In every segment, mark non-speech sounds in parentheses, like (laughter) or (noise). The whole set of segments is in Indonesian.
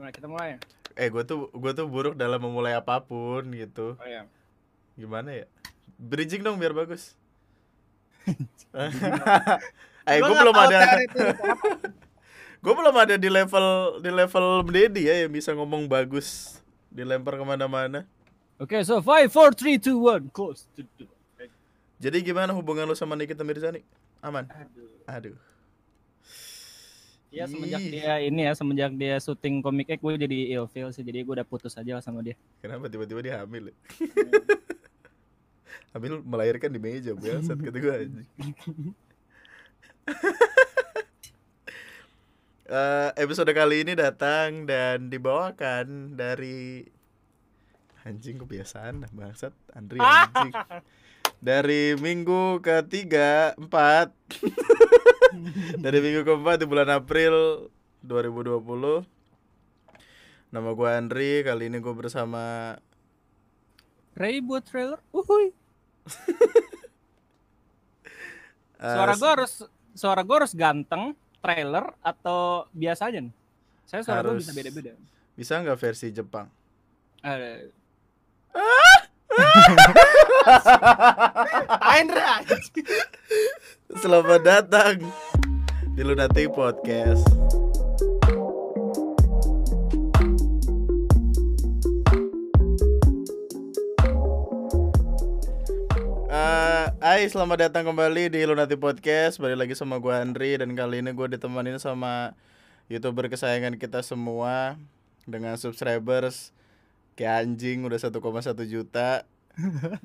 Gimana kita mulai? Eh gue tuh gue tuh buruk dalam memulai apa pun gitu. Oh iya. Gimana ya? Bridging dong biar bagus. (laughs) eh gue belum ada (laughs) gue belum ada di level di level Dedi ya yang bisa ngomong bagus dilempar ke mana-mana. Oke, so 5 4 3 2 1 close. Jadi gimana hubungan lu sama Nikita Mirzani? Aman? Aduh. Aduh. Ya semenjak Ih. dia ini ya, semenjak dia syuting komik X gue jadi ilfeel sih. Jadi gue udah putus aja lah sama dia. Kenapa tiba-tiba dia hamil ya? (laughs) hamil melahirkan di meja biasa kata gue anjing. (laughs) Eh, episode kali ini datang dan dibawakan dari anjing kebiasaan bangsat Andri anjing (laughs) dari minggu ketiga empat (laughs) dari minggu keempat di bulan April 2020 nama gue Andri kali ini gue bersama Ray buat trailer. Uhuy. (laughs) eh, Suara gue harus suara gue harus ganteng, trailer atau biasa aja nih. Saya suara gue bisa beda-beda. bisa nggak versi Jepang Ada. Indra Selamat datang di Lunatic Podcast. Eh, Hai, selamat datang kembali di Lunati Podcast. Balik lagi sama gue Andri dan kali ini gue ditemenin sama youtuber kesayangan kita semua dengan subscribers kayak anjing udah 1,1 juta.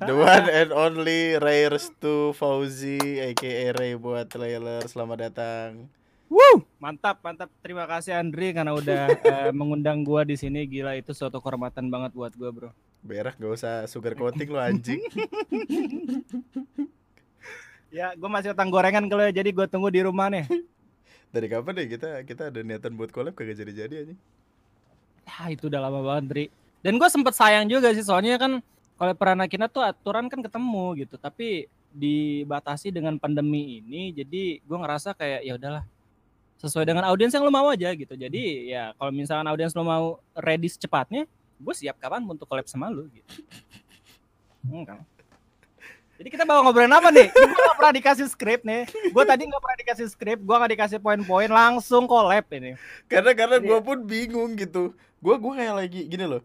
The one and only Ray Restu Fauzi aka Ray buat trailer. Selamat datang. Woo! Mantap, mantap. Terima kasih Andri karena udah (laughs) eh, mengundang gua di sini. Gila itu suatu kehormatan banget buat gua, Bro. Berak gak usah sugar coating lo anjing. (laughs) Ya, gua masih utang gorengan kalau ya, jadi gua tunggu di rumah nih. (laughs) Dari kapan deh kita kita ada niatan buat collab kagak jadi-jadi anjing. Ya, itu udah lama banget, Dri. Dan gua sempet sayang juga sih soalnya kan kalau pernah kita tuh aturan kan ketemu gitu, tapi dibatasi dengan pandemi ini jadi gua ngerasa kayak ya udahlah sesuai dengan audiens yang lo mau aja gitu. Jadi ya kalau misalkan audiens lo mau ready secepatnya, gue siap kapan untuk collab sama lu gitu. Hmm, kan? Jadi kita bawa ngobrolin apa nih? Gue gak pernah dikasih skrip nih. Gue tadi gak pernah dikasih skrip, gue gak dikasih poin-poin, langsung collab ini. Karena karena gue pun bingung gitu. Gue gue kayak lagi gini loh.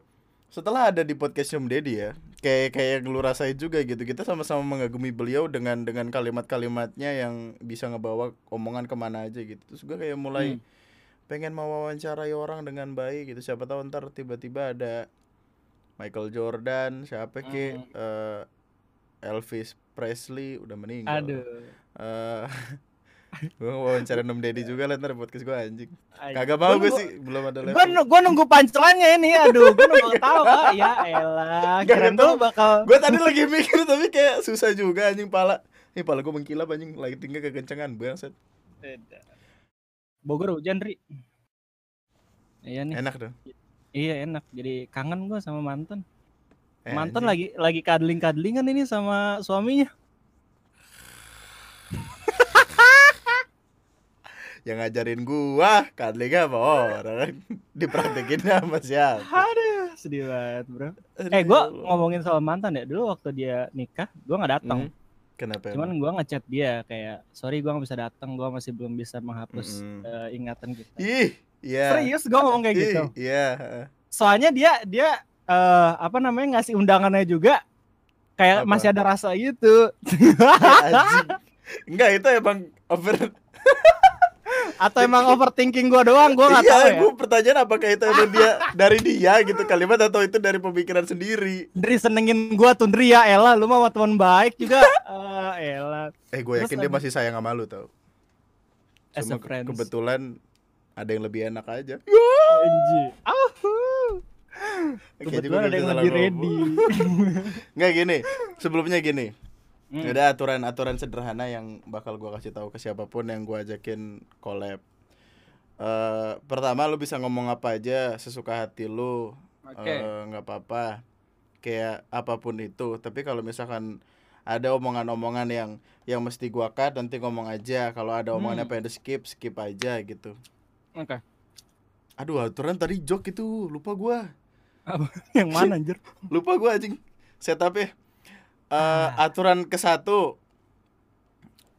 Setelah ada di podcast Om Deddy ya, kayak kayak yang lu rasain juga gitu. Kita sama-sama mengagumi beliau dengan dengan kalimat-kalimatnya yang bisa ngebawa omongan ke mana aja gitu. Terus gue kayak mulai Hmm. pengen mau wawancarai orang dengan baik gitu. Siapa tahu ntar tiba-tiba ada Michael Jordan, siapa ke Hmm. eh, Elvis Presley udah meninggal. Aduh. Eh (laughs) gue wawancara Om Deddy juga lah ntar podcast gue anjing. Kagak mau gue sih, belum ada level. Gua nunggu pancelannya ini, aduh, gua nunggu tahu kak. Ya elah, Gak keren tuh bakal. Gue tadi lagi mikir tapi kayak susah juga anjing pala. Nih pala gue mengkilap anjing lightingnya kekencengan bangset. Bogor hujan, Ri. Iya nih. Enak dong. Iya enak. Jadi kangen gua sama mantan. Eh, mantan anjing. lagi lagi kadling-kadlingan ini sama suaminya. Yang ngajarin gua kadling apa orang (laughs) dipraktekin sama siapa? Aduh, sedih banget, Bro. Aduh, Eh, gua ngomongin soal mantan ya. Dulu waktu dia nikah, gua nggak datang. Hmm, Kenapa? Cuman emang? gua ngechat dia kayak, "Sorry gua nggak bisa datang, gua masih belum bisa menghapus eh, ingatan kita." Ih, iya. Serius gua ngomong kayak Ih, gitu. Iya. soalnya dia dia eh apa namanya ngasih undangannya juga kayak Apa? masih ada rasa gitu. (laughs) Enggak itu emang over. (laughs) atau emang overthinking gua doang gua nggak iya, tahu ya gua pertanyaan apakah itu emang dia dari dia gitu kalimat atau itu dari pemikiran sendiri. Dri senengin gua tuh Dri ya Ella lu mah teman baik juga (laughs) Eh Ella Eh gue Terus yakin dia masih sayang sama lu tau. as Cuma friends kebetulan ada yang lebih enak aja. Auhu. Kayaknya kebetulan ada yang lebih ready. (laughs) Nggak gini, sebelumnya gini. Hmm. Ada aturan-aturan sederhana yang bakal gua kasih tahu ke siapa pun yang gua ajakin collab. Eh, pertama lu bisa ngomong apa aja sesuka hati lu. Oke. Eh, nggak apa-apa. Kayak apa pun itu. Tapi kalau misalkan ada omongan-omongan yang yang mesti gua cut nanti ngomong aja. Kalau ada omongannya Hmm. pengen di skip, skip aja gitu. oke Aduh, aturan tadi jok itu lupa gua. Apa? (laughs) Yang mana anjir? Lupa gua anjing. Setup ya. Eh, Ah. aturan ke satu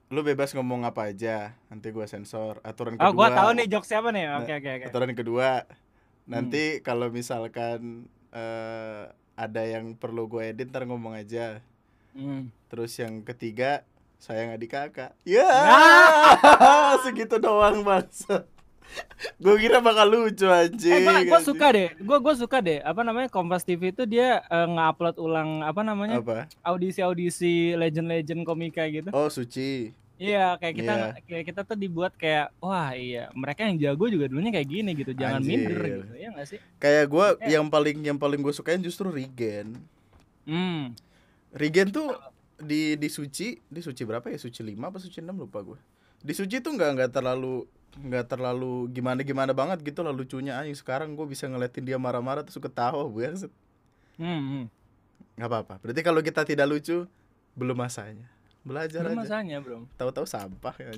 lu bebas ngomong apa aja nanti gua sensor aturan kedua Oh, gua tahu nih jokes siapa nih. Nah, Oke, oke, oke. aturan kedua nanti kalau misalkan eh, ada yang perlu gue edit ntar ngomong aja Hmm. terus yang ketiga sayang adik kakak ya Ah. (laughs) segitu doang bangsa gue kira bakal lucu anjing Eh, anjing. suka deh. Gua gua suka deh. Apa namanya? Kompas TV itu dia eh, nge-upload ulang apa namanya? apa Audisi-audisi legend-legend komika gitu. oh suci Iya, kayak kita Iya. kayak kita tuh dibuat kayak wah iya, mereka yang jago juga dulunya kayak gini gitu. Jangan Anjir. minder gitu. Ya enggak sih? kayak gue Eh. yang paling yang paling gue sukain justru Regen Hmm. Regen tuh di di suci di suci berapa ya suci 5 apa suci 6 lupa gue di suci tuh nggak nggak terlalu nggak terlalu gimana gimana banget gitu lah lucunya anjing sekarang gue bisa ngeliatin dia marah-marah terus ketawa gue Hmm. hmm. nggak apa-apa berarti kalau kita tidak lucu belum masanya belajar Belum aja masanya, Bro. tahu-tahu sampah ya. (laughs)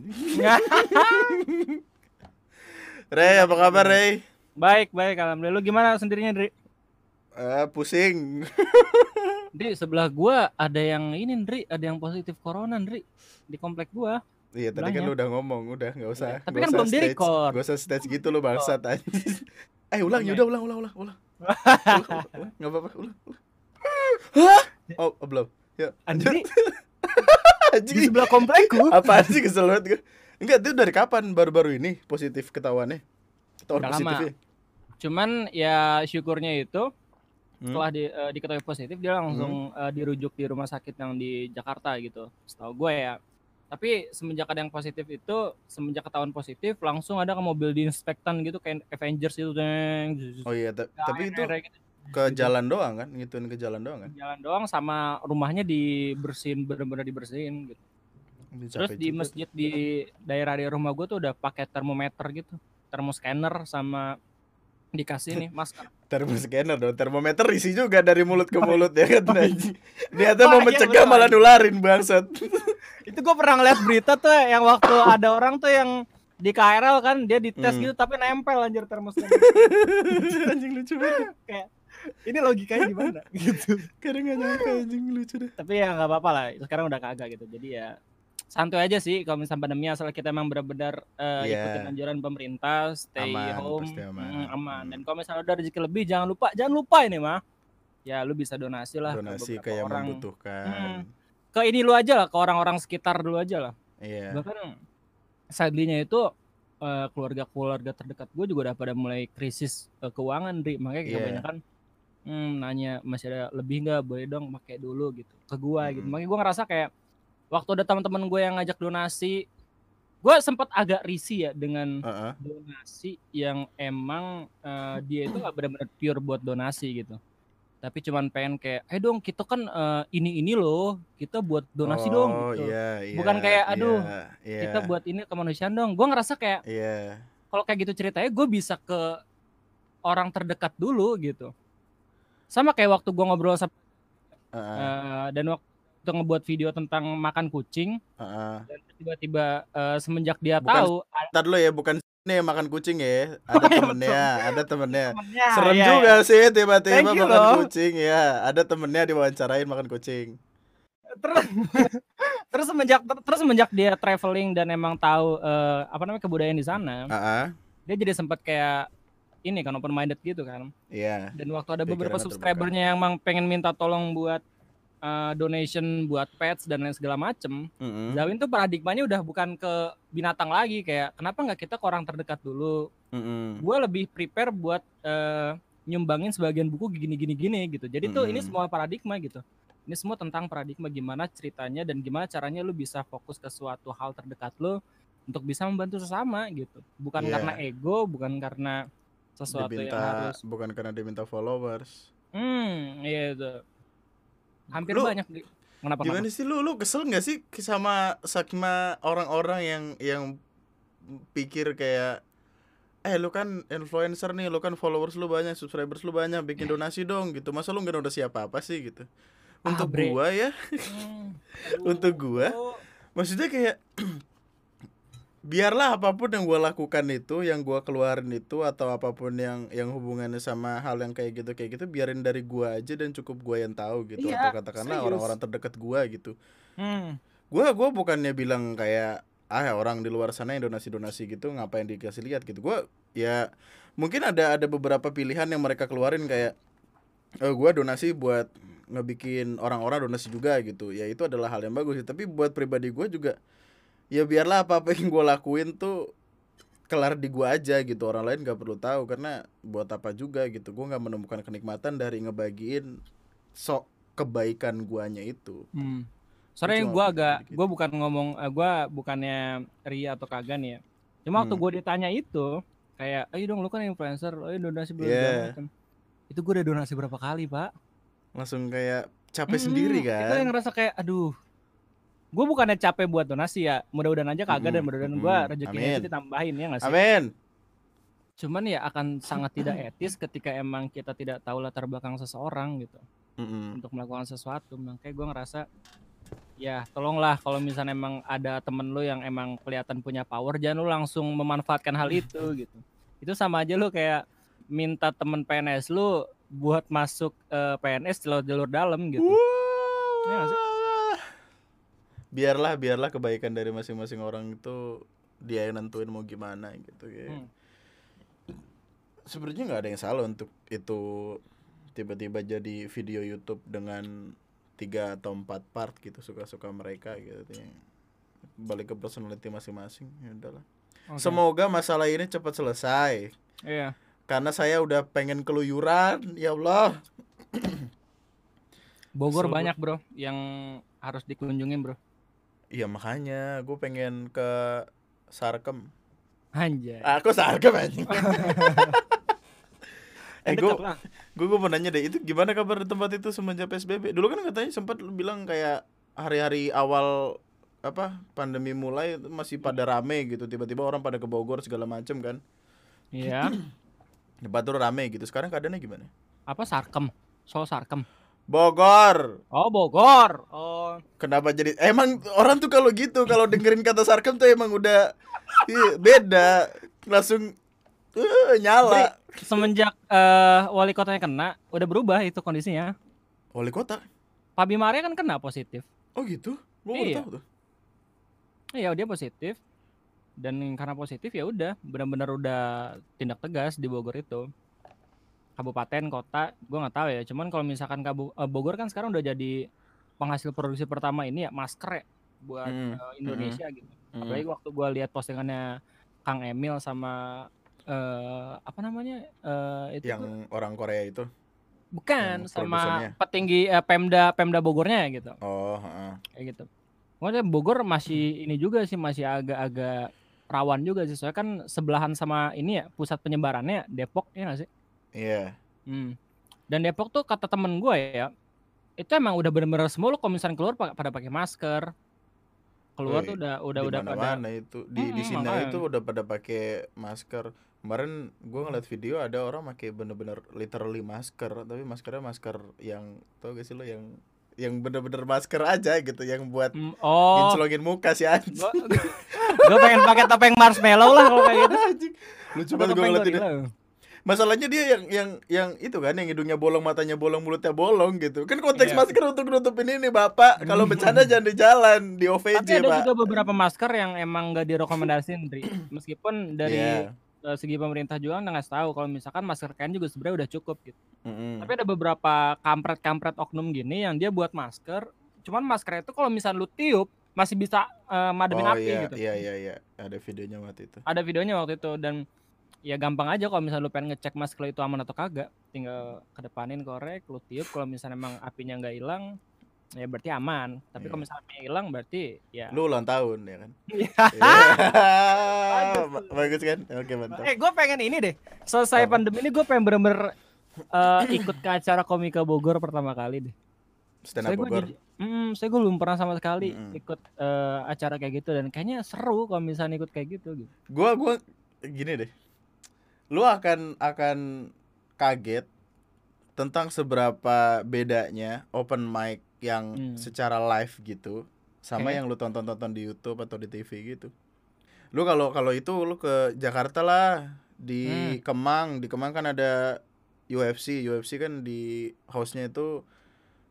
Rey apa kabar Rey baik, baik alhamdulillah. Lu gimana sendirinya, Dri? Eh, pusing (laughs) Dri, sebelah gua ada yang ini, Dri, ada yang positif corona, Dri. Di komplek gua. Iya tadi kan lu udah ngomong udah nggak usah tapi kan usah belum stage, di-record. nggak usah stage gitu lo bangsat anjing eh ulang Oke. yaudah ulang ulang ulang ulang nggak apa-apa ulang. Hah? oh oh, belum ya Andri, (laughs) di sebelah komplekku. apa sih kesel banget gue enggak itu dari kapan baru-baru ini positif ketahuannya ketahuan Udah lama. Cuman ya syukurnya itu Hmm. setelah di, eh, diketahui positif dia langsung eh, dirujuk di rumah sakit yang di Jakarta gitu. Setahu gue ya. Tapi semenjak ada yang positif itu, semenjak ketahuan positif langsung ada ke mobil diinspektan gitu kayak Avengers itu deng. oh iya ta- tapi itu gitu. ke jalan doang kan ngituin ke jalan doang kan jalan doang sama rumahnya dibersihin bener-bener dibersihin gitu. Terus di juga. masjid di daerah di rumah gue tuh udah pakai termometer gitu, termoscanner sama dikasih nih masker. termoscanner dong termometer isi juga dari mulut ke mulut ya kan niatnya Oh, mau iya, mencegah malah nularin bangsat itu gue pernah ngeliat berita tuh yang waktu (laughs) ada orang tuh yang di KRL kan dia dites Hmm. gitu tapi nempel anjir termoscanner. (laughs) anjing lucu banget Ini logikanya gimana (laughs) gitu. kadang nggak nyangka anjing lucu deh Tapi ya nggak apa-apa lah. Sekarang udah kagak gitu. Jadi ya santuy aja sih kalau misalnya pandemi asal kita emang benar-benar eh, Iya. ikutin anjuran pemerintah, stay Aman, home, aman. mm, aman. Hmm. Dan kalau misalnya udah rezeki lebih jangan lupa, jangan lupa ini mah. Ya lu bisa donasi lah donasi ke ke yang orang. membutuhkan Hmm. Ke ini lu aja lah, ke orang-orang sekitar dulu aja lah. iya bahkan sadlinya itu eh, keluarga-keluarga terdekat gue juga udah pada mulai krisis eh, keuangan Dri makanya Iya. kebanyakan hmm, nanya masih ada lebih nggak boleh dong pakai dulu gitu ke gue gitu Mm-mm. makanya gue ngerasa kayak waktu ada teman-teman gue yang ngajak donasi gue sempat agak risih ya dengan Heeh. donasi yang emang eh, dia itu nggak benar-benar pure buat donasi gitu tapi cuman pengen kayak eh dong kita kan eh, ini ini loh kita buat donasi dong oh gitu iya iya Bukan kayak, aduh, iya, iya, kita buat ini kemanusiaan dong. Gue ngerasa kayak iya kalau kayak gitu ceritanya gue bisa ke orang terdekat dulu gitu. Sama kayak waktu gue ngobrol sama Heeh, eh, dan waktu ngebuat video tentang makan kucing heeh. dan tiba-tiba eh, semenjak dia Bukan tahu Ntar dulu ya bukan nih makan kucing ya (laughs) ada iya, temennya ada temennya. Temennya, serem iya, juga iya. sih tiba-tiba makan loh. kucing ya ada temennya diwawancarain makan kucing. Terus (laughs) terus semenjak terus semenjak dia traveling dan emang tahu eh, apa namanya kebudayaan di sana Heeh, dia jadi sempat kayak ini kan open minded gitu kan. Iya. Dan waktu ada beberapa subscribernya yang emang pengen minta tolong buat uh, donation buat pets dan lain segala macem Mm-mm, Zawin tuh paradigmanya udah bukan ke binatang lagi kayak kenapa nggak kita ke orang terdekat dulu? Mm-mm. gue lebih prepare buat uh, nyumbangin sebagian buku gini gini gitu. Jadi tuh ini semua paradigma gitu. Ini semua tentang paradigma gimana ceritanya dan gimana caranya lu bisa fokus ke suatu hal terdekat lu untuk bisa membantu sesama gitu. Bukan Iya. karena ego bukan karena sesuatu yang diminta harus bukan karena diminta followers. Hmm, iya itu. Hampir Lu- banyak kenapa Gimana sih lu? Lu kesel nggak sih sama sama orang-orang yang yang pikir kayak eh lu kan influencer nih lu kan followers lu banyak subscribers lu banyak bikin donasi dong gitu. Masa lu nggak donasi apa apa sih gitu? Ah, untuk bre. gua ya? Hmm, (laughs) Untuk gua? maksudnya kayak (clears throat) biarlah apa pun yang gue lakukan itu yang gue keluarin itu atau apa pun yang yang hubungannya sama hal yang kayak gitu kayak gitu biarin dari gue aja dan cukup gue yang tahu gitu. Iya, atau katakanlah orang-orang terdekat gue gitu. Hmm. gue gue bukannya bilang kayak ah orang di luar sana yang donasi donasi gitu ngapain dikasih lihat? Gitu. Gue ya mungkin ada ada beberapa pilihan yang mereka keluarin kayak oh gue donasi buat ngebikin orang-orang donasi juga gitu. Ya itu adalah hal yang bagus sih. tapi buat pribadi gue juga ya biarlah apa apa yang gue lakuin tuh kelar di gue aja gitu orang lain nggak perlu tahu karena buat apa juga gitu gue nggak menemukan kenikmatan dari ngebagiin sok kebaikan guanya itu Hmm. Soalnya gue agak, gue bukan ngomong, eh, gue bukannya ria atau kagak nih ya. Cuma waktu Hmm. gue ditanya itu, kayak, ayo dong lu kan influencer, ayo donasi berapa Yeah. Itu gue udah donasi berapa kali pak? langsung kayak capek Mm-mm, sendiri Itu kan yang ngerasa kayak, aduh. Gue bukannya capek buat donasi ya, mudah-mudahan aja kagak dan Mm-mm, mudah-mudahan gue rezekinya itu ditambahin ya nggak sih? Amin. Cuman ya akan sangat tidak etis ketika emang kita tidak tahu latar belakang seseorang gitu Mm-mm. untuk melakukan sesuatu. Makanya gue ngerasa ya tolonglah kalau misalnya emang ada temen lu yang emang kelihatan punya power jangan lu langsung memanfaatkan hal itu (laughs) gitu. Itu sama aja lu kayak minta temen PNS lu buat masuk eh, PNS jalur jalur dalam gitu. Nggak sih? Biarlah, biarlah kebaikan dari masing-masing orang itu dia yang nentuin mau gimana gitu ya. Hmm. Sebenarnya nggak ada yang salah untuk itu tiba-tiba jadi video YouTube dengan tiga atau empat part gitu suka-suka mereka gitu ya. Balik ke personality masing-masing ya udahlah. Oke. Semoga masalah ini cepat selesai. Iya. Karena saya udah pengen keluyuran, ya Allah. Bogor gua. banyak bro yang harus dikunjungin bro. Iya makanya gue pengen ke Sarkem. Anjay. Aku Sarkem anjing. (laughs) eh gue gue gue mau nanya deh itu gimana kabar di tempat itu semenjak PSBB? Dulu kan katanya sempat lu bilang kayak hari-hari awal apa pandemi mulai masih pada rame gitu tiba-tiba orang pada ke Bogor segala macem kan Iya. (clears throat) tempat tuh rame gitu sekarang keadaannya gimana Apa Sarkem? Soal Sarkem. Bogor. Oh Bogor. Oh. kenapa jadi emang orang tuh kalau gitu kalau dengerin kata Sarkem tuh emang udah iya, beda. Langsung eh, nyala. Semenjak eh, wali kotanya kena udah berubah itu kondisinya. Wali kota? Pak Bima Arya kan kena positif. Oh gitu? Gue baru Iya. tahu tuh. Iya dia positif. Dan karena positif ya udah benar-benar udah tindak tegas di Bogor itu kabupaten kota gue nggak tahu ya cuman kalau misalkan Kabu- eh, Bogor kan sekarang udah jadi penghasil produksi pertama ini ya masker ya buat Hmm, eh, Indonesia gitu Hmm. apalagi waktu gue lihat postingannya Kang Emil sama eh apa namanya eh itu tuh- yang orang Korea itu bukan yang sama petinggi eh, Pemda Pemda Bogornya gitu oh heeh. kayak gitu. Maksudnya Bogor masih ini juga sih masih agak-agak rawan juga sih soalnya kan sebelahan sama ini ya pusat penyebarannya Depok ya nggak sih? Iya. Hmm. Dan Depok tuh kata temen gue ya itu emang udah bener-bener semua lo kalau misalnya keluar pa- pada pakai masker. Keluar Woi, tuh udah udah di udah pada mana-mana itu? Di di Mm-mm, sini makanya. itu udah pada pakai masker. Kemarin gue ngeliat video ada orang pakai bener-bener literally masker tapi maskernya masker yang tau gak sih lo yang yang bener-bener masker aja gitu yang buat Hmm, oh. ngincelongin muka si anjing gue pengen pakai topeng marshmallow lah kalau kayak gitu. (laughs) Lucu banget gue ngeliat ini. Masalahnya dia yang yang yang itu kan yang hidungnya bolong matanya bolong mulutnya bolong gitu kan konteks Iya. masker untuk nutupin ini bapak kalau bercanda (laughs) jangan di jalan di OVJ Tapi ada pak juga beberapa masker yang emang nggak direkomendasiin, Dri. Meskipun dari Iya. eh, segi pemerintah juga nggak ngasih tahu kalau misalkan masker kain juga sebenarnya udah cukup gitu. Mm-mm. Tapi ada beberapa kampret-kampret oknum gini yang dia buat masker, cuman masker itu kalau misalnya lu tiup masih bisa eh, mademin oh api iya gitu. iya iya iya ada videonya waktu itu Ada videonya waktu itu dan ya gampang aja kalau misalnya lu pengen ngecek masker itu aman atau kagak, tinggal kedepanin korek, lu tiup kalau misalnya emang apinya nggak hilang ya berarti aman. Tapi kalau Iya. misalnya apinya hilang berarti ya lu ulang tahun ya kan (laughs) Iya. Iya. Ba- bagus kan oke mantap Eh, gue pengen ini deh. Selesai Apa? pandemi ini gue pengen bener-bener eh, ikut ke acara komika Bogor pertama kali deh. stand up Bogor saya gue belum pernah sama sekali Mm-mm. ikut eh, acara kayak gitu dan kayaknya seru kalau misalnya ikut kayak gitu. gitu. gua gua gini deh lu akan akan kaget tentang seberapa bedanya open mic yang Hmm. secara live gitu sama Oke. yang lu tonton-tonton di YouTube atau di TV gitu Lu kalau kalau itu lu ke Jakarta lah di Hmm. Kemang, di Kemang kan ada UFC, UFC kan di hostnya itu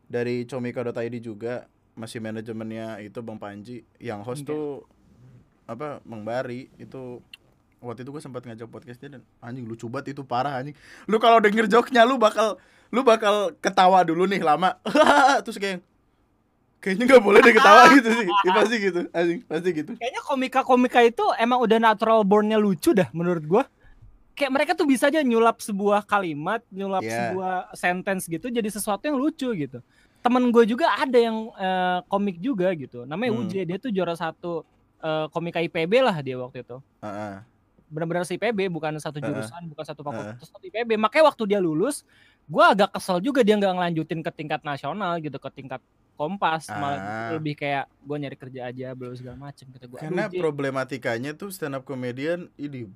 dari comika.id juga masih manajemennya itu Bang Panji. Yang host Oke. tuh apa Bang Bari itu waktu itu gue sempat ngajak podcastnya dan anjing lucu banget itu parah anjing. Lu kalau denger joknya lu bakal lu bakal ketawa dulu nih lama. (laughs) Terus kayak kayaknya nggak boleh deh ketawa (laughs) gitu sih. Ya, pasti gitu, anjing, pasti gitu. Kayaknya komika-komika itu emang udah natural born-nya lucu dah menurut gua. Kayak mereka tuh bisa aja nyulap sebuah kalimat, nyulap Iya. sebuah sentence gitu jadi sesuatu yang lucu gitu. Temen gue juga ada yang eh, komik juga gitu. Namanya Hmm. Uje, dia tuh juara satu eh, komika IPB lah dia waktu itu. Heeh. Benar-benar si IPB bukan satu jurusan, bukan satu fakultas, satu IPB. Makanya waktu dia lulus, gua agak kesel juga dia nggak ngelanjutin ke tingkat nasional gitu, ke tingkat kompas, Ah. malah lebih kayak gue nyari kerja aja, belum segala macem kata gue. Karena problematikanya tuh stand up comedian ini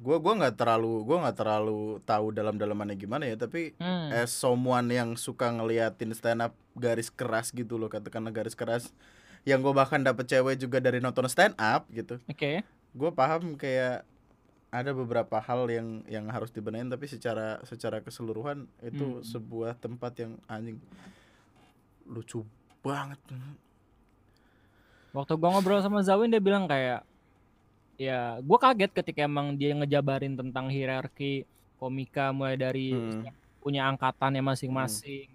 gua gua nggak terlalu gua nggak terlalu tahu dalam-dalamannya gimana ya, tapi Hmm. as someone yang suka ngeliatin stand up garis keras gitu loh katakanlah garis keras yang gue bahkan dapet cewek juga dari nonton stand up gitu Oke. Gue paham kayak ada beberapa hal yang yang harus dibenahin tapi secara secara keseluruhan itu Hmm. sebuah tempat yang anjing lucu banget Waktu gua ngobrol sama Zawin dia bilang kayak ya gua kaget ketika emang dia ngejabarin tentang hierarki komika mulai dari Hmm. punya angkatannya masing-masing,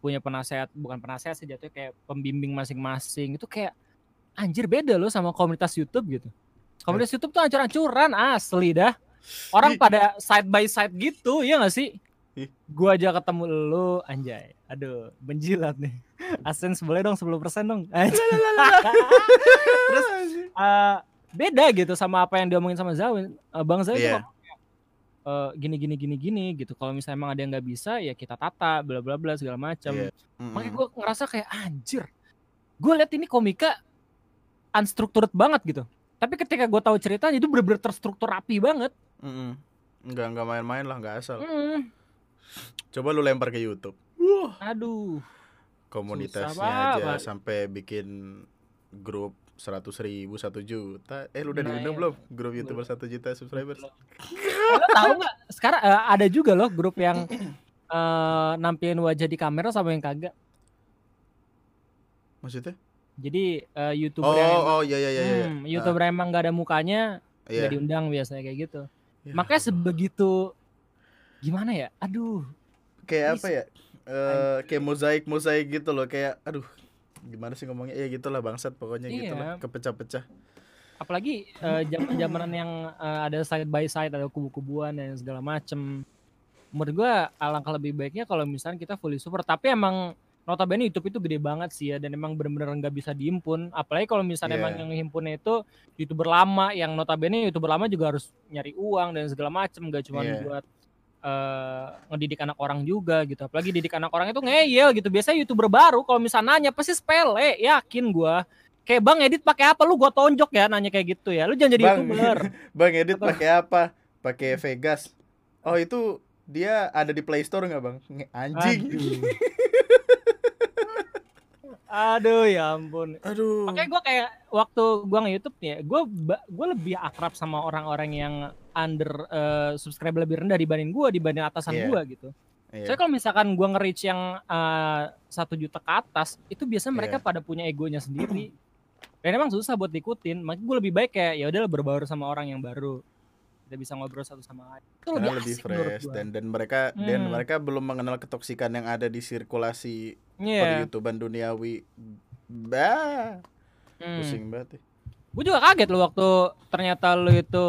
punya penasehat bukan penasehat sih jatuhnya kayak pembimbing masing-masing. Itu kayak anjir beda loh sama komunitas YouTube gitu. Komunitas YouTube tuh ancur-ancuran asli dah. Orang Ih. pada side by side gitu, ya gak sih? Ih. Gua aja ketemu lu, anjay. Aduh, menjilat nih. Asen boleh dong 10% dong. (laughs) Terus eh, beda gitu sama apa yang diomongin sama Zawin. Eh, Bang Zawin Iya. kayak, eh, gini gini gini gini gitu. Kalau misalnya emang ada yang nggak bisa ya kita tata bla bla bla segala macam. Iya. Mm-mm. Makanya gue ngerasa kayak anjir. Gue liat ini komika unstructured banget gitu. Tapi ketika gue tahu ceritanya itu bener-bener terstruktur rapi banget. Mm-mm. nggak nggak main-main lah nggak asal Hmm, coba lu lempar ke YouTube aduh. komunitasnya Susah aja banget. sampai bikin grup seratus ribu satu juta eh lu udah Nah, diundang iya. belum grup youtuber satu juta subscribers Lo tahu nggak? Sekarang eh, ada juga loh grup yang eh, nampilin wajah di kamera sama yang kagak. maksudnya Jadi eh, youtuber oh yang emang, oh iya iya iya iya. hmm, youtuber yang emang gak ada mukanya Ah, iya nggak diundang biasanya kayak gitu. Ya Makanya sebegitu gimana ya? Aduh. kayak apa ya eh kayak mozaik mozaik gitu loh kayak aduh gimana sih ngomongnya ya gitulah bangsat pokoknya gitu Iya. lah kepecah-pecah Apalagi eh, zaman-zamanan yang eh, ada side by side, ada kubu-kubuan dan segala macem. Menurut gua alangkah lebih baiknya kalau misalnya kita fully support. Tapi emang notabene YouTube itu gede banget sih ya dan emang bener-bener nggak bisa dihimpun. Apalagi kalau misalnya Iya. emang yang himpunnya itu youtuber lama, yang notabene youtuber lama juga harus nyari uang dan segala macem, gak cuma Iya. buat eh, ngedidik anak orang juga gitu. Apalagi didik anak orang itu ngeyel gitu. Biasanya youtuber baru kalau misalnya nanya pasti sepele, yakin gua. Kayak Bang Edit pakai apa lu gua tonjok ya nanya kayak gitu ya. Lu jangan jadi Bang. youtuber. (laughs) bang edit pakai apa pakai Vegas oh itu dia ada di Play Store nggak bang anjing (laughs) Aduh. Ya ampun. aduh Makanya gue kayak waktu gua nge-youtube nih ya, gue gue lebih akrab sama orang-orang yang under eh, subscribe lebih rendah dibanding gue dibanding atasan Iya. gua gitu. Iya. Soalnya kalau misalkan gua nge-reach yang eh, satu juta ke atas, itu biasanya mereka Iya. pada punya egonya sendiri. Dan emang susah buat diikutin. Makanya gue lebih baik kayak ya udahlah berbaur sama orang yang baru. Kita bisa ngobrol satu sama lain. Itu lebih, lebih fresh dan dan mereka dan Hmm. mereka belum mengenal ketoksikan yang ada di sirkulasi Iya. per YouTubean duniawi bah Hmm. pusing banget ya. Gue juga kaget loh waktu ternyata lu itu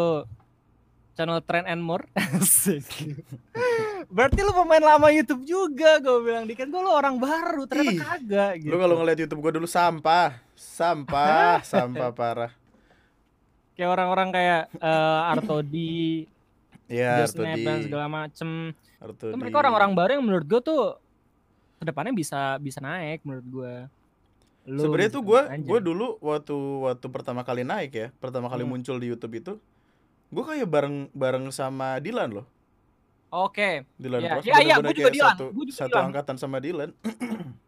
channel Trend and More. (laughs) Berarti lu pemain lama YouTube juga gue bilang dikit gue lu orang baru ternyata Ih, kagak gitu. lu kalau ngeliat YouTube gua dulu sampah sampah (laughs) sampah parah kayak orang-orang kayak eh, Artodi, Snap Artodi dan segala macem. Artodi Itu mereka orang-orang baru yang menurut gue tuh ke depannya bisa bisa naik menurut gue. Sebenarnya tuh gue gue dulu waktu waktu pertama kali naik ya, pertama kali Hmm. muncul di YouTube itu, gue kayak bareng bareng sama Dilan loh, Oke. Dilan Iya, Pros, iya, iya, gua juga Dilan, satu gua juga satu Dilan. angkatan sama Dilan.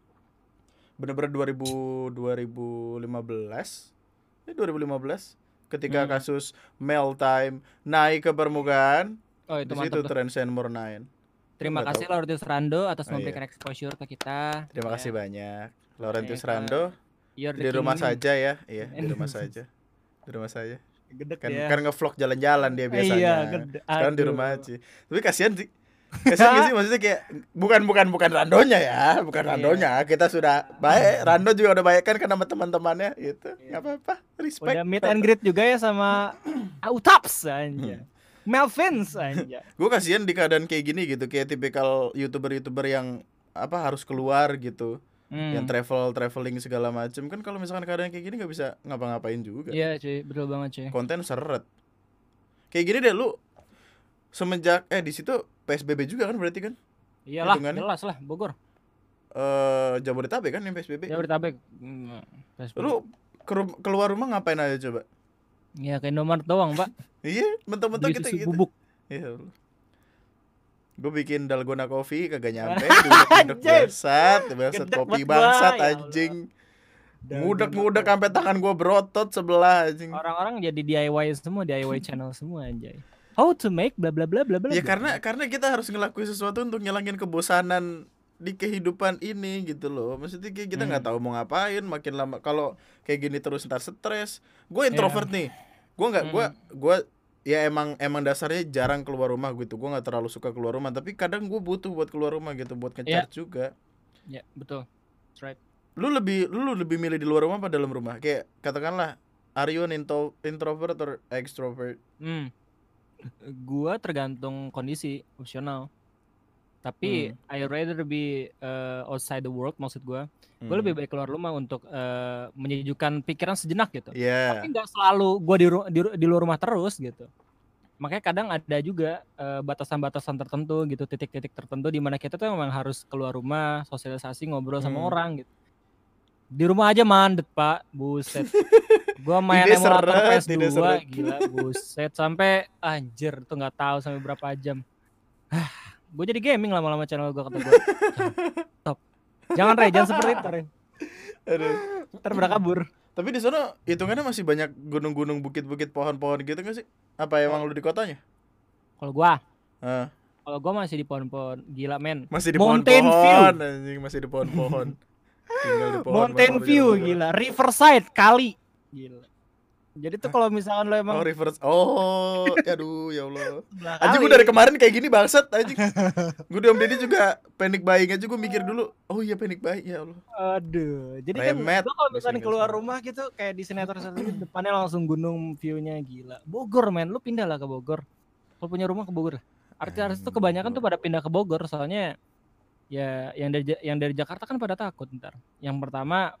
(clears throat) Bener-bener 2000 2015, eh 2015 ketika Hmm. kasus Mel Time naik ke permukaan Oh itu di situ tren Seymour naik. Terima nggak kasih Laurentius Rando atas Oh, iya. memberikan exposure ke kita. terima Ya, kasih banyak. Laurentius Ya, Rando you're di rumah king. saja ya. Iya di rumah (laughs) saja. Di rumah saja. Gedek kan ya. kan ngevlog jalan-jalan dia biasanya. Iya, gede. sekarang di rumah aja. Tapi kasihan sih kasihan gak sih maksudnya kayak bukan bukan bukan randonya ya bukan Iya. randonya. Kita sudah baik rando juga udah baik kan kan sama teman-temannya gitu. Nggak apa-apa respect Udah meet and greet juga ya sama (clears throat) Autaps aja. Melvins aja. gue kasihan di keadaan kayak gini gitu kayak tipikal youtuber-youtuber yang apa harus keluar gitu. Hmm. yang travel traveling segala macem. Kan kalau misalkan keadaan kayak gini nggak bisa ngapa-ngapain juga. Iya cuy, betul banget cuy. konten seret. Kayak gini deh lu semenjak eh di situ psbb juga kan berarti kan Iyalah, jelas lah Bogor. eh Jabodetabek kan yang psbb Jabodetabek. Hmm, Facebook. lu ke rum- keluar rumah ngapain aja coba Ya ke Indomaret doang, Pak. (laughs) iya mentok-mentok kita gitu bubuk. Iya Gue bikin dalgona coffee kagak nyampe (laughs) bangsat Bangsat kopi bangsat Bang. Ya anjing Ngudek-ngudek sampai tangan gue berotot sebelah anjing Orang-orang jadi DIY semua, DIY channel semua anjay. How to make bla bla bla bla bla. Ya karena karena kita harus ngelakuin sesuatu untuk ngilangin kebosanan di kehidupan ini gitu loh. Maksudnya kayak kita nggak tahu mau ngapain makin lama kalau kayak gini terus ntar stres. Gue introvert nih. Gue nggak gue gue ya emang emang dasarnya jarang keluar rumah gitu. Gue nggak terlalu suka keluar rumah tapi kadang gue butuh buat keluar rumah gitu buat ngecat juga. Ya, betul. That's right. Lu lebih lu lebih milih di luar rumah apa dalam rumah? Kayak katakanlah Are you an intro- introvert or extrovert? Hmm. Gua tergantung kondisi opsional. Tapi Hmm. I rather be uh, outside the world maksud gua. Hmm. lebih baik keluar rumah untuk uh, menyejukkan pikiran sejenak gitu. Iya. Tapi nggak selalu gua di, di, di luar rumah terus gitu. Makanya kadang ada juga uh, batasan-batasan tertentu gitu, titik-titik tertentu di mana kita tuh memang harus keluar rumah, sosialisasi, ngobrol sama Hmm. orang gitu. Di rumah aja mandet, Pak. Buset. (laughs) Gua main Ide emulator seret, PS2 ide seret. gila, buset sampai anjir tuh nggak tahu sampai berapa jam. gue jadi gaming lama-lama channel gua kata gua. Stop. Jangan Re, jangan seperti itu, Re. Aduh. Ntar pada kabur. Tapi di sana hitungannya masih banyak gunung-gunung, bukit-bukit, pohon-pohon gitu nggak sih? Apa emang lu di kotanya? Kalau gua, Ah, kalau gua masih di pohon-pohon. Gila, men. masih di Mountain pohon-pohon, anjing masih di pohon-pohon. Tinggal di pohon. Mountain view jalan-jalan. gila, riverside kali. Gila. Jadi tuh kalau misalkan lo emang Oh, reverse. Oh, (laughs) aduh ya Allah. kali, gue dari kemarin kayak gini bangsat anjing. (laughs) gue di Om Deddy juga panic buying aja gue mikir dulu. Oh iya panic buying ya Allah. Aduh, jadi Remet. kan kalau misalkan keluar rumah gitu kayak di sinetron satu depannya langsung gunung view-nya gila. Bogor men, lu pindah lah ke Bogor. Kalau punya rumah ke Bogor. Artis-artis tuh kebanyakan tuh pada pindah ke Bogor soalnya ya yang dari yang dari Jakarta kan pada takut ntar. Yang pertama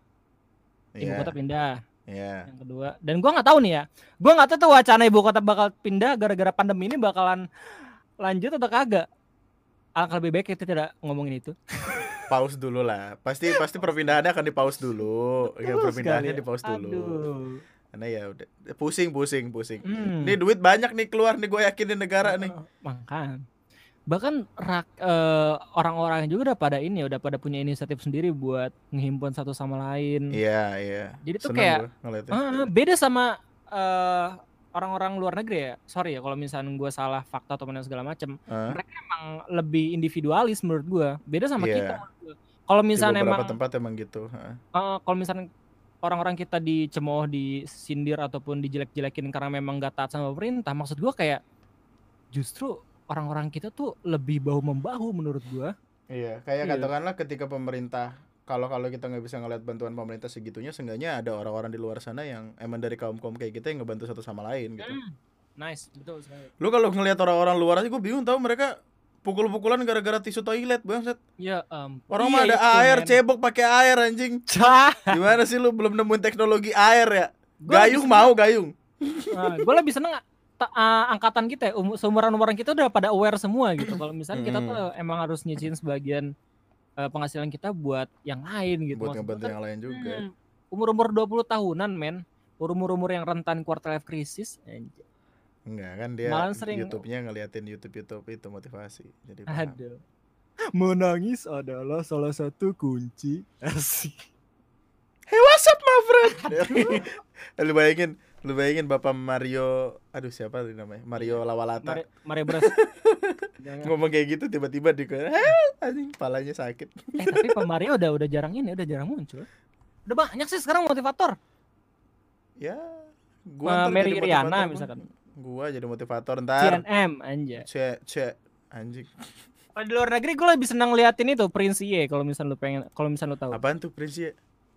ibu Iya. kota pindah, Iya. yang kedua dan gua nggak tahu nih ya. Gua nggak tahu tuh wacana ibu kota bakal pindah gara-gara pandemi ini bakalan lanjut atau kagak. Alangkah lebih baik kita tidak ngomongin itu. Pause dulu lah. Pasti pasti perpindahannya akan di pause dulu. Ya, Betul perpindahannya sekali. di pause dulu. Aduh. Karena ya udah pusing pusing pusing. Hmm. Nih duit banyak nih keluar nih gue yakin di negara nih. Makan. Bahkan rak, eh, orang-orang juga udah pada ini udah pada punya inisiatif sendiri buat ngehimpun satu sama lain. Iya iya. Jadi tuh kayak ah, beda sama eh, orang-orang luar negeri ya. Sorry ya kalau misalnya gue salah fakta atau mana segala macam. Hah? Mereka emang lebih individualis menurut gue. Beda sama Iya. kita. Kalau misalnya beberapa emang tempat emang gitu. Heeh. eh, kalau misalnya orang-orang kita dicemooh, disindir ataupun dijelek-jelekin karena memang gak taat sama pemerintah, maksud gua kayak justru orang-orang kita tuh lebih bahu membahu menurut gua. Iya, kayak Iya. katakanlah ketika pemerintah kalau kalau kita nggak bisa ngeliat bantuan pemerintah segitunya, seenggaknya ada orang-orang di luar sana yang emang dari kaum kaum kayak kita yang ngebantu satu sama lain gitu. Hmm. Nice, betul sekali. Lu kalau ngelihat orang-orang luar aja gue bingung tahu mereka pukul-pukulan gara-gara tisu toilet banget. Ya ampun. Orang Iya mah ada itu, air, men. cebok pakai air anjing. Cah. (laughs) Gimana sih lu belum nemuin teknologi air ya? Gua Gayung mau gayung. Nah, gue lebih seneng ah, angkatan kita ya, um, seumuran-umuran kita udah pada aware semua gitu. Kalau misalnya kita tuh emang harus nyicin sebagian eh, penghasilan kita buat yang lain gitu. Buat ngebantu kan, yang lain juga. hmm, umur-umur 20 tahunan men. Umur-umur yang rentan quarter life crisis. Enggak kan dia Malah sering- YouTube-nya ngeliatin YouTube-YouTube itu motivasi. Jadi paham. Aduh. Menangis adalah salah satu kunci. (laughs) Asik. Hey what's up my friend (laughs) Lu bayangin Lu bayangin Bapak Mario, aduh siapa tadi namanya? Mario Lawalata. Mari Mari Bros. (laughs) Jangan. Ngomong kayak gitu tiba-tiba di anjing palanya sakit. eh tapi Pak Mario udah udah jarang ini, udah jarang muncul. Udah banyak sih sekarang motivator. Ya, gua ntar Mary jadi Riana misalkan. Gua jadi motivator ntar. CNM anjay. Cek, cek anjing. Kalau di luar negeri gue lebih senang liatin itu Prince IE kalau misal lu pengen kalau misal lu tahu. Apaan tuh Prince ya?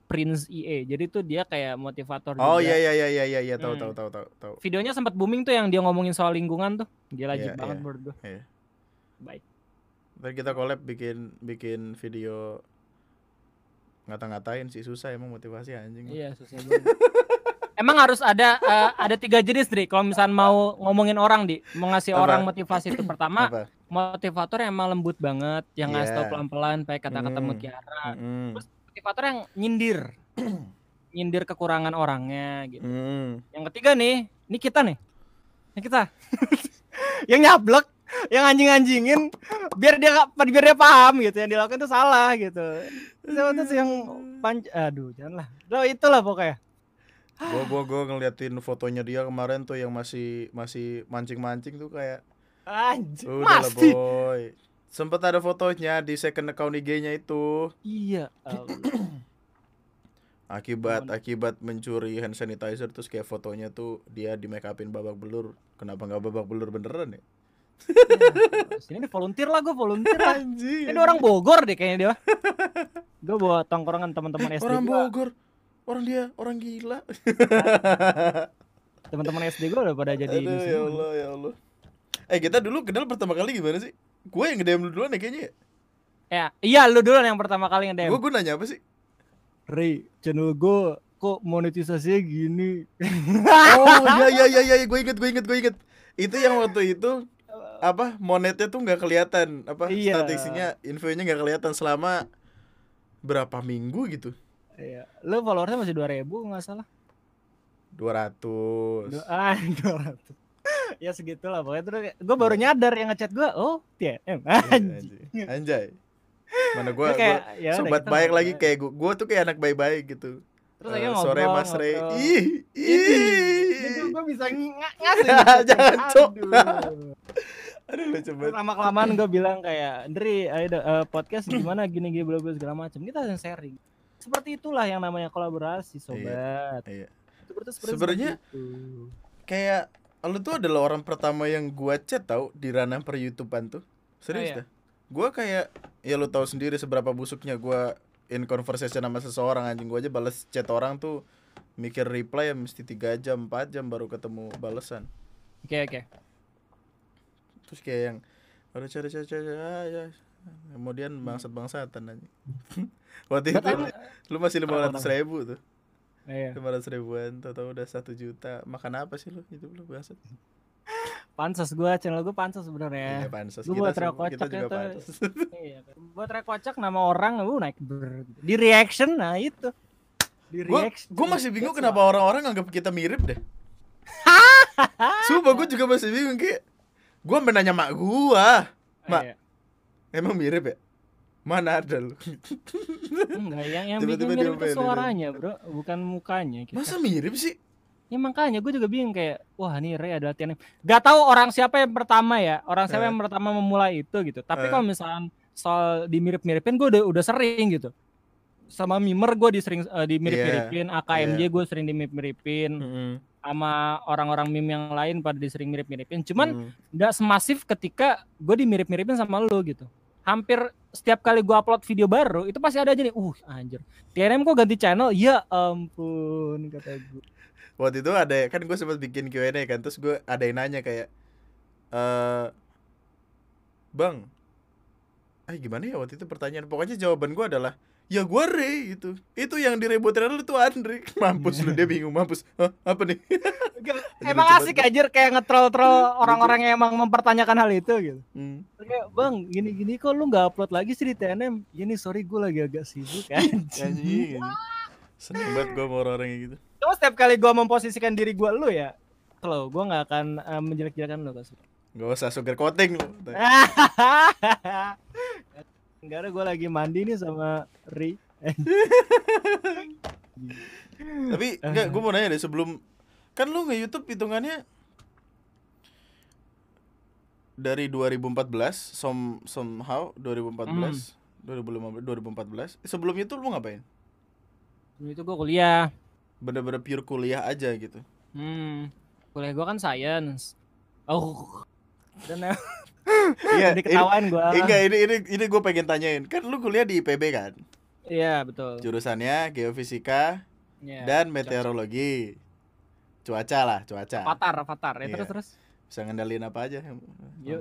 Prince IE. Jadi tuh dia kayak motivator Oh iya iya iya iya iya tahu Hmm. tahu tahu tahu tahu. Videonya sempat booming tuh yang dia ngomongin soal lingkungan tuh. Gila Iya, ajib banget iya. menurut gue. Iya. Baik. Ntar kita collab bikin bikin video ngata-ngatain sih susah emang motivasi anjing. Iya susah banget. (laughs) Emang harus ada eh, ada tiga jenis Dri kalau misal mau ngomongin orang di mau ngasih Apa? orang motivasi itu pertama Apa? motivator yang emang lembut banget yang ngasih tau Iya. pelan-pelan pakai kata-kata Hmm. mutiara Mm-mm. Motivator yang nyindir. (clears throat) Nyindir kekurangan orangnya gitu. Mm. yang ketiga nih ini kita nih. Ini kita. (laughs) Yang nyablek yang anjing-anjingin biar dia nggak- biar dia paham gitu yang dilakukan itu salah gitu. Siapa tuh sih yang panj aduh janganlah. Lo itulah pokoknya. Gua gua gua ngeliatin fotonya dia kemarin tuh yang masih masih mancing-mancing tuh kayak anjing masih. boy. Sempet ada fotonya di second account IG-nya itu. iya. Akibat akibat mencuri hand sanitizer terus kayak fotonya tuh dia di make upin babak belur. Kenapa nggak babak belur beneran ya? sini nih volunteer lah gue volunteer lah Anjing. ini orang Bogor deh kayaknya dia gue bawa tongkrongan teman-teman Eh, SD orang gua Bogor. Orang dia orang gila. teman-teman SD gue udah pada jadi ini Aduh ya. Allah ya Allah. Eh kita dulu kenal pertama kali gimana sih? Gue yang nge-DM lu duluan ya kayaknya ya. ya iya lu dulu yang pertama kali nge-DM Gue gue nanya apa sih? Ray channel gue kok monetisasinya gini (laughs) Oh iya iya iya iya gue inget gue inget gue inget. Itu yang waktu itu apa monetnya tuh nggak kelihatan apa Iya. statistiknya infonya nggak kelihatan selama berapa minggu gitu Iya. Lu followersnya masih 2000 nggak salah. 200 Du- Ah, (laughs) 200. Ya segitulah pokoknya terus gue baru nyadar yang ngechat gue, oh TNM. (laughs) Iya, Anjing. anjay. anjay mana gue ya sobat kita baik ngobrol lagi kayak gue gue tuh kayak anak baik-baik gitu Terus Eh, akhirnya sore ngobrol, Mas Rey ngobrol. ih Itu ih gue bisa ng- ngasih. (laughs) Jangan, Cok. Aduh. (laughs) lucu banget lama kelamaan gue bilang kayak Andri ayo eh, podcast gimana gini gini bla bla segala macam kita yang sharing seperti itulah yang namanya kolaborasi sobat iya. Berarti seperti Sebenarnya- kayak lu tuh adalah orang pertama yang gua chat tau di ranah per YouTubean tuh. Serius Oh, iya. dah. Gua kayak ya lu tahu sendiri seberapa busuknya gua in conversation sama seseorang anjing. Gua aja balas chat orang tuh mikir reply ya mesti tiga jam 4 jam baru ketemu balesan. Oke oke. Terus kayak yang ada cara cara cara ya. Kemudian bangsat bangsatan aja (laughs) waktu itu lu masih lima ratus ribu tuh lima ratus ribuan tau tau udah satu juta. Makan apa sih lu? Itu lu bangsat pansos gue channel gue pansos sebenarnya. Iya, pansos kita, buat juga itu- pansos. (laughs) Iya kan. buat rekocak nama orang uh naik ber di reaction nah itu. Di reaction. gua masih bingung That's kenapa orang-orang nganggap kita mirip deh. (laughs) Sumpah gua juga masih bingung kayak gua menanya mak gua, mak Iya. emang mirip ya? Mana ada lu? enggak yang yang Tiba-tiba bikin mirip itu suaranya bro bukan mukanya kita. Masa mirip sih? Ya makanya gue juga bingung kayak wah nih Ray adalah TNM. Gak tahu orang siapa yang pertama ya, orang siapa Eh. yang pertama memulai itu gitu. Tapi Eh. kalau misalnya soal dimirip-miripin gue udah udah sering gitu. Sama Mimer gue disering eh, dimirip-miripin, AKMJ iya. gue sering dimirip-miripin, Mm-mm. sama orang-orang meme yang lain pada disering mirip-miripin. Cuman Mm. nggak semasif ketika gue dimirip-miripin sama lu gitu. Hampir setiap kali gue upload video baru itu pasti ada aja nih, uh anjir. TNM kok ganti channel? Ya ampun kata gue. waktu itu ada kan gue sempat bikin Q&A kan terus gue ada yang nanya kayak eh bang eh gimana ya waktu itu pertanyaan pokoknya jawaban gue adalah ya gue Ray itu itu yang direbutin lu tuh Andri mampus lu dia bingung mampus Hah, apa nih (laughs) Emang asik anjir kayak nge-troll-troll orang-orang yang emang mempertanyakan hal itu gitu. Hmm. Kayak, "Bang, gini-gini kok lu nggak upload lagi sih di TNM?" "Ini sorry gue lagi agak sibuk kan." seneng banget gue sama orang-orang kayak gitu Cuma setiap kali gue memposisikan diri gue lu ya, lo gue nggak akan eh, menjelek-jelekan lu kasih. Gak usah sugar coating lu. (laughs) Enggak ada gue lagi mandi nih sama Ri. (laughs) Tapi enggak gue mau nanya deh sebelum Kan lu nge YouTube hitungannya dari 2014 some somehow 2014 2015 2014 sebelum itu lu ngapain? Dulu itu gue kuliah. Bener-bener pure kuliah aja gitu. Hmm. Kuliah gue kan science. Oh. Dan Iya, jadi ketawain gue. ini- Enggak, ini ini ini gue pengen tanyain. Kan lu kuliah di IPB kan? Iya betul. Jurusannya geofisika Iya, dan meteorologi. Cuaca lah, cuaca. Avatar, avatar. Ya Iya. terus terus. Bisa ngendalin apa aja? Yo.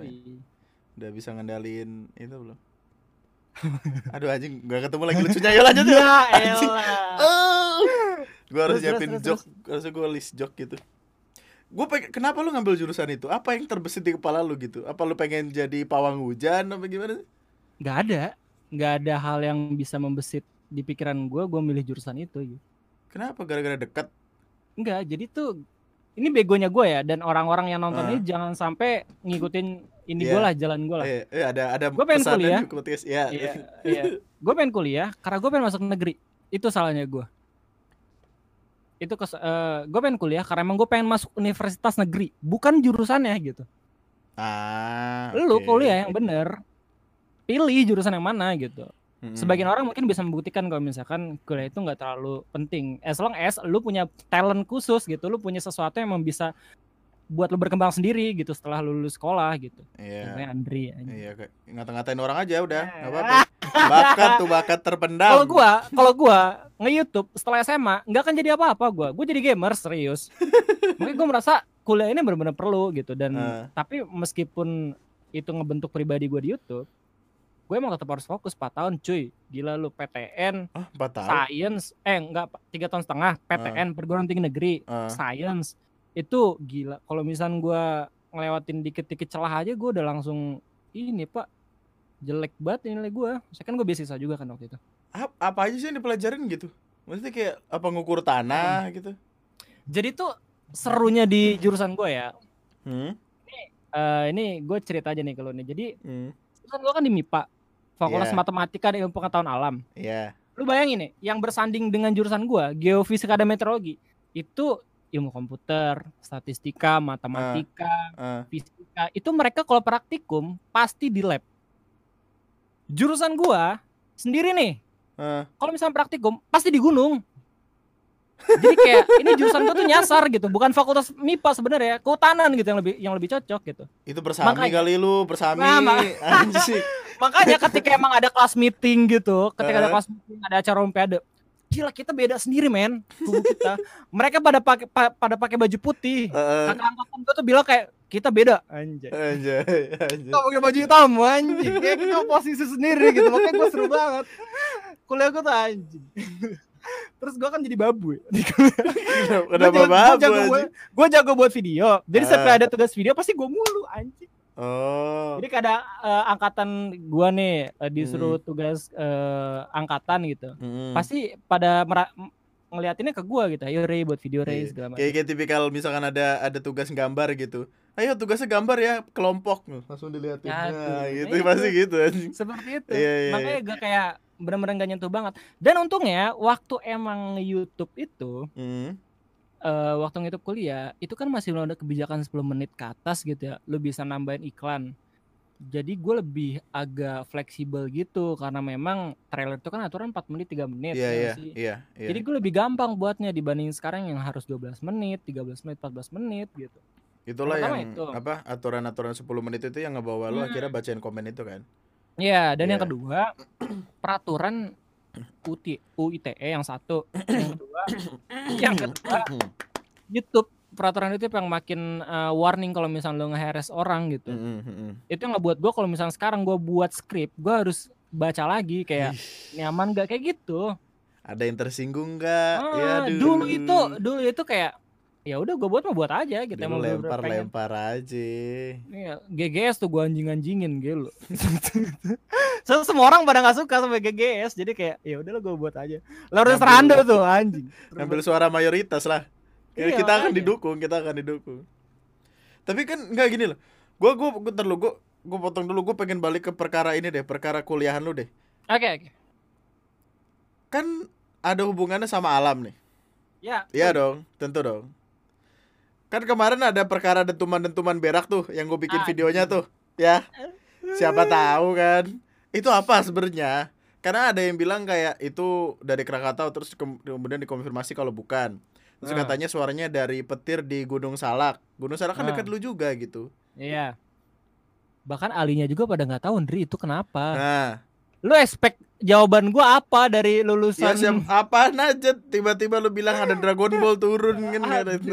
Udah bisa ngendalin itu belum? (laughs) Aduh anjing, gak ketemu lagi lucunya. Yuk lanjut. Ya elah. Oh. Gue harus Terus, terus, joke, harusnya gue list joke gitu. Gue pengen, kenapa lu ngambil jurusan itu? Apa yang terbesit di kepala lu gitu? Apa lu pengen jadi pawang hujan apa gimana? sih? Nggak ada. Nggak ada hal yang bisa membesit di pikiran gue. Gue milih jurusan itu. Gitu. Kenapa? Gara-gara dekat? Enggak. Jadi tuh ini begonya gue ya. Dan orang-orang yang nonton Ah. ini jangan sampai ngikutin ini Iya. gue lah, jalan gue lah. Eh, eh, ada ada Gua pengen kuliah. Iya, iya. Gue pengen kuliah karena gue pengen masuk negeri. Itu salahnya gue. Itu kes, gue pengen kuliah karena emang gue pengen masuk universitas negeri, bukan jurusannya gitu. Ah. Lu oke. kuliah yang bener, pilih jurusan yang mana gitu. Mm-mm. Sebagian orang mungkin bisa membuktikan kalau misalkan kuliah itu nggak terlalu penting, as long as lu punya talent khusus gitu, lu punya sesuatu yang bisa buat lu berkembang sendiri gitu setelah lu lulus sekolah gitu. Iya. Contohnya Andri. Iya, kayak ngata-ngatain orang aja udah, Eh. nggak apa-apa. Bakat tuh bakat terpendam. Kalau gua, kalau gua nge-YouTube setelah SMA nggak akan jadi apa-apa gua. Gua jadi gamer serius. (laughs) Makanya gua merasa kuliah ini benar-benar perlu gitu dan Eh. tapi meskipun itu ngebentuk pribadi gua di YouTube, gue emang tetap harus fokus 4 tahun cuy. Gila lu PTN, Ah, 4 tahun. science, eh enggak tiga tahun setengah PTN perguruan tinggi negeri, Eh. science itu gila. Kalau misalnya gua ngelewatin dikit-dikit celah aja gua udah langsung ini pak jelek banget nilai gua. Saya kan gue beasiswa juga kan waktu itu. Ap- apa aja sih yang dipelajarin gitu? Maksudnya kayak apa ngukur tanah gitu? Jadi tuh serunya di jurusan gue ya. Hmm? eh ini gue cerita aja nih kalau nih. Jadi Hmm. jurusan gue kan di MIPA, Fakultas Iya. Matematika dan Ilmu Pengetahuan Alam. Iya. Lu bayangin nih, yang bersanding dengan jurusan gue, Geofisika dan Meteorologi, itu ilmu komputer, statistika, matematika, Eh, fisika. Itu mereka kalau praktikum pasti di lab. Jurusan gua sendiri nih, eh. kalau misalnya praktikum pasti di gunung. Jadi kayak ini jurusan gua tuh nyasar gitu, bukan fakultas MIPA sebenarnya, kehutanan gitu yang lebih yang lebih cocok gitu. Itu bersami Makanya- kali lu, bersami. Nah, mak-. (laughs) Makanya ketika emang ada kelas meeting gitu, ketika ada Eh. kelas meeting, ada acara olimpiade, gila kita beda sendiri men, tubuh kita. (laughs) Mereka pada pakai pa- pada pakai baju putih. Heeh. Kakak angkatan gua tuh bilang kayak kita beda anjay. Anjay, anjay. Kita pakai baju hitam anjing, kayak kita posisi sendiri gitu. Makanya gue seru banget. Kuliah gue tuh anjing. Terus gue kan jadi babu ya. Kenapa babu jago, anjing? Gue jago buat video. Jadi setiap Ah. ada tugas video pasti gue mulu anjing. Oh. Jadi kada eh, angkatan gue nih eh, disuruh Hmm. tugas eh, angkatan gitu. Mm-mm. Pasti pada mera- ngeliatinnya ke gue gitu. Ayo Ray buat video Ray Iya. segala macam. Kayak kayak tipikal misalkan ada ada tugas gambar gitu. Ayo tugasnya gambar ya kelompok langsung dilihatin. Ya, Nah, gitu Nah, pasti itu. gitu seperti itu Iya, iya, makanya gue kayak bener-bener gak nyentuh banget dan untungnya waktu emang YouTube itu Hmm. Eh waktu YouTube kuliah itu kan masih belum ada kebijakan 10 menit ke atas gitu ya lu bisa nambahin iklan jadi gue lebih agak fleksibel gitu karena memang trailer itu kan aturan 4 menit 3 menit Iya ya iya sih? iya iya. jadi gue lebih gampang buatnya dibanding sekarang yang harus 12 menit 13 menit 14 menit gitu Itulah pertama yang itu. apa aturan-aturan 10 menit itu yang ngebawa lu Hmm. akhirnya bacain komen itu kan. Iya, dan yang Iya. kedua (clears throat) peraturan UT, UITE yang satu, yang kedua, (coughs) yang kedua YouTube peraturan YouTube yang makin eh, warning kalau misalnya lo nge-harass orang gitu. Mm-mm. Itu yang ngebuat gue kalau misalnya sekarang gue buat skrip, gue harus baca lagi kayak Ih, nyaman gak kayak gitu. ada yang tersinggung ya Ah, dulu itu, dulu itu kayak ya udah gue buat mau buat aja gitu. Dulu Emang bener-bener pengen. lempar-lempar aja. Iya, GGS tuh gue anjing-anjingin gitu. (laughs) so, semua orang pada nggak suka sama GGS, jadi kayak ya udahlah gue buat aja. Lawrence Ngambil- Rando tuh anjing. (laughs) Ngambil suara mayoritas lah. Ya, Iya, kita akan didukung, kita akan didukung. Tapi kan nggak gini loh. Gua gua gua ntar lu gua gua potong dulu gua pengen balik ke perkara ini deh, perkara kuliahan lu deh. Oke, oke. Kan ada hubungannya sama alam nih. Ya. Iya dong, tentu dong. Kan kemarin ada perkara dentuman-dentuman berak tuh yang gue bikin Anjing. videonya tuh, ya. Siapa tahu kan. Itu apa sebenarnya? Karena ada yang bilang kayak itu dari Krakatau terus ke- kemudian dikonfirmasi kalau bukan. Terus Ah. katanya suaranya dari petir di Gunung Salak. Gunung Salak kan Ah. dekat lu juga gitu. Iya. Bahkan alinya juga pada nggak tahu Ndri itu kenapa. Nah, Lu expect jawaban gua apa dari ya lulusan siap apaan aja tiba-tiba lu bilang ada Dragon Ball turun kan ada itu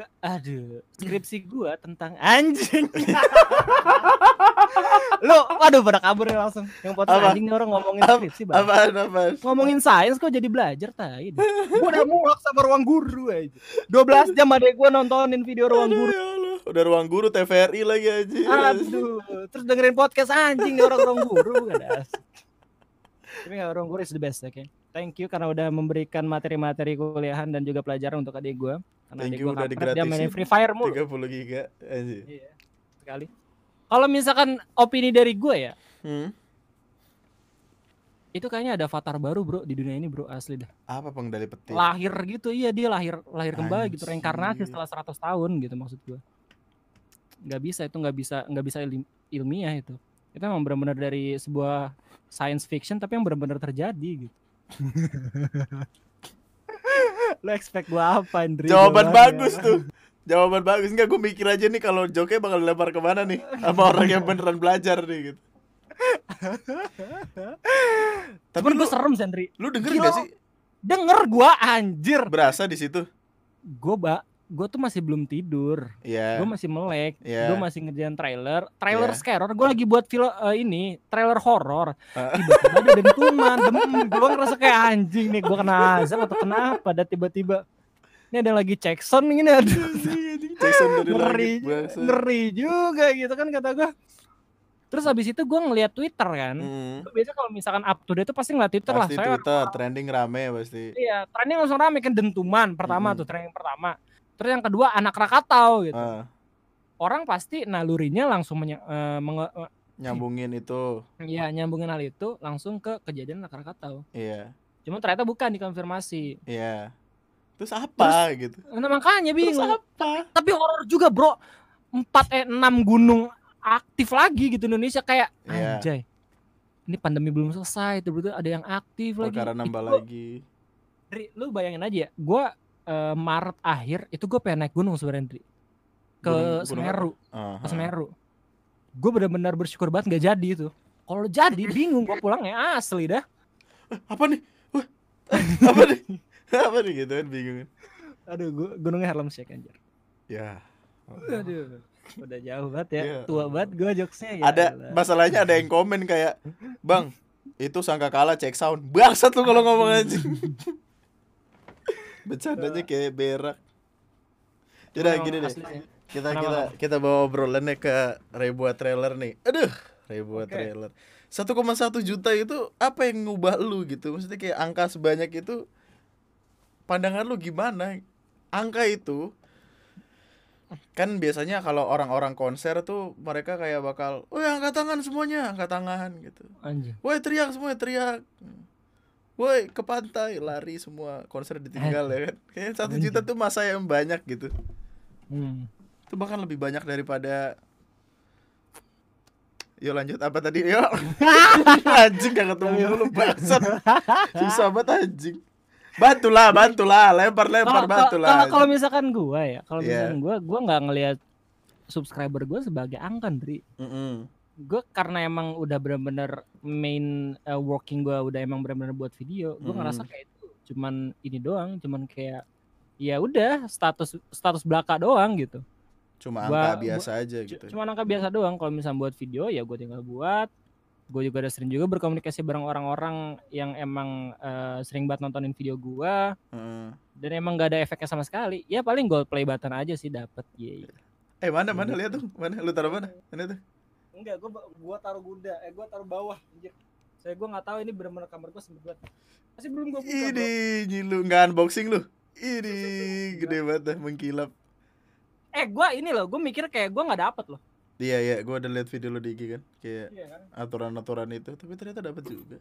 anjing. Aduh. Skripsi gua tentang anjing. (laughs) Lu, waduh pada kabur ya langsung. Yang potong Apa? anjing nih orang ngomongin skripsi bang. Apaan apaan? Ngomongin sains kok jadi belajar tai. (laughs) Gua udah muak sama ruang guru aja. 12 jam adek gua nontonin video ruang Aduh, guru. ya. Udah ruang guru TVRI lagi aja. Aduh, terus dengerin podcast anjing nih orang ruang guru gak ada. Tapi nggak ruang guru is the best, oke. Thank you karena udah memberikan materi-materi kuliahan dan juga pelajaran untuk adik gua. Karena Thank adik you gua udah kampret, dia digratisin. Free Fire mulu. 30 giga. Iya, sekali. Kalau misalkan opini dari gue ya, Hmm. itu kayaknya ada avatar baru bro di dunia ini bro asli dah. Apa pengendali petir? Lahir gitu, iya dia lahir lahir kembali gitu, Anjir. reinkarnasi setelah 100 tahun gitu maksud gue. Nggak bisa itu nggak bisa nggak bisa ilmiah itu. Itu emang benar-benar dari sebuah science fiction tapi yang benar-benar terjadi gitu. (laughs) Lo expect gua apa Andri? Jawaban bagus tuh. Jawaban bagus enggak gue mikir aja nih kalau joknya bakal dilempar ke mana nih sama orang yang beneran belajar nih gitu. (laughs) Tapi Cuman lu, gue serem Sandri. lu denger Gila. gak sih Denger gua anjir. berasa di situ? Gue ba, gue tuh masih belum tidur. Iya. gue masih melek, Iya. gue masih ngerjain trailer, trailer Iya. scare, gue lagi buat film eh, ini trailer horor, Ah. tiba-tiba ada dentuman, demam, gue ngerasa kayak anjing nih, gue kena azab atau kenapa, dan tiba-tiba ini ada lagi sound ini aduh Jason dari ngeri, langit ngeri juga gitu kan kata gue. Terus habis itu gue ngeliat Twitter kan, Hmm. biasa kalau misalkan up to date tuh pasti ngeliat Twitter Pasti lah, saya Twitter trending rame pasti. iya trending langsung rame kan dentuman pertama Mm-mm. tuh trending pertama, terus yang kedua anak Krakatau gitu, Ah, orang pasti nalurinya langsung menye- eh, menge- eh, nyambungin itu. Iya nyambungin hal itu langsung ke kejadian anak Krakatau. Iya. Cuma ternyata bukan dikonfirmasi. Iya. Terus apa gitu? Nah makanya Terus bingung. apa? Tapi horor juga bro. 4 eh 6 gunung aktif lagi gitu Indonesia kayak Iya. anjay. Ini pandemi belum selesai, tiba-tiba ada yang aktif lagi. Perkara nambah Itu, lagi. Dri, lu bayangin aja ya, gua eh, Maret akhir itu gue pengen naik gunung sebenarnya. Ke Gunung- gunung Semeru, Ah, ke ah. Semeru. Gue benar-benar bersyukur banget nggak jadi itu. Kalau jadi bingung gua pulang ya asli dah. Apa nih? Wah. (laughs) apa nih? apa nih gitu kan bingung. Aduh, gua gunungnya Harlem Shake anjir. Ya. Aduh, udah jauh banget ya. Iya. Tua banget gue jokesnya ya. ada elah. masalahnya ada yang komen kayak bang itu sangka kalah cek sound bangsat lu kalau ngomong anjing (laughs) bercandanya kayak berak. Yaudah Emang gini deh. kita Kenapa, kita kita bawa obrolannya ke ribuan trailer nih. Aduh ribuan Oke. trailer. 1,1 juta itu apa yang ngubah lu gitu? Maksudnya kayak angka sebanyak itu pandangan lu gimana? Angka itu kan biasanya kalau orang-orang konser tuh mereka kayak bakal, oh angkat tangan semuanya, angkat tangan gitu. Anjing. Woi teriak semua teriak. Woi ke pantai lari semua konser ditinggal ya kan. Kayaknya satu juta tuh masa yang banyak gitu. Hmm. Itu bahkan lebih banyak daripada Yuk lanjut apa tadi? Yuk. (laughs) anjing gak ketemu dulu bangsat. Susah banget anjing. Bantulah, bantulah, lempar lempar Kalau- bantulah. Kalau kalau misalkan gua ya, kalau Iya. misalkan gua gua nggak ngelihat subscriber gua sebagai angka, Dri. Mm-mm. Gue karena emang udah benar-benar main uh, working gua udah emang benar-benar buat video, gua Mm-mm. ngerasa kayak itu cuman ini doang, cuman kayak ya udah status status belaka doang gitu. Cuma Gua- angka biasa aja C- gitu. Cuma angka biasa doang. Kalau misalnya buat video ya gue tinggal buat. Gue juga udah sering juga berkomunikasi bareng orang-orang yang emang eh, sering banget nontonin video gua Heeh. dan emang gak ada efeknya sama sekali. Ya paling gold play button aja sih dapat. Ye. Eh mana mana Gitu. lihat tuh, mana lu taruh mana? Mana tuh? Enggak, gue gua taruh Gunda, eh gua taruh bawah anjir. Saya gua nggak tahu ini benar-benar kamar gua sempet banget. Masih belum gua buka. Ini nyilu nggak unboxing lu. Ini gede banget dah mengkilap. Eh gua ini loh, gua mikir kayak gua nggak dapet loh. Iya iya, gua udah lihat video lu di IG kan, kayak Iya kan? aturan-aturan itu, tapi ternyata dapat juga.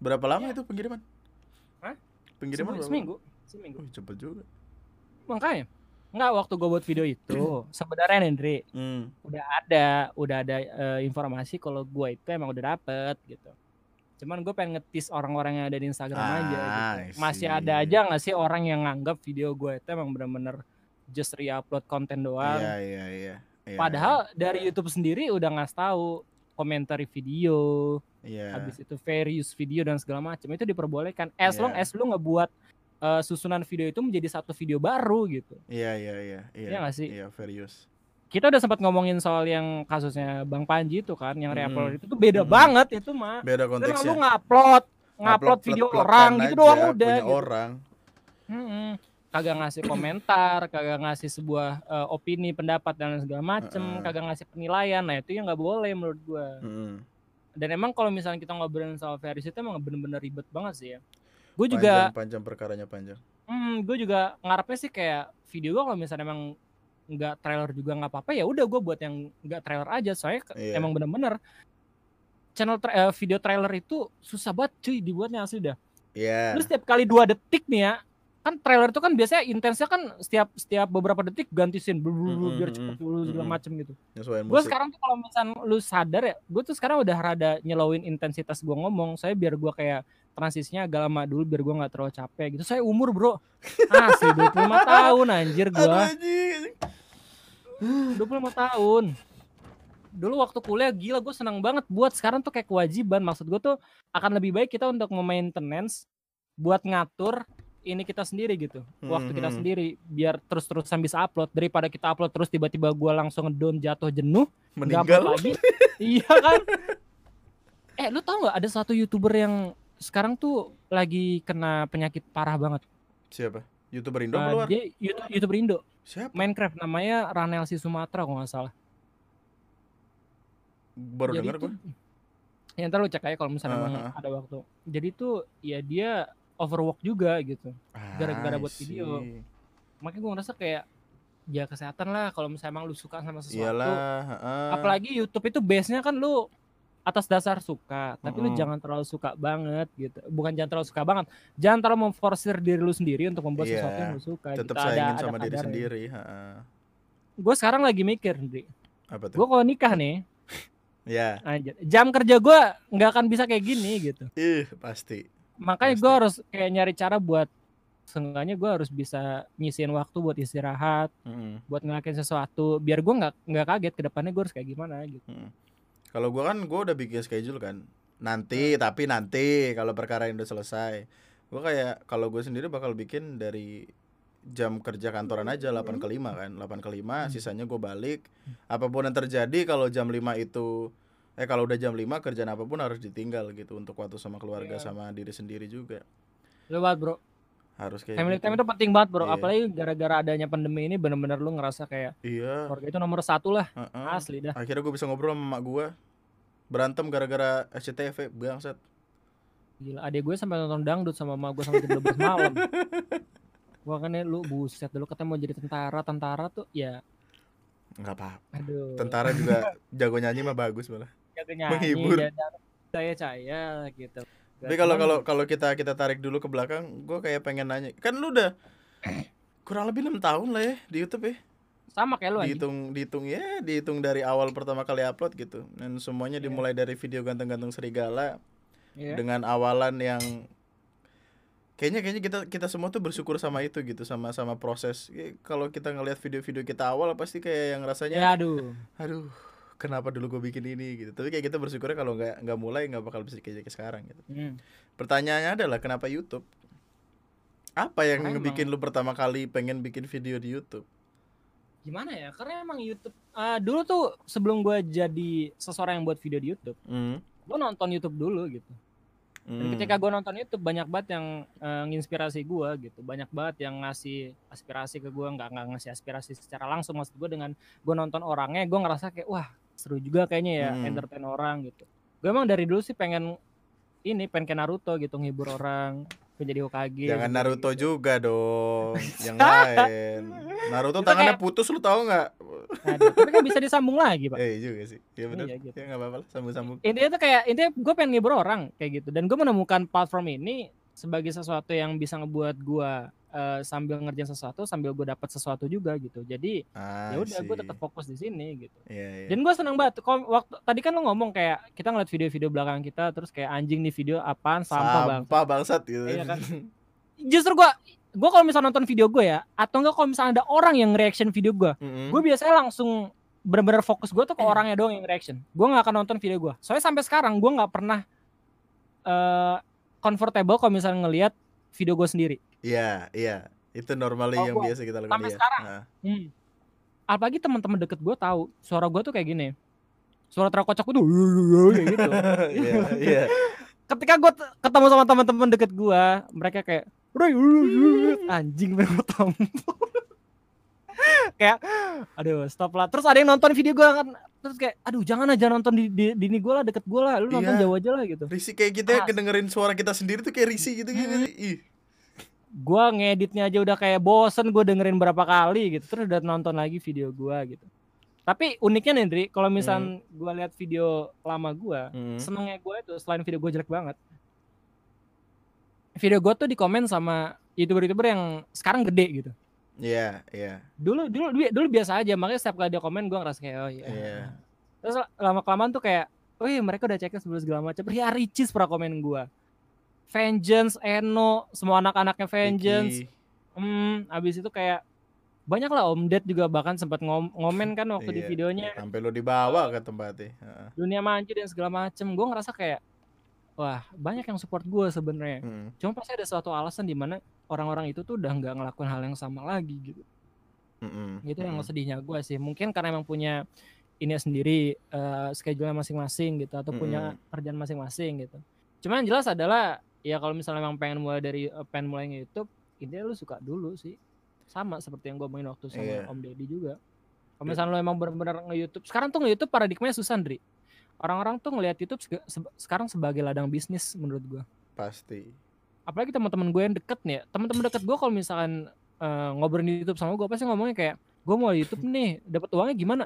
Berapa lama Iya. itu pengiriman? Hah? Pengiriman Seminggu, berapa? seminggu. Seminggu. Oh, cepet juga. Makanya Enggak, waktu gue buat video itu (clears throat) sebenarnya Nendri Hmm. udah ada, udah ada eh, informasi kalau gue itu emang udah dapet gitu. Cuman gue pengen ngetis orang-orang yang ada di Instagram aja Ah, gitu. I Masih ada aja nggak sih orang yang nganggap video gue itu emang bener-bener just re-upload konten doang. Iya, iya, iya. Iya, Padahal dari YouTube sendiri udah ngasih tahu komentari video, iya. habis itu fair use video dan segala macam itu diperbolehkan as long Iya. as lu ngebuat eh, susunan video itu menjadi satu video baru gitu. Iya, iya, iya, iya. Iya nggak sih? Iya, use. Kita udah sempat ngomongin soal yang kasusnya Bang Panji itu kan yang Mm-mm. re-upload itu tuh beda Mm-mm. banget itu mah. Beda Karena lu konteksnya. ngupload ngupload video orang gitu aja, doang udah punya gitu. orang. Mm-mm. Kagak ngasih komentar, kagak ngasih sebuah eh, opini, pendapat dan segala macem, Heeh. kagak ngasih penilaian. Nah, itu yang nggak boleh menurut gua. Mm-mm. Dan emang kalau misalnya kita ngobrolin soal use itu emang bener-bener ribet banget sih ya. Gue juga Panjang, panjang perkaranya panjang. Hmm, gue juga ngarepnya sih kayak video gue kalau misalnya emang nggak trailer juga nggak apa-apa ya udah gue buat yang nggak trailer aja soalnya Iya. emang bener-bener channel tra- eh, video trailer itu susah banget cuy dibuatnya asli dah. Iya. Lu setiap kali dua detik nih ya kan trailer itu kan biasanya intensnya kan setiap setiap beberapa detik ganti scene blu- blu- blu, biar cepet dulu segala macem gitu. Gue sekarang tuh kalau misalnya lu sadar ya, gue tuh sekarang udah rada nyelowin intensitas gue ngomong. Saya biar gue kayak transisinya agak lama dulu biar gue nggak terlalu capek gitu. Saya umur bro, asli 25 (laughs) tahun anjir gue. anjing. 25 tahun. Dulu waktu kuliah gila gue senang banget buat sekarang tuh kayak kewajiban. Maksud gue tuh akan lebih baik kita untuk memaintenance buat ngatur ini kita sendiri gitu. Waktu kita Mhm. sendiri biar terus-terusan bisa upload daripada kita upload terus tiba-tiba gue langsung down jatuh jenuh Meninggal. lagi. iya kan? (laughs) Eh lu tau nggak ada satu youtuber yang sekarang tuh lagi kena penyakit parah banget. Siapa? YouTuber Indo Eh, keluar. dia YouTube, YouTuber Indo Siapa? Minecraft namanya Ranel si Sumatera kalau nggak salah. Baru Jadi denger tuh, gue. ya ntar lu cek aja kalau misalnya ah. ada waktu. Jadi tuh ya dia overwork juga gitu. gara-gara buat video. Makanya gue ngerasa kayak ya kesehatan lah kalau misalnya emang lu suka sama sesuatu. Iyalah, heeh. Apalagi YouTube itu base-nya kan lu atas dasar suka, tapi lu Mm-mm. jangan terlalu suka banget gitu. Bukan jangan terlalu suka banget, jangan terlalu memforsir diri lu sendiri untuk membuat Iya, sesuatu yang lu suka. tetap gitu. sayangin sama diri kadarnya. sendiri. Gue sekarang lagi mikir, Dri. Apa tuh? Gue kalau nikah nih, (laughs) Ya, anjir, jam kerja gue nggak akan bisa kayak gini gitu. ih pasti. Makanya gue harus kayak nyari cara buat seenggaknya gue harus bisa nyisihin waktu buat istirahat, Mm-mm. buat ngelakuin sesuatu, biar gue nggak nggak kaget ke depannya gue harus kayak gimana gitu. Mm. Kalau gua kan gua udah bikin schedule kan. Nanti, tapi nanti kalau perkara yang udah selesai. Gua kayak kalau gue sendiri bakal bikin dari jam kerja kantoran aja 8 ke 5 kan. 8 ke 5, Hmm. sisanya gue balik. Apa pun yang terjadi kalau jam 5 itu eh kalau udah jam 5 kerjaan apa pun harus ditinggal gitu untuk waktu sama keluarga Iya. sama diri sendiri juga. Lewat bro, Harus kayak family gitu. time itu penting banget bro. Iya. Apalagi gara-gara adanya pandemi ini bener-bener lu ngerasa kayak Iya, keluarga itu nomor satu lah, heeh. asli dah. Akhirnya gue bisa ngobrol sama emak gue Berantem gara-gara SCTV Bangsat Gila, adek gue sampai nonton dangdut sama mama gue sampai jam 12 malam. (laughs) Gua kan ya, lu buset dulu katanya mau jadi tentara, tentara tuh ya Nggak apa aduh. Tentara juga jago nyanyi mah bagus malah jaga nyanyi menghibur. saya caya gitu. Tapi kalau kalau kalau kita kita tarik dulu ke belakang Gue kayak pengen nanya Kan lu udah (clears throat) Kurang lebih enam tahun lah ya Di Youtube ya sama kayak lu. Dihitung Dihitung ya Dihitung dari awal pertama kali upload gitu Dan semuanya Iya. dimulai dari video ganteng-ganteng serigala Iya. Dengan awalan yang Kayaknya kayaknya kita kita semua tuh bersyukur sama itu gitu sama sama proses. Kalau kita ngelihat video-video kita awal pasti kayak yang rasanya Ya aduh. aduh kenapa dulu gue bikin ini gitu tapi kayak kita bersyukurnya kalau nggak nggak mulai nggak bakal bisa kayak kayak sekarang gitu Hmm. pertanyaannya adalah kenapa YouTube apa yang Karena bikin lu pertama kali pengen bikin video di YouTube Gimana ya? Karena emang YouTube ah, dulu tuh sebelum gua jadi seseorang yang buat video di YouTube, hmm. gua nonton YouTube dulu gitu. Dan ketika gue nonton YouTube banyak banget yang eh, nginspirasi gue gitu, banyak banget yang ngasih aspirasi ke gue, nggak nggak ngasih aspirasi secara langsung maksud gue dengan gue nonton orangnya, gue ngerasa kayak wah seru juga kayaknya ya Hmm. entertain orang gitu. Gue emang dari dulu sih pengen ini pengen Naruto gitu nghibur orang, pengen jadi Hokage. jangan gitu. Naruto juga dong (laughs) yang lain Naruto tangannya kayak- putus lu tahu nggak Aduh, tapi kan bisa disambung lagi pak. eh juga sih ya benar Iya, gitu. ya nggak apa-apa lah sambung-sambung Intinya tuh kayak intinya gue pengen nghibur orang kayak gitu, dan gue menemukan platform ini sebagai sesuatu yang bisa ngebuat gue eh, sambil ngerjain sesuatu sambil gue dapat sesuatu juga gitu jadi Ah, ya udah gue tetap fokus di sini gitu Iya, iya. dan gue seneng banget kalau waktu tadi kan lo ngomong kayak kita ngeliat video-video belakang kita terus kayak anjing nih video apaan sampah bang Sampah bangsat gitu. Iya kan? justru gue gue kalau misalnya nonton video gue ya atau enggak kalau misalnya ada orang yang reaction video gue Mm-mm. gue biasanya langsung bener-bener fokus gue tuh ke orangnya doang yang reaction gue nggak akan nonton video gue soalnya sampai sekarang gue nggak pernah eh comfortable kalau misalnya ngelihat video gue sendiri Iya, iya. Itu normally Oh, yang gua biasa kita lakukan. sampai iya. sekarang. Ah. hmm. apalagi teman-teman deket gue tahu suara gue tuh kayak gini suara terkocok gue tuh kayak gitu (laughs) Iya, iya. ketika gue ketemu sama teman-teman deket gue mereka kayak "Ray, anjing mereka tampol kayak aduh stop lah terus ada yang nonton video gue kan terus kayak aduh jangan aja nonton di di, di ini gue lah deket gue lah lu nonton Iya. jauh aja lah gitu Risih kayak kita ya Ah. kedengerin suara kita sendiri tuh kayak risih gitu gitu. Ih. gue ngeditnya aja udah kayak bosen gue dengerin berapa kali gitu terus udah nonton lagi video gue gitu tapi uniknya nih Dri kalau misal gue lihat video lama gue Mm. senengnya gue itu selain video gue jelek banget video gue tuh di komen sama youtuber-youtuber yang sekarang gede gitu Iya, iya. dulu dulu dulu, dulu biasa aja makanya setiap kali dia komen gue ngerasa kayak oh iya Iya. terus lama kelamaan tuh kayak oh iya mereka udah ceknya sebelum segala macam ya Ricis pernah komen gue Vengeance, Eno, semua anak-anaknya Vengeance, hmm, abis itu kayak banyak lah Om Ded juga bahkan sempat ngom- ngomen kan waktu di Iya. videonya Sampai lo dibawa ke tempatnya. Heeh. dunia manji dan segala macem gue ngerasa kayak wah banyak yang support gue sebenarnya Mm. cuma pasti ada suatu alasan di mana orang-orang itu tuh udah nggak ngelakuin hal yang sama lagi gitu Mm-mm. itu yang Mm-mm. sedihnya gue sih mungkin karena emang punya ini sendiri eh, schedule masing-masing gitu atau punya kerjaan masing-masing gitu cuman yang jelas adalah ya kalau misalnya emang pengen mulai dari eh, pengen mulai nge-youtube intinya lu suka dulu sih sama seperti yang gue omongin waktu sama Iya. Om Deddy juga kalau Dan- misalnya lu emang benar-benar nge-youtube sekarang tuh nge-youtube paradigmanya susah Ndri orang-orang tuh ngelihat YouTube sega- seba- sekarang sebagai ladang bisnis menurut gue Pasti. Apalagi teman-teman gue yang deket nih ya. teman-teman deket gue kalau misalkan eh, ngobrol di YouTube sama gue pasti ngomongnya kayak gue mau di YouTube nih dapat uangnya gimana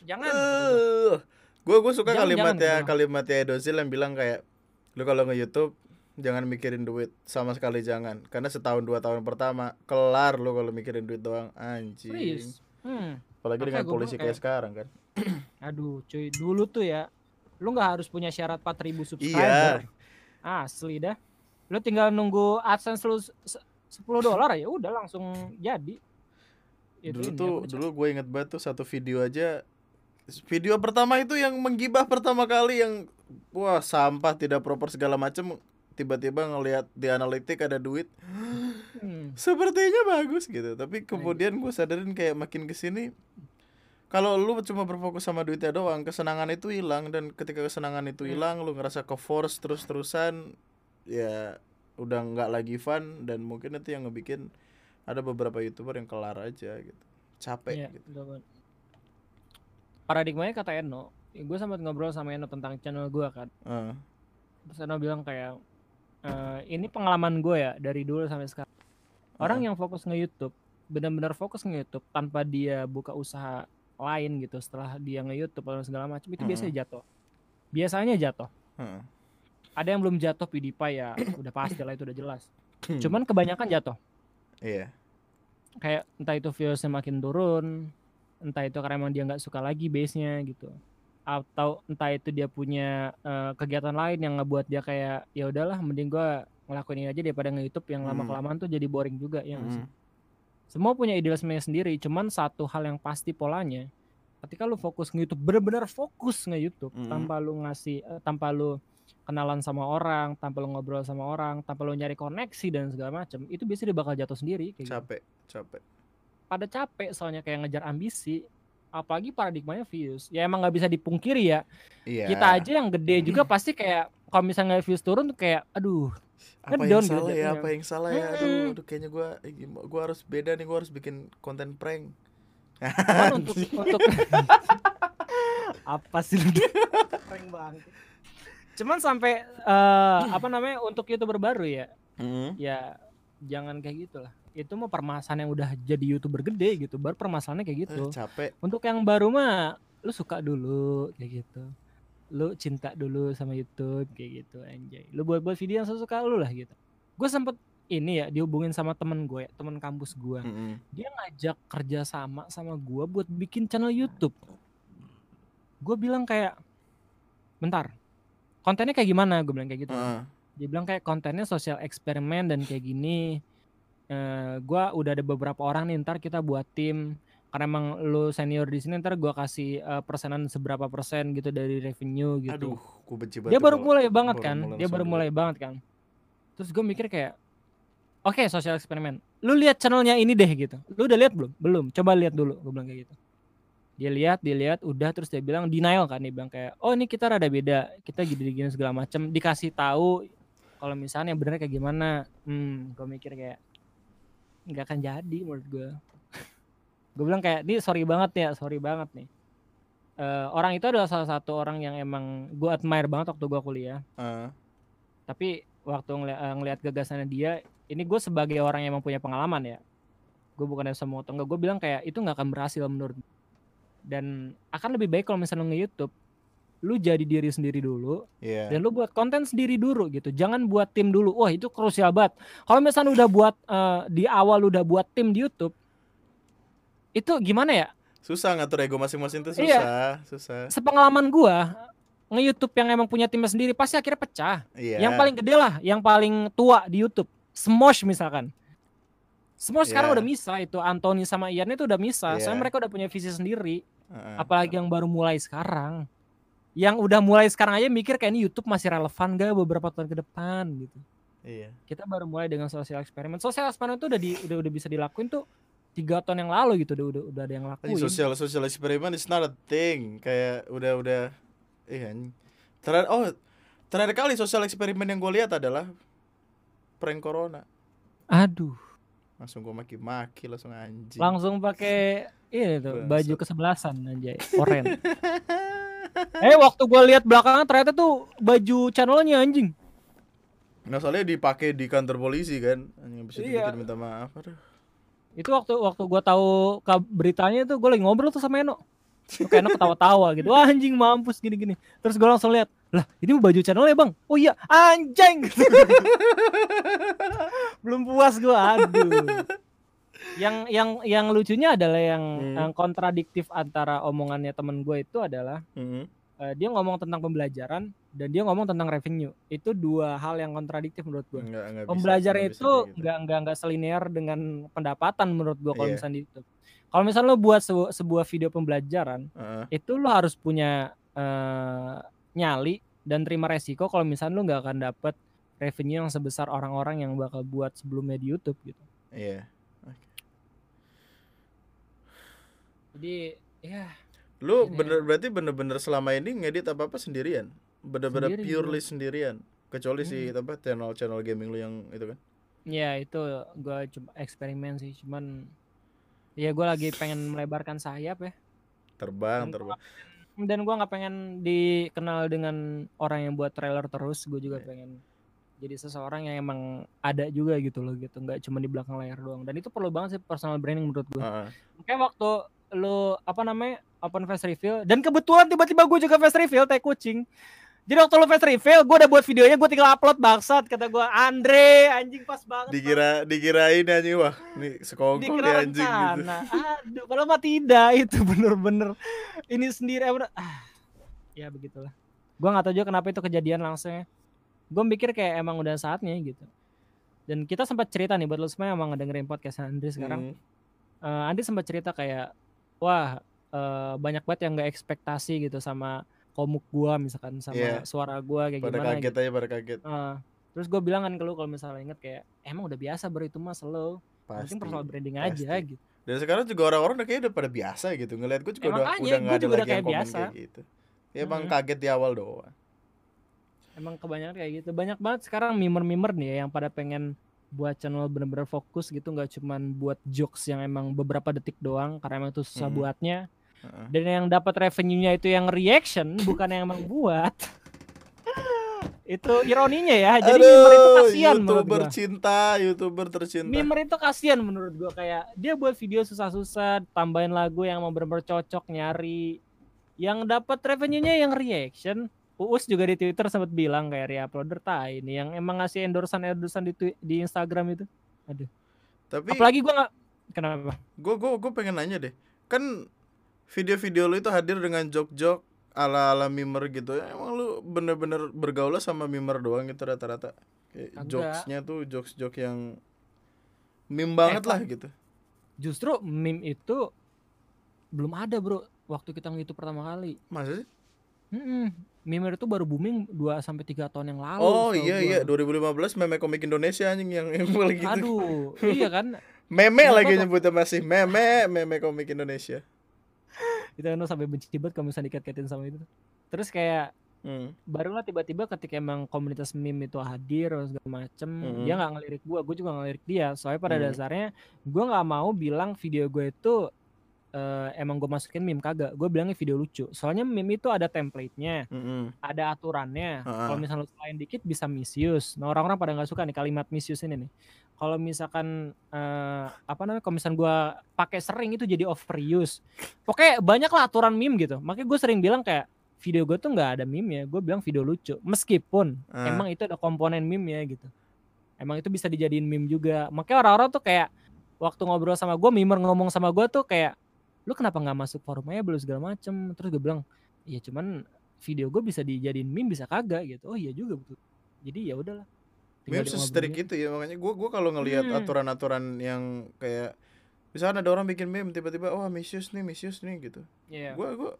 jangan gua. Eh, gue gue suka Jangan, kalimatnya jangan, kalimatnya Edozil yang bilang kayak lu kalau nge YouTube jangan mikirin duit sama sekali jangan karena setahun dua tahun pertama kelar lu kalau mikirin duit doang anjing Please. Hmm. apalagi Makanya dengan polisi kayak kayak- sekarang kan (clears throat) Aduh, cuy, dulu tuh ya, lu nggak harus punya syarat 4000 Iya. subscriber. Asli dah. Lu tinggal nunggu AdSense lu se- se- 10 dolar ya udah langsung jadi. Itu dulu tuh dulu gue inget banget tuh satu video aja video pertama itu yang menggibah pertama kali yang wah sampah tidak proper segala macem tiba-tiba ngelihat di analitik ada duit Hmm. sepertinya bagus gitu tapi kemudian gue sadarin kayak makin ke sini kalau lu cuma berfokus sama duitnya doang kesenangan itu hilang dan ketika kesenangan itu Hmm. hilang lu ngerasa ke force terus terusan ya udah nggak lagi fun dan mungkin itu yang ngebikin ada beberapa youtuber yang kelar aja gitu capek Iya, gitu banget. Paradigmanya kata Eno, gue sempat ngobrol sama Eno tentang channel gue kan. Heeh. Terus Eno bilang kayak "Eh, ini pengalaman gue ya dari dulu sampai sekarang. Orang yang fokus nge YouTube, benar-benar fokus nge YouTube tanpa dia buka usaha lain gitu setelah dia nge YouTube atau segala macam itu Mm. biasanya jatuh. Biasanya jatuh. Heeh. Ada yang belum jatuh PewDiePie ya, (coughs) udah pasti lah itu udah jelas. Hmm. Cuman kebanyakan jatuh. iya Kayak entah itu viewsnya makin turun, entah itu karena emang dia nggak suka lagi base-nya gitu. Atau entah itu dia punya eh, kegiatan lain yang ngebuat dia kayak ya udahlah mending gua ngelakuin ini aja daripada nge-YouTube yang lama Hmm. kelamaan tuh jadi boring juga ya nggak sih? Mm. semua punya idealismenya sendiri cuman satu hal yang pasti polanya ketika lu fokus nge YouTube bener-bener fokus nge YouTube Mm. tanpa lu ngasih eh, tanpa lu kenalan sama orang tanpa lu ngobrol sama orang tanpa lu nyari koneksi dan segala macam itu biasanya dia bakal jatuh sendiri kayak gitu. capek capek pada capek soalnya kayak ngejar ambisi apalagi paradigmanya views ya emang nggak bisa dipungkiri ya iya kita aja yang gede juga pasti kayak kalau misalnya views turun tuh kayak aduh apa yang gitu salah ya jatuhnya. apa yang salah ya aduh, aduh kayaknya gua eh, gua harus beda nih gua harus bikin konten prank Cuman untuk (laughs) untuk (laughs) apa sih lu? Prank banget. Cuman sampai eh, (clears throat) apa namanya untuk youtuber baru ya, Mm. ya jangan kayak gitu lah. Itu mah permasalahan yang udah jadi youtuber gede gitu, baru permasalahannya kayak gitu. Eh, capek Untuk yang baru mah lu suka dulu kayak gitu. Lu cinta dulu sama YouTube kayak gitu anjay. Lu buat-buat video yang sesuka lu lah gitu. Gue sempet ini ya dihubungin sama temen gue, temen kampus gue. Mm-mm. Dia ngajak kerja sama sama gue buat bikin channel YouTube. Gue bilang kayak, bentar, kontennya kayak gimana? Gue bilang kayak gitu. Heeh. Dia bilang kayak kontennya sosial eksperimen dan kayak gini. Eh, gua udah ada beberapa orang nih ntar kita buat tim karena emang lu senior di sini ntar gua kasih eh, persenan seberapa persen gitu dari revenue gitu. Aduh, gue benci banget. dia baru kalau mulai banget baru kan, mulai dia baru mulai banget kan. Terus gue mikir kayak, oke sosial eksperimen. Lu lihat channelnya ini deh gitu. Lu udah lihat belum? Belum. Coba lihat dulu. Gue bilang kayak gitu. Dia lihat, dia lihat, udah terus dia bilang denial kan. Dia bilang kayak, oh ini kita rada beda. Kita gini-gini segala macem. Dikasih tahu kalau misalnya benernya kayak gimana. Hmm, gue mikir kayak nggak akan jadi menurut gue. (laughs) gue bilang kayak, ini sorry banget ya, sorry banget nih. Eh, orang itu adalah salah satu orang yang emang gue admire banget waktu gue kuliah Heeh. tapi waktu ngeli- eh, ngelihat gagasannya dia ini gue sebagai orang yang emang punya pengalaman ya gue bukannya semua atau enggak gue bilang kayak itu nggak akan berhasil menurut gue. Dan akan lebih baik kalau misalnya nge YouTube lu jadi diri sendiri dulu Iya. dan lu buat konten sendiri dulu gitu jangan buat tim dulu wah itu krusial banget kalau misalnya udah buat eh, di awal udah buat tim di YouTube itu gimana ya Susah ngatur ego masing-masing tuh Iya. susah, susah. sepengalaman gua nge-YouTube yang emang punya timnya sendiri pasti akhirnya pecah Iya. Yang paling gede lah, yang paling tua di YouTube. Smosh misalkan. Smosh sekarang Iya. udah misah itu Anthony sama Ian itu udah misah. Iya. Soalnya mereka udah punya visi sendiri. Heeh. Apalagi yang baru mulai sekarang. Yang udah mulai sekarang aja mikir kayak ini YouTube masih relevan gak beberapa tahun ke depan gitu. Iya. Kita baru mulai dengan sosial eksperimen. Sosial eksperimen itu udah di, udah, udah bisa dilakuin tuh tiga tahun yang lalu gitu udah udah, udah ada yang lakuin. sosial sosial eksperimen is not a thing. Kayak udah udah eh anjing. Terakhir oh terakhir kali sosial eksperimen yang gue lihat adalah prank corona. Aduh, Langsung gue maki-maki langsung anjing. langsung pakai ini tuh baju kesebelasan anjay, oren. (laughs) eh waktu gue lihat belakangan ternyata tuh baju channelnya anjing. Nah soalnya dipakai di kantor polisi kan. Anjing bisa Iya. minta maaf. Aduh. Itu waktu waktu gue tahu beritanya tuh gue lagi ngobrol tuh sama Eno. Tuh kayak Eno ketawa-tawa gitu. Wah anjing mampus gini-gini. Terus gue langsung lihat, lah ini baju channelnya bang. Oh iya anjing. (laughs) Belum puas gue, aduh. (laughs) Yang yang yang lucunya adalah yang, Hmm. yang kontradiktif antara omongannya temen gue itu adalah Mhm. eh, dia ngomong tentang pembelajaran dan dia ngomong tentang revenue. Itu dua hal yang kontradiktif menurut gue. Enggak, enggak bisa, Pembelajaran bisa itu gitu. nggak nggak nggak selinear dengan pendapatan menurut gua kalau Iya. misalnya di YouTube. Kalau misalnya lo buat sebu- sebuah video pembelajaran, Heeh. itu lo harus punya eh, nyali dan terima resiko kalau misalnya lo nggak akan dapet revenue yang sebesar orang-orang yang bakal buat sebelumnya di YouTube gitu. Iya. Jadi ya Lu Ini ya. bener berarti bener-bener selama ini ngedit apa apa sendirian? Bener-bener Sendiri purely sendirian. Kecuali si Hmm. apa channel-channel gaming lu yang itu kan. ya itu gua coba eksperimen sih, cuman ya gua lagi pengen melebarkan sayap ya. Terbang, Dan terbang. Dan gua nggak pengen dikenal dengan orang yang buat trailer terus. Gue juga Iya. pengen jadi seseorang yang emang ada juga gitu loh gitu. Nggak cuma di belakang layar doang. Dan itu perlu banget sih personal branding menurut gue Heeh. kayak waktu lu apa namanya open face reveal dan kebetulan tiba-tiba gue juga face reveal teh kucing jadi waktu lu face reveal gue udah buat videonya gue tinggal upload bangsat kata gue Andre anjing pas banget Dikira dikirain anjing wah, nih sekongkol dikira ya anjing gitu. rencana. Aduh kalau mah tidak (laughs) itu bener-bener. Ini sendiri bener, ah. Ya begitulah. Gua nggak tahu juga kenapa itu kejadian langsungnya gue mikir kayak emang udah saatnya gitu. Dan kita sempat cerita nih buat lo semua yang emang ngedengerin podcast Andri sekarang. Hmm. Eh, Andri sempat cerita kayak wah eh, banyak banget yang nggak ekspektasi gitu sama komuk gua misalkan sama Iya. suara gua kayak Pada gimana kaget gitu. aja, pada kaget. Eh, terus gue bilang kan ke lu kalau misalnya inget kayak emang udah biasa bro itu mah slow Pasti. penting personal branding pasti. aja gitu Dan sekarang juga orang-orang udah kayaknya udah pada biasa gitu. Ngeliat gue juga Ya, udah udah gua nggak ada lagi yang kayak komen biasa. kayak gitu. Ya emang Mm-mm. kaget di awal doang. emang kebanyakan kayak gitu banyak banget sekarang mimer-mimer nih ya yang pada pengen buat channel bener-bener fokus gitu nggak cuman buat jokes yang emang beberapa detik doang karena emang itu susah Mhm. buatnya Dan yang dapat revenue-nya itu yang reaction (laughs) bukan yang emang buat (laughs) itu ironinya ya jadi mimer itu kasihan menurut youtuber gua cinta, youtuber tercinta. mimer itu kasihan menurut gua kayak dia buat video susah-susah tambahin lagu yang mau bener-bener cocok nyari yang dapat revenue-nya yang reaction Uus juga di Twitter sempat bilang kayak reuploader tai ini yang emang ngasih endorsan endorsan di di Instagram itu. Aduh. Tapi Apalagi gua nggak kenapa? gue gue gue pengen nanya deh. Kan video-video lu itu hadir dengan jok-jok ala-ala mimer gitu. Emang lu bener-bener bergaul sama mimer doang gitu rata-rata. Jokesnya tuh jokes-jokes yang meme banget Eh, lah gitu. Justru meme itu belum ada, Bro, waktu kita ngitu pertama kali. Masa sih? Mm-mm. Meme itu baru booming 2 sampai 3 tahun yang lalu. Oh iya gua. iya 2015 meme komik Indonesia anjing yang yang lagi gitu. Aduh, iya kan? (laughs) Meme Kenapa lagi nyebutnya masih meme meme komik Indonesia. Kita kan sampai benci banget kalau misalnya dikait-kaitin sama itu. Terus kayak Hmm. barulah tiba-tiba ketika emang komunitas meme itu hadir atau segala macem Mm-mm. dia nggak ngelirik gua gue juga ngelirik dia soalnya pada Mm. dasarnya gua nggak mau bilang video gue itu eh, emang gue masukin meme kagak gue bilangnya video lucu soalnya meme itu ada template-nya Mm-mm. ada aturannya Ha-ha. kalau misalnya lu selain dikit bisa misuse nah orang-orang pada nggak suka nih kalimat misuse ini nih kalau misalkan eh, apa namanya kalau misalnya gua pakai sering itu jadi overuse. Pokoknya banyak lah aturan meme gitu. Makanya gue sering bilang kayak video gue tuh nggak ada meme ya. Gue bilang video lucu. Meskipun Ah. emang itu ada komponen meme ya gitu. Emang itu bisa dijadiin meme juga. Makanya orang-orang tuh kayak waktu ngobrol sama gue mimer ngomong sama gue tuh kayak lu kenapa nggak masuk forum aja belum segala macem? Terus gue bilang iya cuman video gue bisa dijadiin meme bisa kagak gitu. Oh iya juga betul. Jadi ya udahlah Sesterik ngobrolnya. itu ya makanya gua gua kalau ngelihat Hmm. aturan-aturan yang kayak misalkan ada orang bikin meme tiba-tiba wah misius nih misius nih gitu. Iya. Gua gua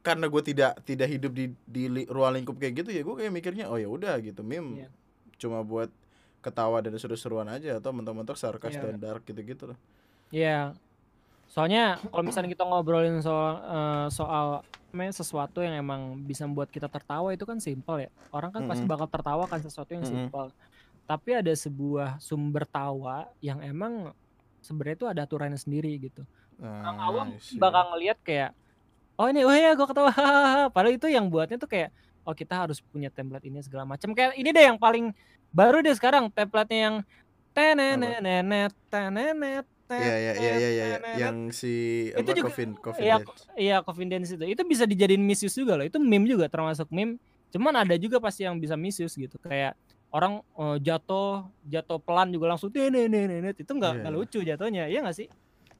karena gue tidak tidak hidup di di li- ruang lingkup kayak gitu ya gue kayak mikirnya oh ya udah gitu meme Iya. cuma buat ketawa dan seru-seruan aja atau mentok-mentok sarkas Iya. dan dark gitu-gitu loh. Iya. Soalnya kalau misalnya kita ngobrolin soal eh, soal sesuatu yang emang bisa membuat kita tertawa itu kan simpel ya. Orang kan pasti Mm-mm. bakal tertawa kan sesuatu yang simpel. Tapi ada sebuah sumber tawa yang emang sebenarnya itu ada aturannya sendiri gitu. Orang Ah, awam bakal ngelihat kayak oh ini oh ya gue ketawa (laughs) hahaha." padahal itu yang buatnya tuh kayak oh kita harus punya template ini segala macam kayak ini deh yang paling baru deh sekarang template-nya yang tenenenet tenenet Iya iya iya iya iya yang si Itu apa juga- Coffin Iya, Dance. iya confidence itu. Itu bisa dijadiin misuse juga loh. Itu meme juga termasuk meme. Cuman ada juga pasti yang bisa misuse gitu. Kayak orang eh, jatuh jatuh pelan juga langsung nenet itu nggak Iya, nggak iya. lucu jatuhnya. Iya nggak sih?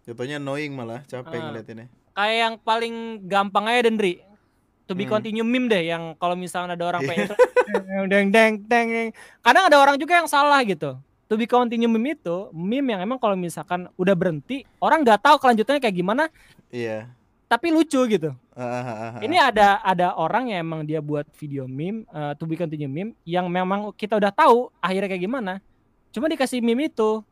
Jatuhnya annoying malah capek Ah. ngeliatinnya. Kayak yang paling gampang aja Dendri. To be Hmm. continue meme deh yang kalau misalnya ada orang pengen deng deng deng deng. Kadang ada orang juga yang salah gitu. To be continue meme itu meme yang emang kalau misalkan udah berhenti orang nggak tahu kelanjutannya kayak gimana Iya. tapi lucu gitu. Ah, ah, ah. Ini ada ada orang yang emang dia buat video meme uh, to be continue meme yang memang kita udah tahu akhirnya kayak gimana. Cuma dikasih meme itu.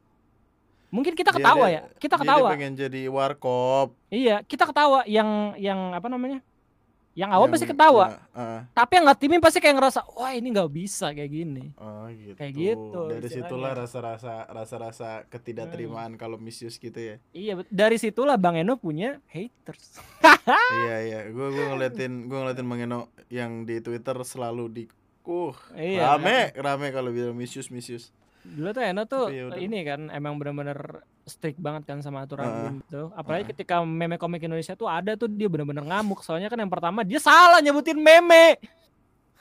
Mungkin kita ketawa dia- ya. Kita ketawa. Dia pengen jadi warkop. Iya, kita ketawa yang yang apa namanya? Yang awam yang- pasti ketawa. ya, ah, Tapi yang nggak timim pasti kayak ngerasa, "Wah, ini nggak bisa kayak gini." oh gitu. Kayak gitu Dari situlah rasa-rasa rasa-rasa ketidakterimaan Hmm. kalau misuse gitu ya. Iya, dari situlah Bang Eno punya haters. (laughs) iya iya, gua gua ngeliatin gua ngeliatin Bang Eno yang di Twitter selalu di uh Iya. rame rame kalau bilang misuse misuse. Dulu tuh Eno tuh ya ini kan emang bener-bener strict banget kan sama aturan meme itu. Apalagi Heeh. ketika meme komik Indonesia tuh ada tuh dia bener-bener ngamuk. Soalnya kan yang pertama dia salah nyebutin meme.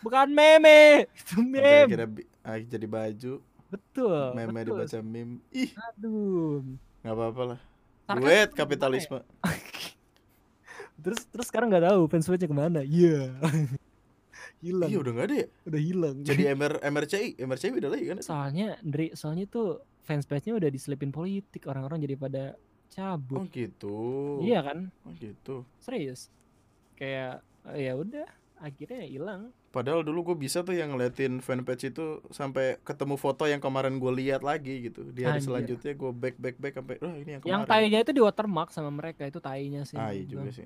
Bukan meme. Itu meme. ah, jadi baju, Betul. meme betul. dibaca meme. Ih, Aduh. nggak apa-apa lah. Duit kapitalisme. (laughs) Terus terus sekarang nggak tahu fanspace ke mana. Iya. Hilang. Iya udah nggak ada ya. udah hilang. Jadi (laughs) MR MRCI, MRCI udah lagi kan? soalnya Ndri, soalnya tuh fanspage-nya udah diselipin politik. Orang-orang jadi pada Oh cabut. gitu. Iya kan? Oh gitu. Serius. Kayak eh, ya udah akhirnya hilang. Padahal dulu gue bisa tuh yang ngeliatin fanpage itu sampai ketemu foto yang kemarin gue lihat lagi gitu. Di hari Anjir. selanjutnya gue back back back sampai, oh ini yang Yang kemarin. tainya itu di watermark sama mereka itu tainya sih. Ah iya juga sih.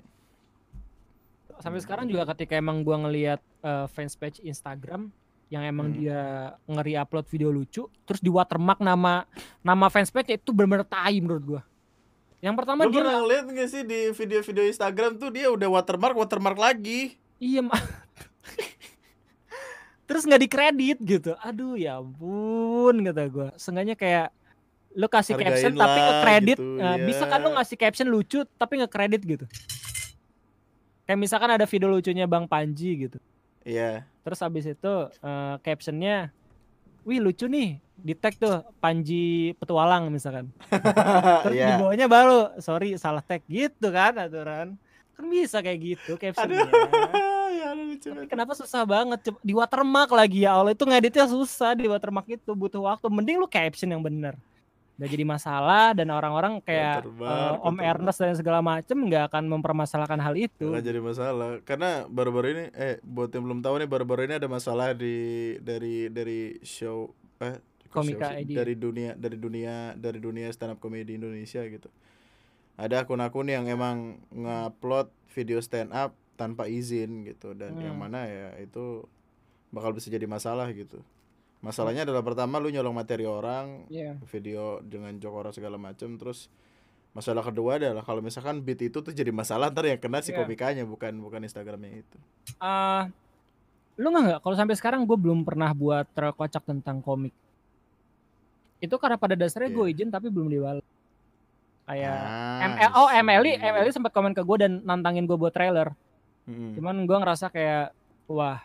Sampai sekarang juga ketika emang gua ngelihat eh, fanspage Instagram yang emang Hmm. dia ngeri-upload video lucu terus di watermark nama nama fanspage itu bener-bener tai menurut gua. Yang pertama Lu dia pernah ngeliat gak sih di video-video Instagram tuh dia udah watermark watermark lagi. iya Ma. (laughs) terus nggak dikredit gitu. Aduh ya ampun kata gua. Seenggaknya kayak lu kasih Hargain caption tapi lah, nge-credit. gitu, Nah, Bisa kan lu ya. ngasih caption lucu tapi nge-credit gitu. Kayak misalkan ada video lucunya Bang Panji gitu. Iya. Terus habis itu eh, captionnya, wih lucu nih, di tag tuh Panji Petualang misalkan. (laughs) Terus di Iya. bawahnya baru, sorry salah tag gitu kan aturan. Kan bisa kayak gitu captionnya. (laughs) ya lucu Tapi kenapa susah banget di watermark lagi ya Allah itu ngeditnya susah di watermark itu butuh waktu. Mending lu caption yang bener. Udah jadi masalah dan orang-orang kayak Watermark, eh, Om watermark. Ernest dan segala macem nggak akan mempermasalahkan hal itu. Nggak jadi masalah karena baru-baru ini eh buat yang belum tahu nih baru-baru ini ada masalah di dari dari show eh Komika show dari dunia dari dunia dari dunia stand up comedy Indonesia gitu. Ada akun-akun yang emang ngupload video stand up tanpa izin gitu dan yang Hmm. mana ya itu bakal bisa jadi masalah gitu. Masalahnya adalah pertama lu nyolong materi orang, Iya. video dengan jok orang segala macam terus masalah kedua adalah kalau misalkan beat itu tuh jadi masalah ntar yang kena si Iya. komikanya bukan bukan instagramnya itu Eh, lu nggak nggak kalau sampai sekarang gue belum pernah buat terkocak tentang komik. Itu karena pada dasarnya gue Iya. izin tapi belum dibalas. Kayak Ah, ML, oh MLI. MLI sempat komen ke gue dan nantangin gue buat trailer. Mm-mm. Cuman gue ngerasa kayak wah,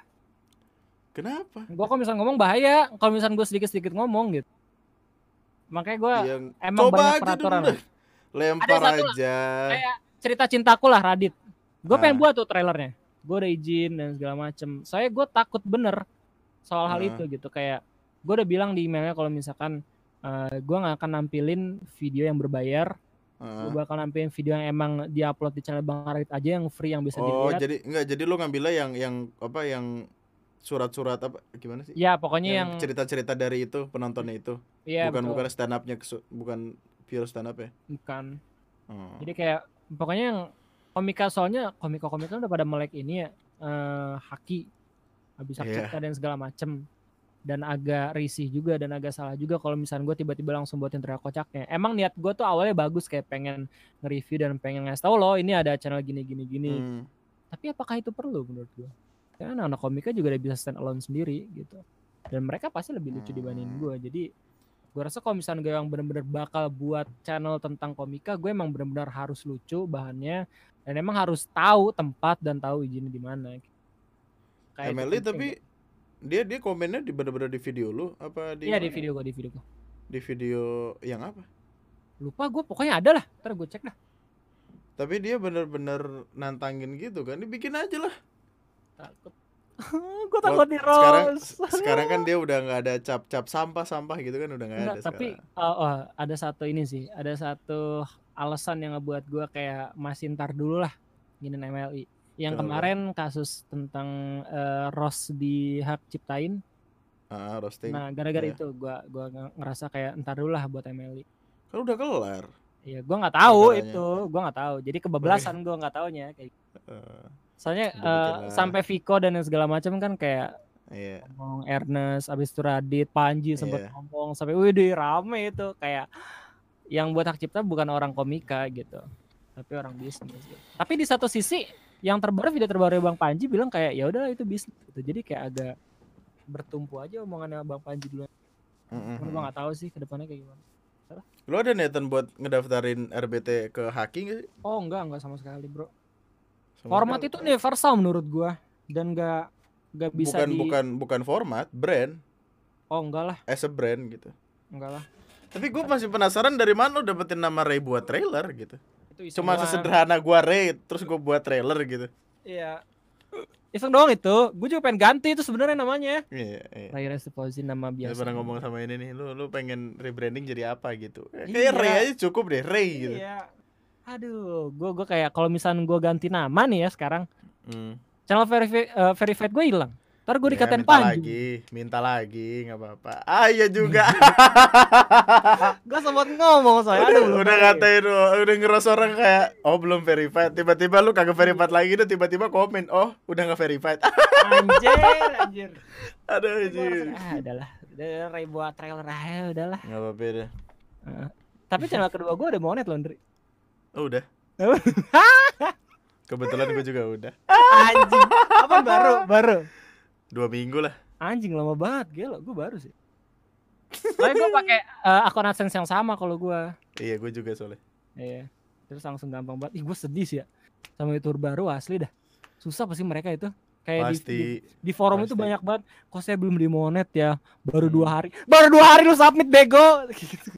kenapa gue kalau misalnya ngomong bahaya. Kalau misalnya gue sedikit-sedikit ngomong gitu. Makanya gue yang emang coba banyak aja peraturan. dulu lempar Ada lah, aja kayak cerita cintaku lah Radit. Gue pengen Ah. buat tuh trailernya. Gue udah izin dan segala macem. Saya gue takut bener soal hal Ah. itu gitu. Kayak gue udah bilang di emailnya kalau misalkan gue nggak akan nampilin video yang berbayar. Heeh. Gue bakal nampilin video yang emang diupload di channel Bang Radit aja yang free yang bisa oh dilihat. jadi enggak jadi lu ngambilnya yang yang apa yang surat-surat apa gimana sih Ya pokoknya yang, cerita-cerita dari itu penontonnya itu Iya bukan betul. bukan stand upnya bukan pure stand up ya bukan. Oh. Jadi kayak pokoknya yang komika soalnya komika-komika udah pada melek ini ya eh haki habis hak Iya. cipta dan segala macem dan agak risih juga dan agak salah juga kalau misalnya gue tiba-tiba langsung buatin teriak kocaknya. Emang niat gue tuh awalnya bagus kayak pengen nge-review dan pengen ngasih tau loh ini ada channel gini gini gini. Hmm. Tapi apakah itu perlu menurut gue? Karena anak-anak komika juga udah bisa stand alone sendiri gitu. Dan mereka pasti lebih lucu dibandingin Hmm. gue. Jadi gue rasa kalau misalnya gue yang bener-bener bakal buat channel tentang komika, gue emang bener-bener harus lucu bahannya dan emang harus tahu tempat dan tahu izinnya di mana. Kayak Emily tapi dia dia komennya di bener-bener di video lu apa di Iya di video gue di video gue. di video yang apa Lupa gue pokoknya ada lah. Ntar gue cek dah. Tapi dia bener-bener nantangin gitu kan. Dibikin aja lah. Takut. (laughs) gue takut di sekarang roast. (laughs) sekarang kan dia udah nggak ada cap-cap sampah-sampah gitu kan udah nggak Enggak, ada tapi sekarang. oh, oh, ada satu ini sih, ada satu alasan yang ngebuat gua kayak masih ntar dulu lah gini MLI. Yang Kenapa? kemarin kasus tentang eh, Ros di hak ciptain. Ah, roasting. Nah, gara-gara Iya. itu gua gua nge- ngerasa kayak ntar dulu lah buat MLI. Kan udah kelar. Iya, gua nggak tahu itu, gua nggak tahu. Jadi kebablasan gua nggak taunya kayak. gitu. Soalnya lah. sampai Viko dan segala macam kan kayak iya. ngomong Ernest, abis itu Radit, Panji sempat Iya. ngomong sampai wih rame itu kayak yang buat hak cipta bukan orang komika gitu, tapi orang bisnis. Gitu. Tapi di satu sisi yang terbaru video terbaru Bang Panji bilang kayak ya udah itu bisnis gitu. Jadi kayak agak bertumpu aja omongannya Bang Panji dulu. Mm-mm. Cuman gua nggak tahu sih ke depannya kayak gimana. Lu ada niatan buat ngedaftarin RBT ke Haki nggak sih? Oh enggak enggak sama sekali bro. Format itu universal menurut gua dan nggak nggak bisa bukan di. bukan bukan format, brand, Oh enggak lah as a brand gitu. enggak lah. Tapi gue masih penasaran dari mana lu dapetin nama Ray buat trailer gitu. Itu Cuma doang. sesederhana gua Ray terus gue buat trailer gitu. Iya. Iseng doang itu. Gue juga pengen ganti itu sebenarnya namanya. Iya, iya. Ray Restiposi nama Biasa pernah ngomong sama ini nih, lu lu pengen rebranding jadi apa gitu. Iya. Kayak Ray aja cukup deh, Ray gitu. Iya. Aduh, gue gue kayak kalau misalnya gue ganti nama nih ya sekarang, Hmm. channel verifi uh, verified gue hilang. Ntar gue Ya, dikatain minta Panji. lagi, minta lagi, nggak apa-apa. Ah iya juga. (laughs) Gue sempat ngomong saya. udah, Aduh, belum udah ngatain lu, udah ngerasa orang kayak oh belum verified. Tiba-tiba lu kagak verified lagi deh, tiba-tiba komen, "Oh, udah nggak verified." Anjir, anjir. (laughs) Aduh, anjir. ah, udahlah. Udah buat trailer aja udahlah. Nggak apa-apa deh. Uh, tapi channel kedua gue udah monet loh, Ndri. Oh, udah. (laughs) Kebetulan gue juga udah. Anjing. Apa baru? Baru. Dua minggu lah. Anjing lama banget, gila. Gue baru sih. Soalnya gue pakai uh, akun AdSense yang sama kalau gue. Iya, gue juga soalnya. Iya. Terus langsung gampang banget. Ih, gue sedih sih ya. Sama youtuber baru asli dah. Susah pasti mereka itu. Kayak di, Pasti. di, di forum itu pasti. banyak banget. Kok saya belum dimonet ya? Baru dua Hmm. hari. Baru dua hari lu submit bego. Gitu.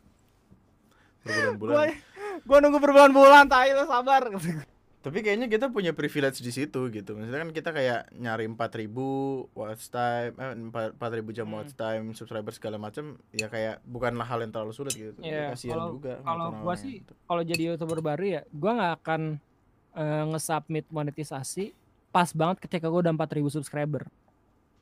Berbulan-bulan. Gua nunggu berbulan-bulan, tai lu sabar. Tapi kayaknya kita punya privilege di situ gitu. Maksudnya kan kita kayak nyari 4000 watch time, eh 4 4000 jam Hmm. watch time, subscriber segala macam, ya kayak bukanlah hal yang terlalu sulit gitu. Iya, kasihan juga kalau gua sih gitu. Kalau jadi youtuber baru ya, gua nggak akan eh, nge-submit monetisasi pas banget ketika gua udah 4000 subscriber.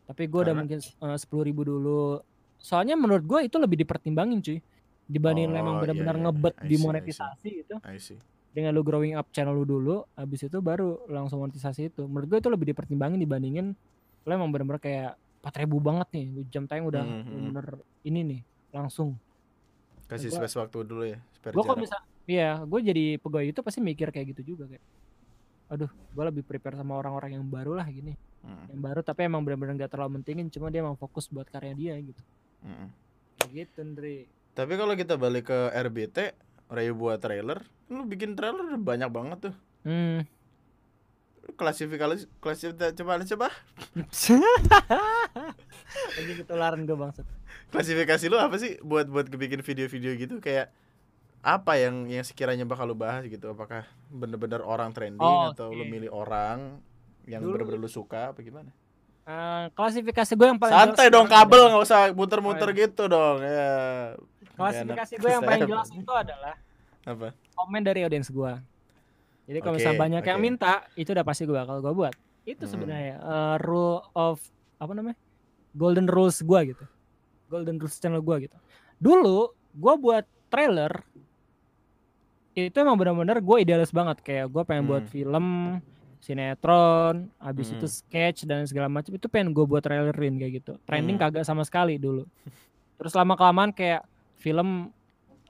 Tapi gua udah mungkin eh, sepuluh ribu dulu. Soalnya menurut gua itu lebih dipertimbangin cuy. Dibanding lu emang Oh, iya, benar-benar iya. ngebet I di see, I see. monetisasi gitu. I see. dengan lu growing up channel lu dulu habis itu baru langsung monetisasi itu menurut gue itu lebih dipertimbangin dibandingin lu emang bener-bener kayak 4000 banget nih lu jam tayang udah Hmm, hmm. bener ini nih langsung Kasih Gua- space waktu dulu ya, spare gue kok bisa iya gue jadi pegawai itu pasti mikir kayak gitu juga kayak aduh gue lebih prepare sama orang-orang yang baru lah gini Mm, yang baru tapi emang bener-bener gak terlalu mentingin cuma dia emang fokus buat karya dia gitu mm. kayak gitu Ndri Tapi kalau kita balik ke RBT, Ray buat trailer, lu bikin trailer banyak banget tuh. hmm. Klasifikasi klasifikasi coba coba. (laughs) Lagi ketularan gue bangsat. Klasifikasi lu apa sih buat buat bikin video-video gitu? Kayak apa yang yang sekiranya bakal lu bahas gitu? Apakah bener-bener orang trending Oh, atau oke. lu milih orang yang bener-bener lu suka apa gimana? Eh, klasifikasi gue yang paling santai dong kabel nggak usah muter-muter Oh, iya. gitu dong ya klasifikasi gue yang paling jelas itu adalah apa komen dari audiens gua. Jadi kalau Oke, misalnya banyak yang oke. minta, itu udah pasti gua bakal gua buat. Itu Hmm. sebenarnya eh, rule of apa namanya? Golden rules gua gitu. Golden rules channel gua gitu. Dulu gua buat trailer itu emang benar-benar gue idealis banget kayak gue pengen buat Hmm. film sinetron habis Hmm. itu sketch dan segala macam itu pengen gue buat trailerin kayak gitu trending Hmm. kagak sama sekali dulu terus lama kelamaan kayak film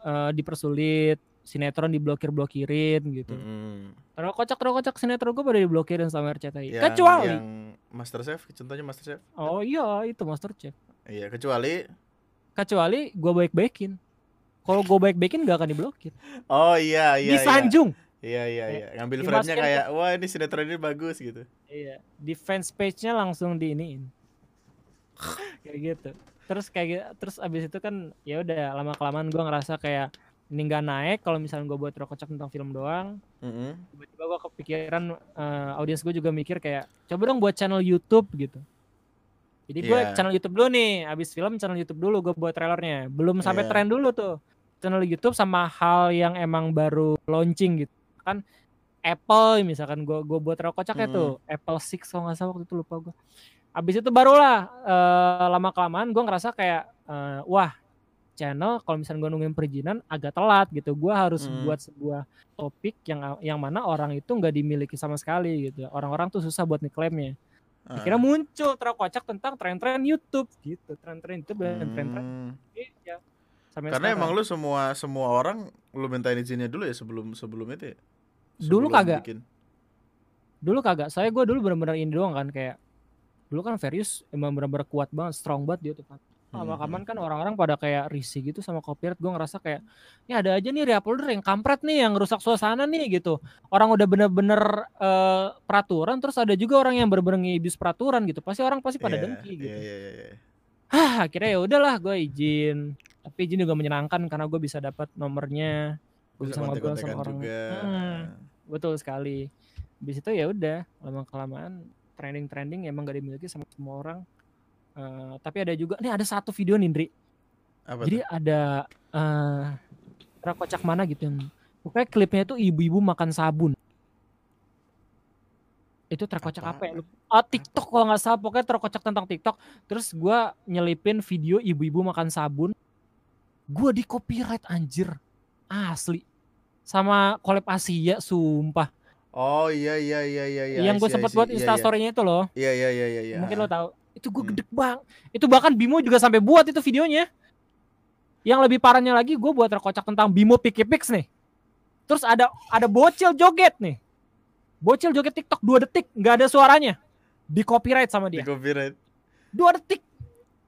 eh, dipersulit sinetron diblokir-blokirin gitu. Mm-mm. terus kocak terus kocak sinetron gue pada diblokirin sama RCTI Yang- kecuali yang Masterchef contohnya Masterchef oh iya itu Masterchef iya kecuali? Kecuali gue baik-baikin. Kalau gue baik-baikin gak akan diblokir. Oh iya iya iya. Disanjung iya iya iya. ngambil frame-nya kayak wah ini sinetron ini bagus gitu. Iya, di fans page-nya langsung diiniin. (laughs) kayak gitu. Terus kayak gitu, terus abis itu kan ya udah lama kelamaan gua ngerasa kayak ini nggak naik kalau misalnya gue buat rokocak tentang film doang. Mm-mm. Tiba-tiba gua kepikiran eh, audiens gue juga mikir kayak coba dong buat channel YouTube gitu. Jadi gue Iya. channel YouTube dulu nih, abis film channel YouTube dulu gue buat trailernya. Belum sampai Iya. tren dulu tuh. Channel YouTube sama hal yang emang baru launching gitu. Kan Apple misalkan gue gue buat rokocaknya Mm. tuh Apple 6 kalau nggak salah waktu itu lupa gue. Abis itu barulah eh, lama kelamaan gue ngerasa kayak eh, wah channel kalau misalnya gue nungguin perizinan agak telat gitu. Gue harus Mm. buat sebuah topik yang yang mana orang itu nggak dimiliki sama sekali gitu. Orang-orang tuh susah buat ngeklaimnya. Ah. Akhirnya muncul terkocak tentang tren-tren YouTube gitu. Tren-tren YouTube dan tren-tren Hmm. iya. Sampai Karena sekarang. emang lu semua semua orang lu mintain izinnya dulu ya sebelum sebelum itu ya? Dulu Sebelum kagak. bikin. dulu kagak. Saya gue dulu bener-bener ini doang kan kayak dulu kan Verius emang bener-bener kuat banget, strong banget dia tuh kan. Hmm, kelamaan kan orang-orang pada kayak risih gitu sama copyright. Gue ngerasa kayak ya ada aja nih reuploader yang kampret nih yang rusak suasana nih gitu. Orang udah bener-bener eh, peraturan terus ada juga orang yang bener-bener ngibis peraturan gitu. Pasti orang pasti pada Iya, dengki gitu. Iya iya iya. iya. Hah, akhirnya ya udahlah gue izin. Tapi izin juga menyenangkan karena gue bisa dapat nomornya. Gue bisa ngobrol sama orang. juga. Hmm, betul sekali. Habis itu ya udah, lama kelamaan trending-trending emang gak dimiliki sama semua orang. Eh, tapi ada juga nih ada satu video nih, Ndri. Apa Jadi tuh? ada uh, kocak mana gitu yang pokoknya klipnya itu ibu-ibu makan sabun. Itu terkocak apa ya? Apaan? Ah, TikTok kalau nggak salah pokoknya terkocak tentang TikTok. Terus gua nyelipin video ibu-ibu makan sabun. Gua di copyright anjir. Asli. Sama collab Asia sumpah. Oh iya iya iya iya iya. yang gue sempet buat Iya, instastory-nya itu loh. Iya iya iya iya iya. Mungkin lo tahu. Itu gue Hmm. gede bang. Itu bahkan Bimo juga sampai buat itu videonya. Yang lebih parahnya lagi gue buat terkocak tentang Bimo Piki Pix nih. Terus ada ada bocil joget nih. Bocil joget TikTok 2 detik nggak ada suaranya. Di copyright sama Di dia. copyright. 2 detik.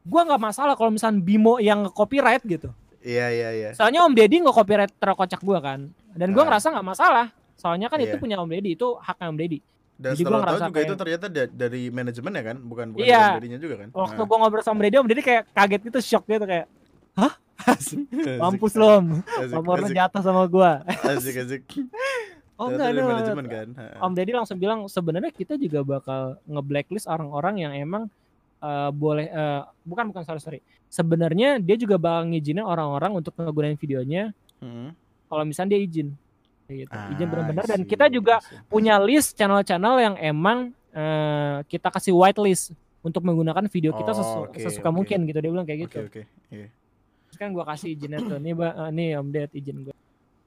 Gua nggak masalah kalau misalnya Bimo yang copyright gitu. Iya iya iya. Soalnya Om Deddy nggak copyright terkocak gua kan. Dan gua Ah. ngerasa nggak masalah. Soalnya kan itu Iya. punya Om Deddy, itu haknya Om Deddy. Dan Jadi setelah tahu juga itu kayak- ternyata da- dari manajemen ya kan, bukan bukan Iya. dari dirinya juga kan. Waktu Nah. gua ngobrol sama Brady, Om Deddy kayak kaget gitu, shock gitu kayak, hah? Asik, Mampus lo, Om. Nomor lo sama gua. asik, asik. Oh Ternyata enggak, no. manajemen kan. Om Deddy langsung bilang sebenarnya kita juga bakal nge-blacklist orang-orang yang emang eh, boleh eh, bukan bukan sorry sorry. Sebenarnya dia juga bakal ngizinin orang-orang untuk ngegunain videonya Hmm. kalau misalnya dia izin. Gitu. izin Ah, benar-benar I dan kita juga punya list channel-channel yang emang eh, kita kasih whitelist untuk menggunakan video kita Oh, sesu- oke, sesuka oke. mungkin gitu dia bilang kayak gitu. Oke, oke. Iya. Terus kan gua kasih izinnya tuh. Nih, Ba, eh, nih Om Ded izin gua.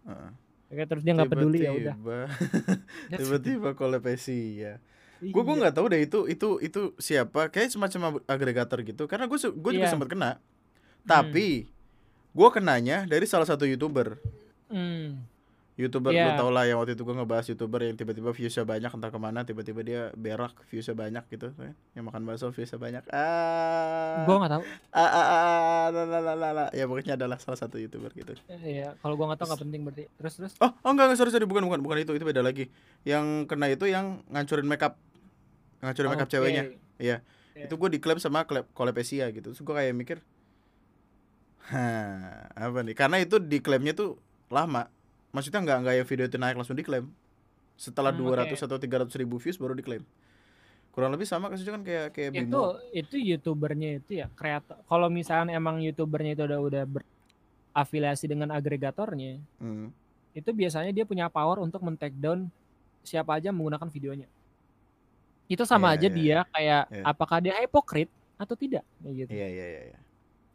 Heeh. Oke, terus dia nggak peduli ya udah. (laughs) Tiba-tiba- kolepesi ya. Gue gue Iya. nggak tahu deh itu itu itu siapa. Kayak semacam ag- agregator gitu. Karena gue gue juga Iya. sempat kena. Tapi gue kenanya dari salah satu youtuber. Hmm. Youtuber Iya. lu tau lah yang waktu itu gue ngebahas youtuber yang tiba-tiba viewsnya banyak entah ke mana tiba-tiba dia berak viewsnya banyak gitu kan. yang makan bakso viewsnya banyak ah Gua nggak tahu. ah, ah, ah, la, la, la, la, la. ya pokoknya adalah salah satu youtuber gitu Iya, kalau gua nggak tahu nggak penting berarti. Terus terus. oh oh enggak enggak sorry sorry bukan bukan bukan itu itu beda lagi yang kena itu yang ngancurin makeup ngancurin makeup Oke. ceweknya iya Iya. itu gue diklaim sama klep kolepesia gitu terus gue kayak mikir Hah, apa nih? Karena itu diklaimnya tuh lama. Maksudnya nggak nggak yang video itu naik langsung diklaim. Setelah Hmm, 200 oke. atau 300 ribu views baru diklaim. Kurang lebih sama kasusnya kan kayak kayak itu Bimo. itu youtubernya itu ya kreator kalau misalnya emang youtubernya itu udah udah berafiliasi dengan agregatornya Hmm. itu biasanya dia punya power untuk men-take down siapa aja menggunakan videonya itu sama Iya, aja iya, dia kayak Iya. apakah dia hipokrit atau tidak gitu Iya iya iya. iya.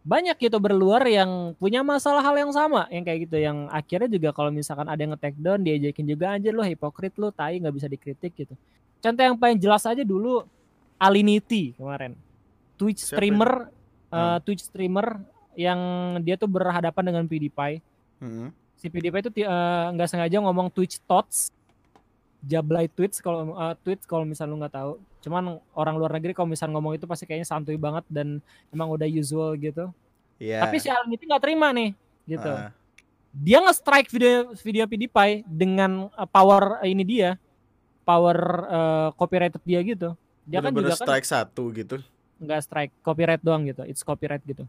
Banyak youtuber luar yang punya masalah hal yang sama yang kayak gitu yang akhirnya juga kalau misalkan ada yang nge-take down diajakin juga anjir lu hipokrit lu tai nggak bisa dikritik gitu. Contoh yang paling jelas aja dulu Alinity kemarin. Twitch Siapa streamer eh, Hmm. Twitch streamer yang dia tuh berhadapan dengan PewDiePie. Hmm. si PewDiePie itu eh, nggak sengaja ngomong Twitch Tots Jablay Twitch kalau eh, Twitch kalau misal lu nggak tahu cuman orang luar negeri kalau misal ngomong itu pasti kayaknya santuy banget dan emang udah usual gitu Iya. tapi si Alinity nggak terima nih gitu Ah, dia nge-strike video video PewDiePie dengan uh, power uh, ini dia power uh, copyrighted dia gitu dia kan bener-bener juga kan strike satu gitu. nggak strike copyright doang gitu it's copyright gitu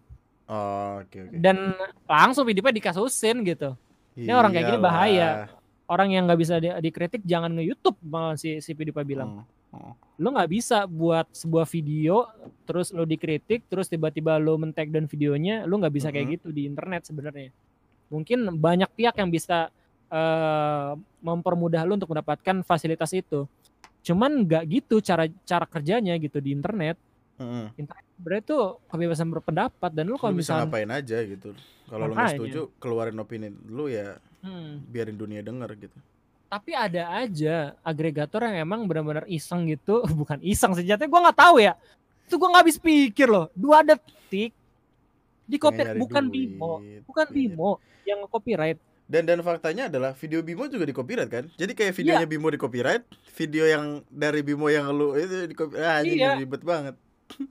Oh, oke oke. dan langsung PewDiePie dikasusin gitu ini orang kayak gini bahaya. orang yang nggak bisa di- dikritik jangan nge YouTube malah si si PewDiePie bilang Hmm. Hmm. lu nggak bisa buat sebuah video terus lu dikritik terus tiba-tiba lu men-take down videonya lu nggak bisa Mhm. kayak gitu di internet sebenarnya mungkin banyak pihak yang bisa eh, mempermudah lu untuk mendapatkan fasilitas itu cuman nggak gitu cara cara kerjanya gitu di internet Hmm. internet sebenarnya tuh kebebasan berpendapat dan lu kalau bisa ngapain aja gitu. Kalau lu nggak setuju, keluarin opini lu ya Hmm, biarin dunia denger gitu. Tapi ada aja agregator yang emang benar-benar iseng gitu (laughs) bukan iseng sejatinya gua nggak tahu ya itu gua nggak habis pikir loh dua detik di copy bukan duit, Bimo bukan iya. Bimo yang copyright Dan dan faktanya adalah video Bimo juga di copyright kan. Jadi kayak videonya Iya. Bimo di copyright, video yang dari Bimo yang lu itu di copyright. Ah, Iya. ribet banget.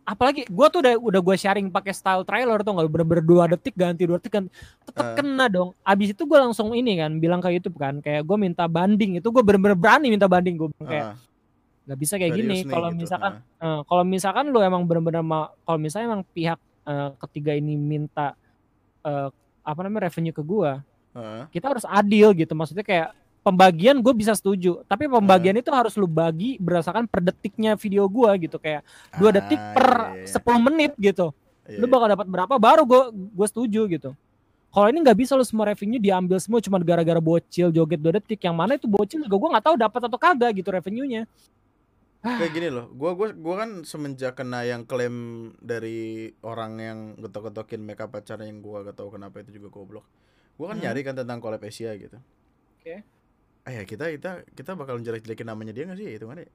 Apalagi gua tuh udah udah gua sharing pakai style trailer tuh nggak bener-bener dua detik ganti dua detik kan tetap Ah. kena dong abis itu gua langsung ini kan bilang ke YouTube kan kayak gua minta banding itu gua bener-bener berani minta banding bilang kayak Ah, nggak bisa kayak serius gini kalau gitu. misalkan Ah. Eh, kalau misalkan lu emang benar-benar mau kalau misalnya emang pihak eh, ketiga ini minta eh, apa namanya revenue ke gua, Ah. kita harus adil gitu. Maksudnya kayak pembagian gue bisa setuju, tapi pembagian itu harus lu bagi berdasarkan per detiknya video gua gitu kayak dua detik Ah, per iya, iya. 10 menit gitu. Iya, Lu iya. bakal dapat berapa baru gue gue setuju gitu. Kalau ini nggak bisa lu semua revenue diambil semua cuma gara-gara bocil joget dua detik. Yang mana itu bocil juga gue nggak tahu dapat atau kagak gitu revenue-nya. kayak gini loh gua gua gua kan semenjak kena yang klaim dari orang yang getok-getokin makeup pacarnya yang gua gak tahu kenapa itu juga goblok gua kan Hmm. nyari kan tentang collab Asia gitu Oke. ah ya kita kita kita bakal jelek-jelekin namanya dia gak sih itu mana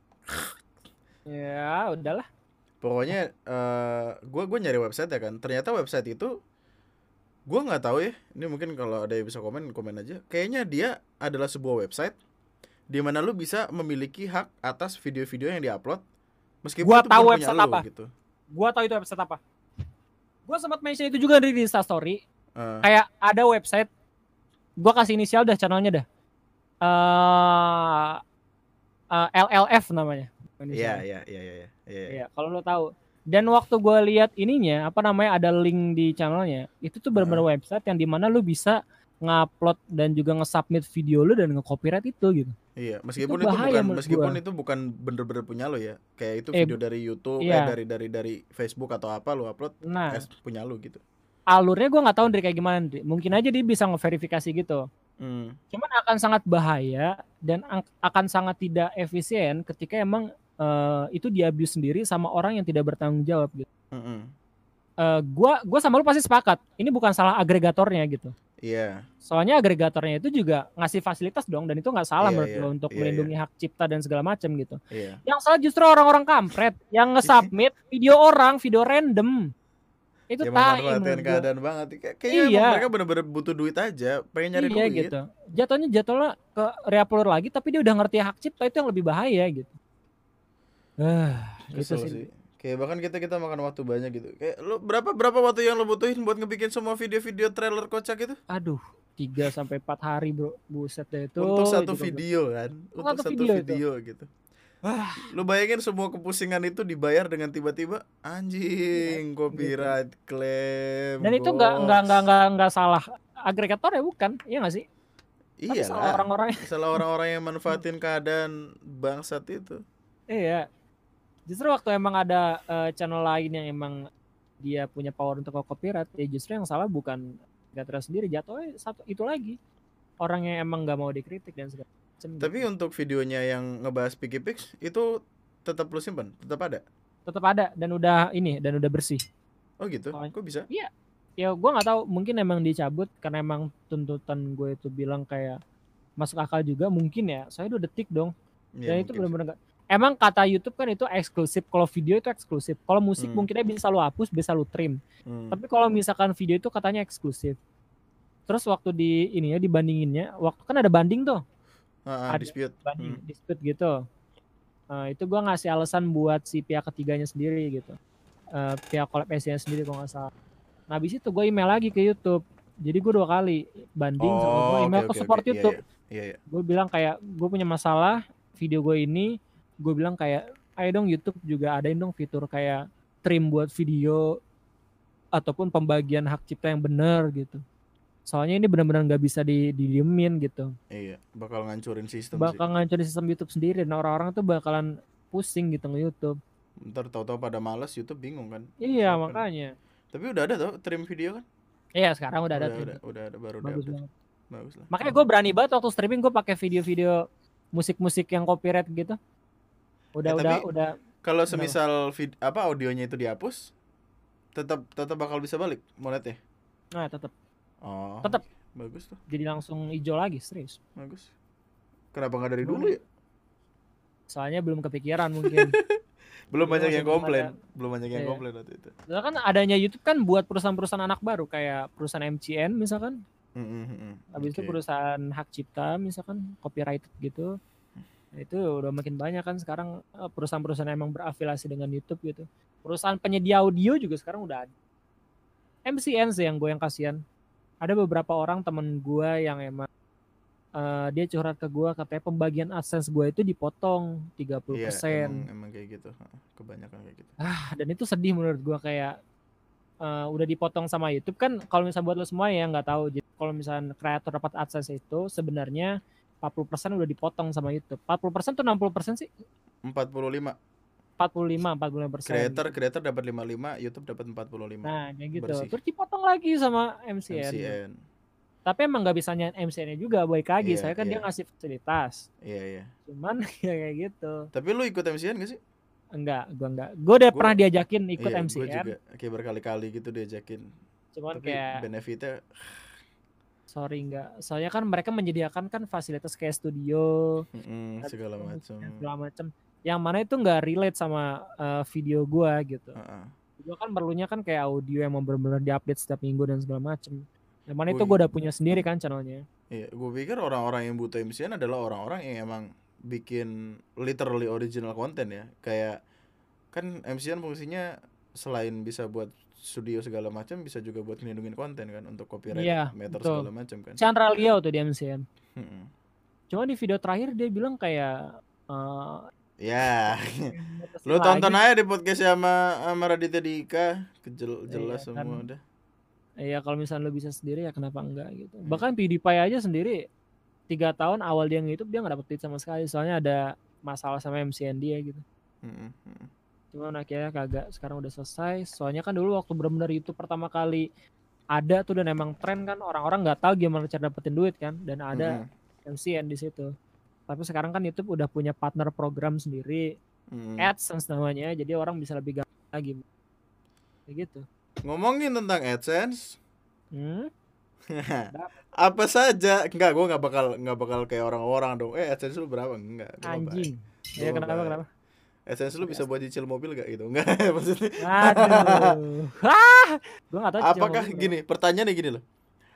Ya udahlah. pokoknya eh gua gua nyari website ya kan ternyata website itu gua nggak tahu ya ini mungkin kalau ada yang bisa komen komen aja kayaknya dia adalah sebuah website di mana lu bisa memiliki hak atas video-video yang diupload meskipun Gua itu tahu bukan punya website lu, apa. gitu Gua tahu itu website apa. Gua sempat mention itu juga di Insta Story. Eh, Kayak ada website. Gua kasih inisial dah channelnya dah. Eh eh, LLF namanya. Iya, Indonesia. iya, iya, iya, iya. Iya, kalau lo tahu. Dan waktu gue lihat ininya, apa namanya, ada link di channelnya. Itu tuh benar-benar website yang di mana lu bisa ngupload dan juga nge-submit video lu dan nge-copyright itu gitu. Iya, meskipun Itu itu, bahaya bukan meskipun gua. itu bukan bener-bener punya lo ya. Kayak itu Eh, video dari YouTube, iya. eh dari dari dari Facebook atau apa lo upload, Nah, eh, punya lo gitu. alurnya gue nggak tahu dari kayak gimana. Mungkin aja dia bisa ngeverifikasi gitu. Hmm. Cuman akan sangat bahaya dan akan sangat tidak efisien ketika emang eh, itu diabuse sendiri sama orang yang tidak bertanggung jawab gitu. Mm-mm. Eh, gua gua sama lu pasti sepakat. Ini bukan salah agregatornya gitu. Iya, Soalnya agregatornya itu juga ngasih fasilitas dong dan itu nggak salah Iya, menurut iya, lo untuk iya, melindungi hak cipta dan segala macam gitu. iya. Yang salah justru orang-orang kampret yang nge-submit video orang, video random. Itu Yang tai menurut keadaan banget. Kayak- Kayaknya Iya. mereka bener-bener butuh duit aja, pengen nyari Iya duit. gitu. Jatuhnya jatuhnya ke reupload lagi tapi dia udah ngerti hak cipta itu yang lebih bahaya gitu. Eh, itu Kesel sih. sih. Kayak bahkan kita kita makan waktu banyak gitu. Kayak lu berapa berapa waktu yang lo butuhin buat ngebikin semua video-video trailer kocak itu? Aduh, 3 sampai 4 hari, Bro. Buset deh itu. Untuk satu itu video kan, untuk satu satu video video, itu. gitu. Lu bayangin semua kepusingan itu dibayar dengan tiba-tiba anjing copyright claim. Iya, Dan itu nggak nggak nggak nggak nggak salah agregator ya bukan? Iya nggak sih? Iya salah lah. orang-orang. (laughs) Salah orang-orang yang manfaatin keadaan bangsat itu. Iya. Justru waktu emang ada eh, channel lain yang emang dia punya power untuk copyright, ya justru yang salah bukan agregator sendiri, jatuhnya satu itu lagi. Orang yang emang nggak mau dikritik dan segala macam. Tapi gitu. untuk videonya yang ngebahas Piggy Pix itu tetap lu simpen, tetap ada. tetap ada dan udah ini dan udah bersih. Oh gitu. Oh, Kok bisa? Ya gua nggak tahu, mungkin emang dicabut karena emang tuntutan gue itu bilang kayak masuk akal juga mungkin ya. Saya udah detik dong. Ya, Dan itu benar-benar Emang kata YouTube kan itu eksklusif. Kalau video itu eksklusif. Kalau musik Hmm. mungkinnya bisa lu hapus, bisa lu trim. Hmm. Tapi kalau misalkan video itu katanya eksklusif. Terus waktu di ini ya dibandinginnya, waktu kan ada banding tuh, Ah, ada dispute. banding Hmm. dispute gitu. Nah, itu gua ngasih alasan buat si pihak ketiganya sendiri gitu. Eh, pihak collab nya sendiri kalau nggak salah. Nah, habis itu gue email lagi ke YouTube. Jadi gue dua kali banding sama gue Oh, email oke, ke support oke. Iya, YouTube. Iya, iya. Gue bilang kayak gue punya masalah video gue ini. Gue bilang kayak ayo dong YouTube juga adain dong fitur kayak trim buat video ataupun pembagian hak cipta yang benar gitu. Soalnya ini benar-benar nggak bisa di didiemin gitu. Iya, bakal ngancurin sistem Bakal ngancurin sistem YouTube sendiri dan orang-orang tuh bakalan pusing gitu nge-YouTube. sih. Ntar tahu-tahu pada males YouTube bingung kan. Iya, Kapan? makanya. Tapi udah ada tau trim video kan? Iya, sekarang udah ada udah, trim. udah, udah ada baru Bagus udah banget. Bagus lah. Makanya gue berani banget waktu streaming gue pakai video-video musik-musik yang copyright gitu. Udah Eh, udah tapi- udah Kalau semisal vid- apa audionya itu dihapus, tetap tetap bakal bisa balik monetnya. nah tetap Oh. Tetep. Bagus tuh, jadi langsung hijau lagi serius. bagus. Kenapa nggak dari dulu ya? Soalnya belum kepikiran mungkin. (laughs) Belum banyak yang komplain, ada. belum banyak yang Iya. komplain waktu itu. Soalnya kan adanya YouTube kan buat perusahaan-perusahaan anak baru kayak perusahaan MCN misalkan, Mm, mm, mm, mm. habis itu Oke. perusahaan hak cipta misalkan copyrighted gitu. Nah, itu udah makin banyak kan sekarang eh, perusahaan-perusahaan emang berafiliasi dengan YouTube gitu. Perusahaan penyedia audio juga sekarang udah ada. MCN sih yang gue yang kasihan. Ada beberapa orang temen gue yang emang eh, dia curhat ke gue katanya pembagian AdSense gue itu dipotong 30%. Iya, emang, emang kayak gitu. Kebanyakan kayak gitu. Ah, dan itu sedih menurut gua kayak eh, udah dipotong sama YouTube kan kalau misalnya buat lo semua ya nggak tahu jadi kalau misalnya kreator dapat AdSense itu sebenarnya 40% udah dipotong sama YouTube 40% tuh 60% sih 45 45 45% creator creator dapat 55, YouTube dapat 45. nah kayak gitu bersih. terus dipotong lagi sama MCN, MCN. tapi emang nggak bisa nyanyi MCN-nya juga baik lagi Iya, saya kan dia iya. ngasih fasilitas Iya, iya. cuman (laughs) ya kayak gitu Tapi lu ikut MCN gak sih? enggak gua enggak gua udah Gua- pernah diajakin ikut iya, MCN juga kayak berkali-kali gitu diajakin. cuman Tapi kayak benefitnya (sighs) sorry enggak soalnya kan mereka menyediakan kan fasilitas kayak studio mm, segala macam. segala macam yang mana itu nggak relate sama uh, video gua gitu Heeh. gua kan perlunya kan kayak audio yang mau benar-benar diupdate setiap minggu dan segala macam yang mana itu gua udah punya sendiri kan channelnya Iya, gue pikir orang-orang yang butuh MCN adalah orang-orang yang emang bikin literally original content ya. Kayak kan MCN fungsinya selain bisa buat studio segala macam bisa juga buat ngelindungin konten kan untuk copyright Iya, meter betul. segala macam kan. Chandra Liao tuh di MCN Mm-mm. cuma di video terakhir dia bilang kayak eh, Ya, (laughs) lu tonton aja di podcast sama sama Raditya Dika, kejel jelas Iya, semua kan. udah. Iya kalau misalnya lu bisa sendiri ya kenapa enggak gitu. Hmm. Bahkan PewDiePie aja sendiri tiga tahun awal dia nge-youtube dia nggak dapet duit sama sekali soalnya ada masalah sama MCN dia gitu. Mm, mm. Cuman akhirnya kagak sekarang udah selesai. Soalnya kan dulu waktu benar-benar YouTube pertama kali ada tuh dan emang tren kan orang-orang nggak tahu gimana cara dapetin duit kan dan ada Mm, MCN di situ. Tapi sekarang kan YouTube udah punya partner program sendiri, mm. AdSense namanya, jadi orang bisa lebih gampang lagi. Kayak gitu. Ngomongin tentang AdSense, Hmm? (laughs) apa saja? Enggak, gua nggak bakal nggak bakal kayak orang-orang dong. Eh, AdSense lu berapa? Enggak. Anjing. Ya kenapa bayar. kenapa? AdSense lu bisa buat cicil mobil gak gitu? (laughs) Enggak, maksudnya. Aduh. Hah! (laughs) Gua gak tahu Apakah mobil gini, pertanyaannya gini loh.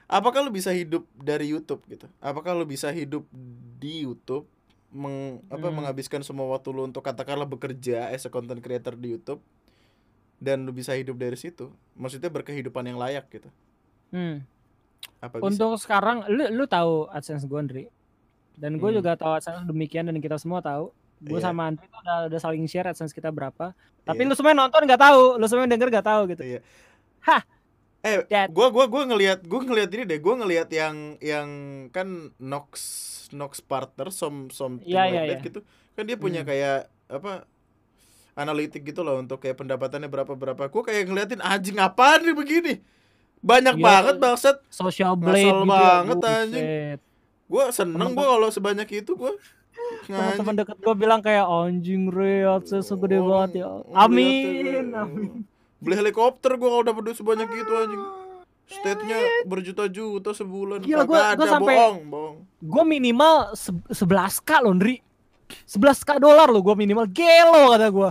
Apakah lu bisa hidup dari YouTube gitu? Apakah lu bisa hidup di YouTube meng, apa Hmm. menghabiskan semua waktu lu untuk katakanlah bekerja as a content creator di YouTube dan lu bisa hidup dari situ? Maksudnya berkehidupan yang layak gitu. Hmm. Apa bisa? Untuk sekarang lu lu tahu AdSense gue Andri. Dan gue Hmm. juga tahu AdSense demikian dan kita semua tahu. Gue Iya. sama Andri tuh udah, udah saling share AdSense kita berapa. Tapi Iya. lu semua nonton nggak tahu, lu semua denger nggak tahu gitu. Iya. Hah. Eh, That- gua gua gua ngelihat gua ngelihat ini deh, gua ngelihat yang yang kan Nox Nox partner some something Iya, like iya, that iya. gitu. Kan dia punya Hmm. kayak apa analitik gitu loh untuk kayak pendapatannya berapa berapa. Gua kayak ngeliatin anjing apaan nih begini. Banyak Iya. banget bangsat. Social Ngasal blade gitu. banget, Buset. anjing. Gua seneng gua kalau sebanyak itu gua. Teman-teman deket gue bilang kayak anjing re AdSense segede banget ya. Amin. Amin. Beli helikopter gua kalau dapat duit sebanyak itu anjing. State-nya berjuta-juta sebulan. Gila, gua- gua ada, sampai- bohong, bohong. Gue minimal se- 11k loh Ndri 11k dolar loh gue minimal Gelo kata gue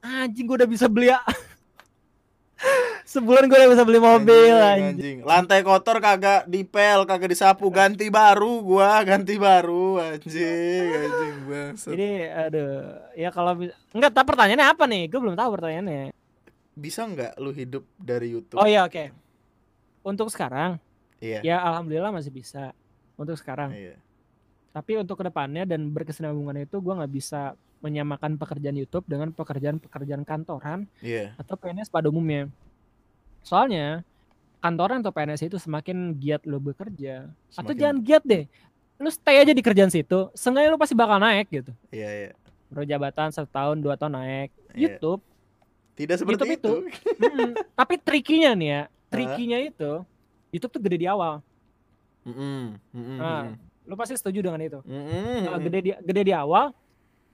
Anjing gue udah bisa beli ya (laughs) Sebulan gue udah bisa beli mobil anjing, anjing. Lantai kotor kagak dipel, kagak disapu, ganti baru gua, ganti baru anjing, anjing (laughs) bangsa. Jadi aduh Ya kalau Enggak tapi pertanyaannya apa nih Gue belum tahu pertanyaannya Bisa nggak lu hidup dari YouTube? Oh iya oke Untuk sekarang iya. Ya alhamdulillah masih bisa Untuk sekarang Iya. Tapi untuk ke depannya dan berkesinambungan itu Gue nggak bisa menyamakan pekerjaan YouTube dengan pekerjaan-pekerjaan kantoran Iya. atau PNS pada umumnya. Soalnya kantoran atau PNS itu semakin giat lo bekerja atau Semakin- jangan giat deh. Lu stay aja di kerjaan situ, seenggaknya lu pasti bakal naik gitu. Iya, iya. Bro jabatan satu tahun, dua tahun naik. Iya. YouTube, Tidak seperti YouTube itu. mm, tapi trikinya nih ya, (laughs) trikinya itu YouTube tuh gede di awal. Mm-mm, mm-mm, Nah, mm-mm. Lu pasti setuju dengan itu. Mm-mm, Nah, mm-mm. gede di gede di awal.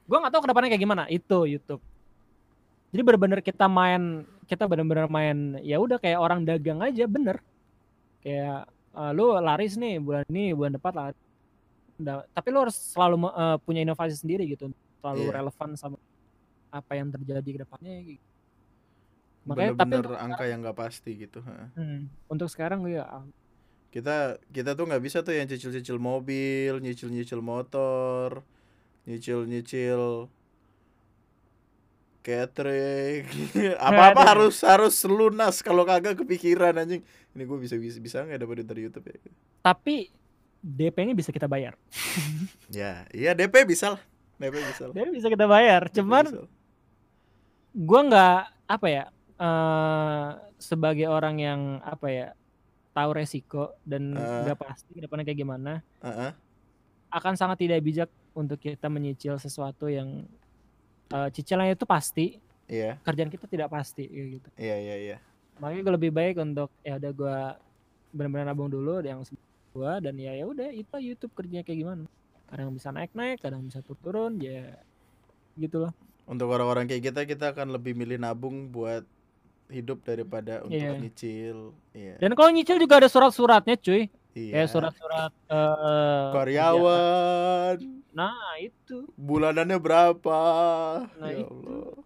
Gua nggak tahu ke depannya kayak gimana. Itu YouTube. Jadi bener-bener kita main, kita bener-bener main. Ya udah kayak orang dagang aja, bener. Kayak eh, lu laris nih bulan ini, bulan depan. Udah, tapi lu harus selalu eh, punya inovasi sendiri gitu, selalu Iya. relevan sama apa yang terjadi ke depannya. Gitu. Makanya tapi Bener-bener untuk, angka yang nggak pasti gitu. hmm, untuk sekarang gue ya Kita kita tuh nggak bisa tuh yang cicil-cicil mobil, nyicil-nyicil motor, nyicil-nyicil catering (laughs) apa-apa harus harus lunas kalau kagak kepikiran anjing ini gue bisa bisa bisa nggak dapat dari YouTube ya tapi DP-nya bisa kita bayar. (laughs) ya iya DP bisa lah DP bisa lah DP bisa kita bayar. DP Cuman gua nggak apa ya eh sebagai orang yang apa ya tahu resiko dan nggak pasti ke depannya kayak gimana Heeh. akan sangat tidak bijak untuk kita menyicil sesuatu yang eh, cicilannya itu pasti iya. kerjaan kita tidak pasti gitu. Iya iya iya. Makanya gue lebih baik untuk ya udah gua benar-benar nabung dulu yang gua dan ya ya udah itu YouTube kerjanya kayak gimana. Kadang bisa naik naik kadang bisa turun turun ya gitu loh untuk orang-orang kayak kita kita akan lebih milih nabung buat hidup daripada untuk Iya. nyicil iya dan kalau nyicil juga ada surat-suratnya cuy iya kayak surat-surat eh karyawan Nah itu bulanannya berapa Nah, ya itu. Allah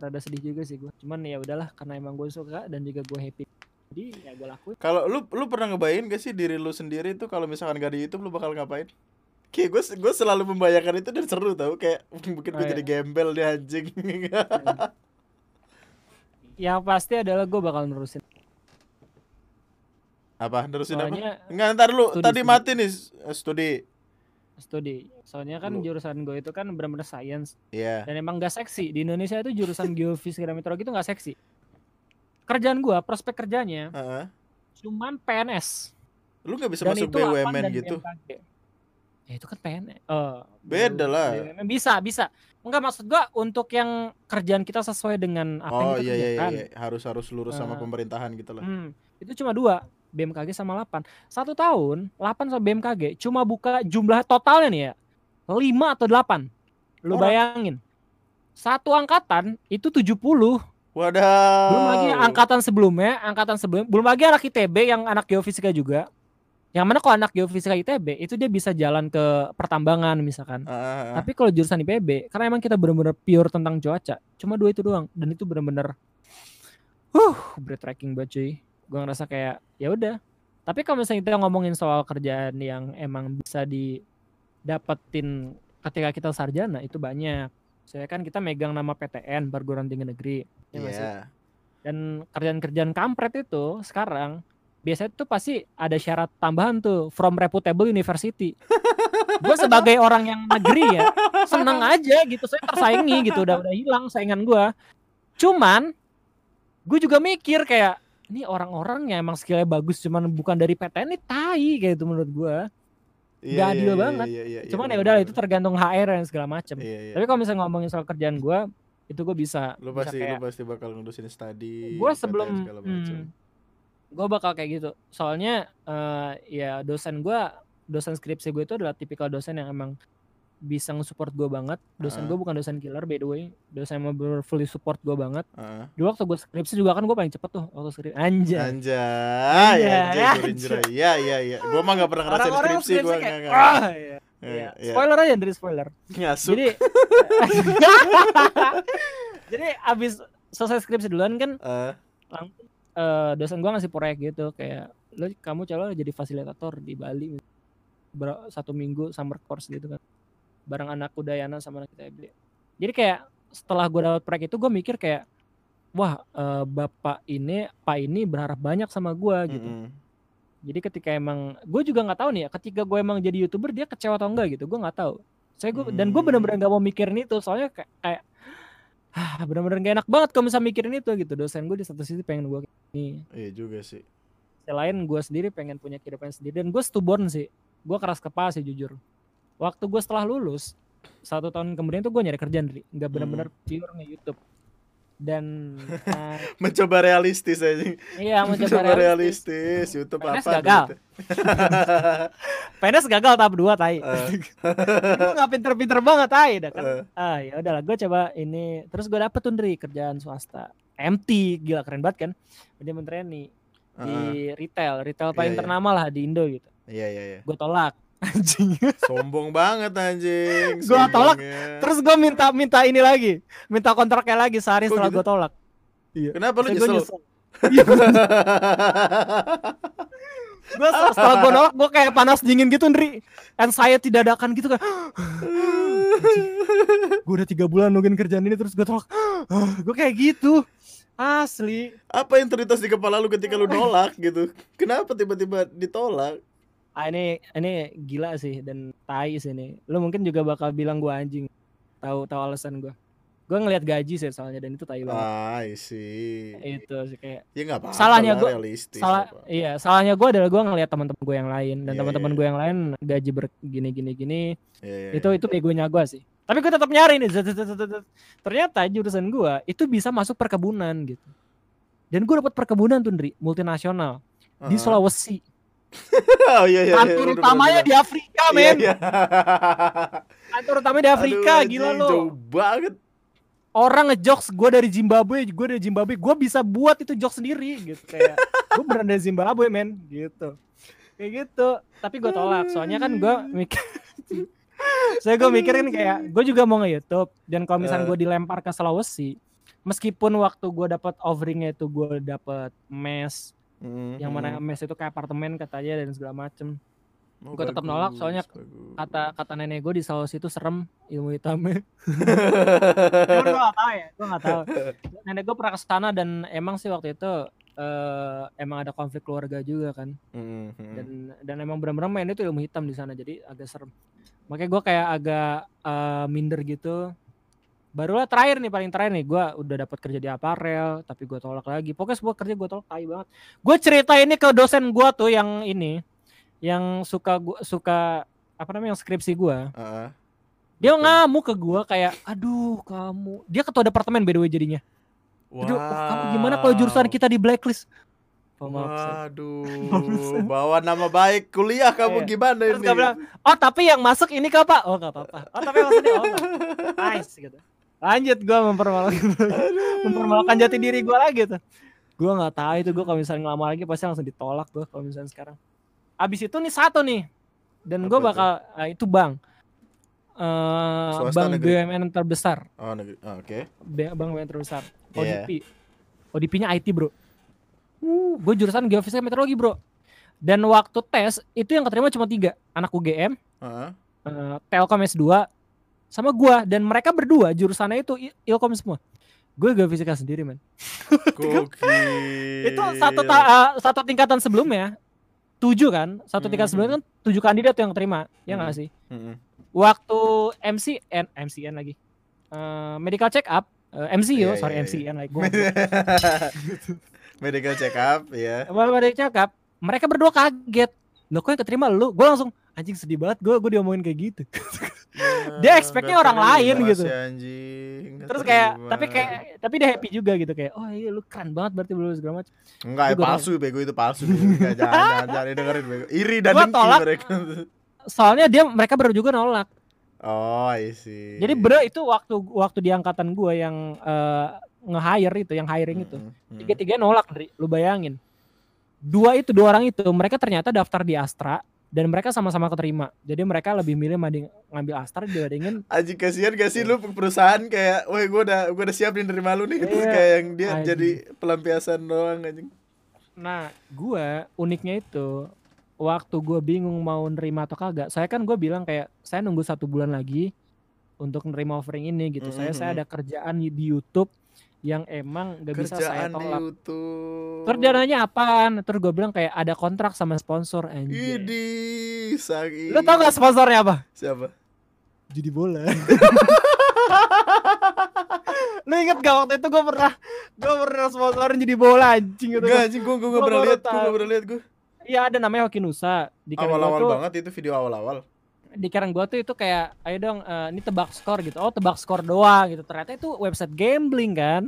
rada sedih juga sih gue. Cuman ya udahlah karena emang gue suka dan juga gue happy. Jadi ya gue lakuin. Kalau lu lu pernah ngebayangin gak sih diri lu sendiri tuh kalau misalkan gak di YouTube lu bakal ngapain? Kayak gue gue selalu membayangkan itu dan seru tau kayak (laughs) mungkin gue Oh, iya. jadi gembel deh anjing. Yang pasti adalah gue bakal nerusin. apa? Terusin apa? Soalnya Enggak ntar lu Studi, tadi studi. mati nih s- studi. studi. Soalnya kan Lu- jurusan gue itu kan benar-benar science Iya. dan emang gak seksi. Di Indonesia itu jurusan geofisika dan meteorologi itu gak seksi. Kerjaan gua, prospek kerjanya Heeh. cuman PNS. Lu nggak bisa Dan masuk itu 8 BUMN gitu? Ya itu kan PNS. Oh, Beda lah. Bisa, bisa. Enggak maksud gua untuk yang kerjaan kita sesuai dengan apa yang Oh kita iya iya iya, iya. harus harus lurus sama Eh. pemerintahan gitu lah. Hmm, itu cuma dua, BMKG sama 8. Satu tahun, 8 sama BMKG cuma buka jumlah totalnya nih ya. 5 atau 8. Lu Orang. bayangin. Satu angkatan itu 70. Wadah. Belum lagi angkatan sebelumnya, angkatan sebelum belum lagi anak ITB yang anak geofisika juga. Yang mana kalau anak geofisika ITB itu dia bisa jalan ke pertambangan misalkan. Ah, ah, ah. Tapi kalau jurusan IPB, karena emang kita benar-benar pure tentang cuaca, cuma dua itu doang dan itu benar-benar huh, breathtaking banget cuy. Gua ngerasa kayak ya udah. Tapi kalau misalnya kita ngomongin soal kerjaan yang emang bisa didapetin ketika kita sarjana itu banyak. Saya kan kita megang nama PTN perguruan tinggi negeri. ya sih? Iya. Dan kerjaan-kerjaan kampret itu sekarang biasanya tuh pasti ada syarat tambahan tuh from reputable university. gue sebagai orang yang negeri ya seneng aja gitu saya tersaingi gitu udah udah hilang saingan gue. Cuman gue juga mikir kayak ini orang-orang yang emang skillnya bagus cuman bukan dari PTN ini tai kayak itu menurut gue. Iya, Nggak iya, adil iya, banget. iya, iya, iya, Cuman ya udah itu tergantung HR dan segala macem. Iya, iya. Tapi kalau misalnya ngomongin soal kerjaan gue itu gue bisa Lu bisa pasti kayak lu pasti bakal ngurusin study. gue sebelum macem. Gue bakal kayak gitu soalnya eh, ya dosen gue dosen skripsi gue itu adalah tipikal dosen yang emang bisa nge-support gue banget dosen Heeh. gue bukan dosen killer by the way dosen yang bener fully support gue banget Heeh. dulu waktu gue skripsi juga kan gue paling cepet tuh waktu skripsi anjay Anjay, Anjay, anjay. Iya, iya, iya. Gua mah gak pernah ngerasain orang-orang skripsi, gua kayak enggak ah iya. Iya, Iya. iya. spoiler aja dari spoiler Ngasuk. jadi (laughs) (laughs) jadi abis selesai skripsi duluan kan Eh, eh, dosen gua ngasih proyek gitu kayak lo kamu coba jadi fasilitator di Bali ber- satu minggu summer course gitu kan bareng anak Udayana sama anak ITB jadi kayak setelah gua dapat proyek itu gue mikir kayak wah eh, bapak ini pak ini berharap banyak sama gua gitu mm-mm. jadi ketika emang gue juga nggak tahu nih ya ketika gue emang jadi youtuber dia kecewa atau enggak gitu gue nggak tahu saya gua, dan gue Hmm. bener-bener nggak mau mikirin itu soalnya kayak, kayak bener-bener gak enak banget kalau bisa mikirin itu gitu. Dosen gue di satu sisi pengen gue ini Iya juga sih. selain gue sendiri pengen punya kehidupan sendiri. Dan gue stubborn sih. Gue keras kepala sih jujur. Waktu gue setelah lulus satu tahun kemudian tuh gue nyari kerjaan Dri. nggak benar-benar pure nge YouTube dan (laughs) eh, Mencoba realistis aja. iya mencoba Mencoba realistis realistis. YouTube PNS apa gagal. gitu. (laughs) PNS gagal tahap 2 tai Eh. (laughs) gue nggak pinter-pinter banget tai dah kan Eh. ah ya udahlah gue coba ini terus gue dapet tuh kerjaan swasta MT gila keren banget kan manajemen nih di Heeh. retail retail paling Iya, iya. ternama lah di Indo gitu Iya, iya, iya. gue tolak anjing Sombong banget anjing. Gua tolak. terus gue minta minta ini lagi minta kontraknya lagi sehari Kok setelah gitu? gue tolak iya Kenapa lu gua nyesel? (laughs) gue setelah gue nolak gue kayak panas dingin gitu Ndri anxiety dadakan gitu kan gue udah tiga bulan nungguin kerjaan ini terus gue tolak (sighs) gue kayak gitu asli Apa yang terlintas di kepala lu ketika lu nolak gitu? Kenapa tiba-tiba ditolak? Ah, ini ini gila sih dan tai sih ini lu mungkin juga bakal bilang gue anjing tahu tahu alasan gue gue ngelihat gaji sih soalnya dan itu tai banget Ah, see. itu sih kayak Ya enggak apa-apa. Salahnya lah, gua- realistis. salah apa. iya salahnya gue adalah gue ngelihat teman-teman gue yang lain dan Iya, teman-teman iya. gue yang lain gaji bergini gini gini Iya, iya, itu iya. itu begonya gue sih tapi gue tetap nyari nih ternyata jurusan gue itu bisa masuk perkebunan gitu dan gue dapat perkebunan tuh Ndri multinasional di Heeh. Sulawesi (laughs) Oh iya iya. iya, kantor udah utamanya pernah di Afrika. Iya, men iya. (laughs) kantor utamanya di Afrika Aduh, gila lo Jauh banget. orang ngejokes gue dari Zimbabwe gue dari Zimbabwe gue bisa buat itu jokes sendiri gitu kayak gue beneran dari Zimbabwe men gitu kayak gitu tapi gue tolak soalnya kan gue (laughs) mikir saya gue mikirin kayak gue juga mau nge YouTube dan kalau misalnya Eh. gue dilempar ke Sulawesi meskipun waktu gue dapat offeringnya itu gue dapat mes Mm, yang mana mes itu kayak apartemen katanya dan segala macem Oh, gua tetap nolak, soalnya bagus. kata kata nenek gue di Sulawesi itu serem ilmu hitamnya (laughs) gue gak tahu ya, gue gak tahu. (laughs) Nenek gue pernah ke sana dan emang sih waktu itu eh emang ada konflik keluarga juga kan. Mm, mm. Dan dan emang benar-benar main itu ilmu hitam di sana jadi agak serem. makanya gue kayak agak uh, minder gitu barulah terakhir nih paling terakhir nih gue udah dapat kerja di aparel tapi gue tolak lagi pokoknya sebuah kerja gue tolak tai banget gue cerita ini ke dosen gue tuh yang ini yang suka gua suka apa namanya yang skripsi gue Heeh. dia Betul. ngamuk ke gue kayak aduh kamu dia ketua departemen by the way jadinya aduh oh, kamu gimana kalau jurusan Wow. kita di blacklist oh. Waduh, (laughs) bawa nama baik kuliah kamu Iya. gimana Terus ini? bilang, oh tapi yang masuk ini kak pak? Oh gak apa-apa. Oh tapi ini, oh nggak. (laughs) nice gitu. Lanjut gue mempermalukan, (laughs) mempermalukan jati diri gue lagi tuh. Gue nggak tahu itu gue kalau misalnya ngelamar lagi pasti langsung ditolak gue kalau misalnya sekarang. Abis itu nih satu nih, dan gue bakal ah, itu bank, Eh Swasta, bank negeri? BUMN terbesar, Oh, negeri. oh, oke. B- bank BUMN terbesar, Iya. ODP, ODP-nya IT bro. Uh, gue jurusan geofisika meteorologi bro. Dan waktu tes itu yang keterima cuma tiga, anak UGM, Heeh. eh, Telkom S2 sama gua dan mereka berdua jurusannya itu il- Ilkom semua. Gue geofisika sendiri, man. Itu satu ta- eh, satu tingkatan sebelumnya tujuh kan? Satu tingkatan Mhm. sebelumnya kan tujuh kandidat yang terima. Ya nggak Mhm. sih? Mm-mm. Waktu MCN MCN lagi. Eh, medical check up eh, MCU, Iya, sorry iya, MCN lagi. Gua (laughs) Medical check up ya. medical check up, mereka berdua kaget. Loh kok yang keterima lu? Gue langsung anjing sedih banget gue gue diomongin kayak gitu. Dia Nah, expect-nya orang dia lain gitu. sih, anjing? Terus kayak terima. tapi kayak tapi dia happy juga gitu kayak oh iya lu keren banget berarti belum segala macam. enggak ya, palsu bego itu palsu. (laughs) jangan, jangan, jangan dengerin bego. Iri dan Gua dengki tolak. mereka. (laughs) Soalnya dia mereka baru juga nolak. Oh, I see. Jadi bener itu waktu waktu di angkatan gua yang eh, nge-hire itu, yang hiring itu. Mm-mm, mm. Tiga-tiga nolak. Lu bayangin. Dua itu, dua orang itu mereka ternyata daftar di Astra dan mereka sama-sama keterima. Jadi mereka lebih milih mending ngambil Astra dibandingin Anjing kasihan gak sih lu perusahaan kayak, woi gue udah gue udah siap nih nerima lu nih, terus Iya. kayak yang dia Anjing. jadi pelampiasan doang anjing. Nah, gua uniknya itu waktu gua bingung mau nerima atau kagak. Saya kan gue bilang kayak saya nunggu satu bulan lagi untuk nerima offering ini gitu. Saya saya Mhm. ada kerjaan di YouTube yang emang gak bisa saya Kerjaan di tolak. YouTube. Kerjaannya apaan? Terus gue bilang kayak ada kontrak sama sponsor anjir. Idi, sang Lu tau gak sponsornya apa? siapa? Judi bola. (laughs) Lu inget gak waktu itu gue pernah gue pernah sponsorin judi bola anjing gitu. Enggak anjing gue gue Gua pernah lihat, gue gak pernah lihat gue. Iya ada namanya Hoki Nusa. Di Awal-awal banget itu video awal-awal. Di gua tuh itu kayak ayo dong eh, ini tebak skor gitu. Oh tebak skor doang gitu. Ternyata itu website gambling kan.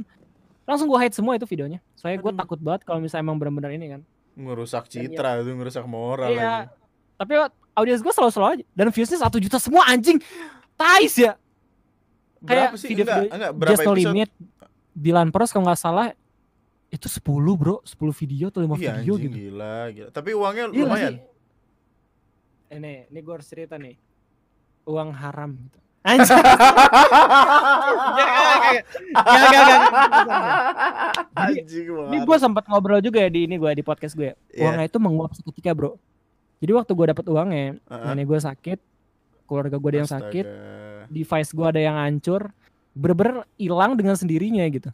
Langsung gua hide semua itu videonya. Soalnya gua Aduh. takut banget kalau misalnya emang benar-benar ini kan. Ngerusak Dan citra itu, ngerusak moral iya. anjing. tapi audiens gua selalu selalu aja. Dan viewsnya satu juta semua anjing. Tais ya. Kayak Berapa sih? video-video enggak, enggak, berapa just no limit di Lanpros kalau nggak salah itu 10 bro. 10 video atau 5 Iya video anjing gitu. gila, gila. Tapi uangnya Iya lumayan. sih? Ini ini gua harus cerita nih. Uang haram gitu. Anjing. (laughs) Ya, Ini gue sempat ngobrol juga ya di ini gue di podcast gue. Iya. Uangnya itu menguap seketika bro. Jadi waktu gue dapet uangnya, nenek gue sakit, keluarga gue ada yang sakit, device gue ada yang hancur, bener-bener hilang dengan sendirinya gitu.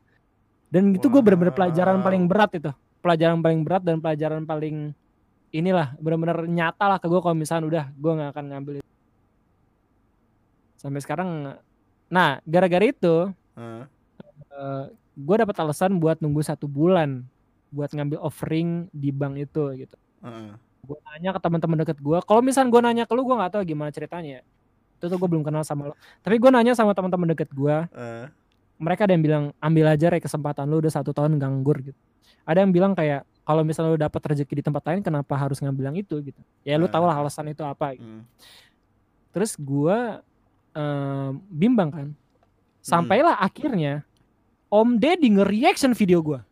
Dan itu gue bener-bener pelajaran paling berat itu, pelajaran paling berat dan pelajaran paling inilah bener-bener nyata lah ke gue kalau misalnya udah gue nggak akan ngambil itu. Sampai sekarang, nah gara-gara itu Heeh. gue dapat alasan buat nunggu satu bulan buat ngambil offering di bank itu gitu. Heeh. Gue nanya ke teman-teman deket gue, kalau misalnya gue nanya ke lu, gue nggak tahu gimana ceritanya. Itu tuh gue belum kenal sama lo. Tapi gue nanya sama teman-teman deket gue, Heeh. mereka ada yang bilang ambil aja re kesempatan lu udah satu tahun nganggur gitu. Ada yang bilang kayak kalau misalnya lu dapat rezeki di tempat lain, kenapa harus ngambil yang itu gitu? Ya lu tau lah alasan itu apa. Gitu. Hmm. Terus gue em, bimbang kan. Sampailah akhirnya Om Deddy nge-reaction video gue.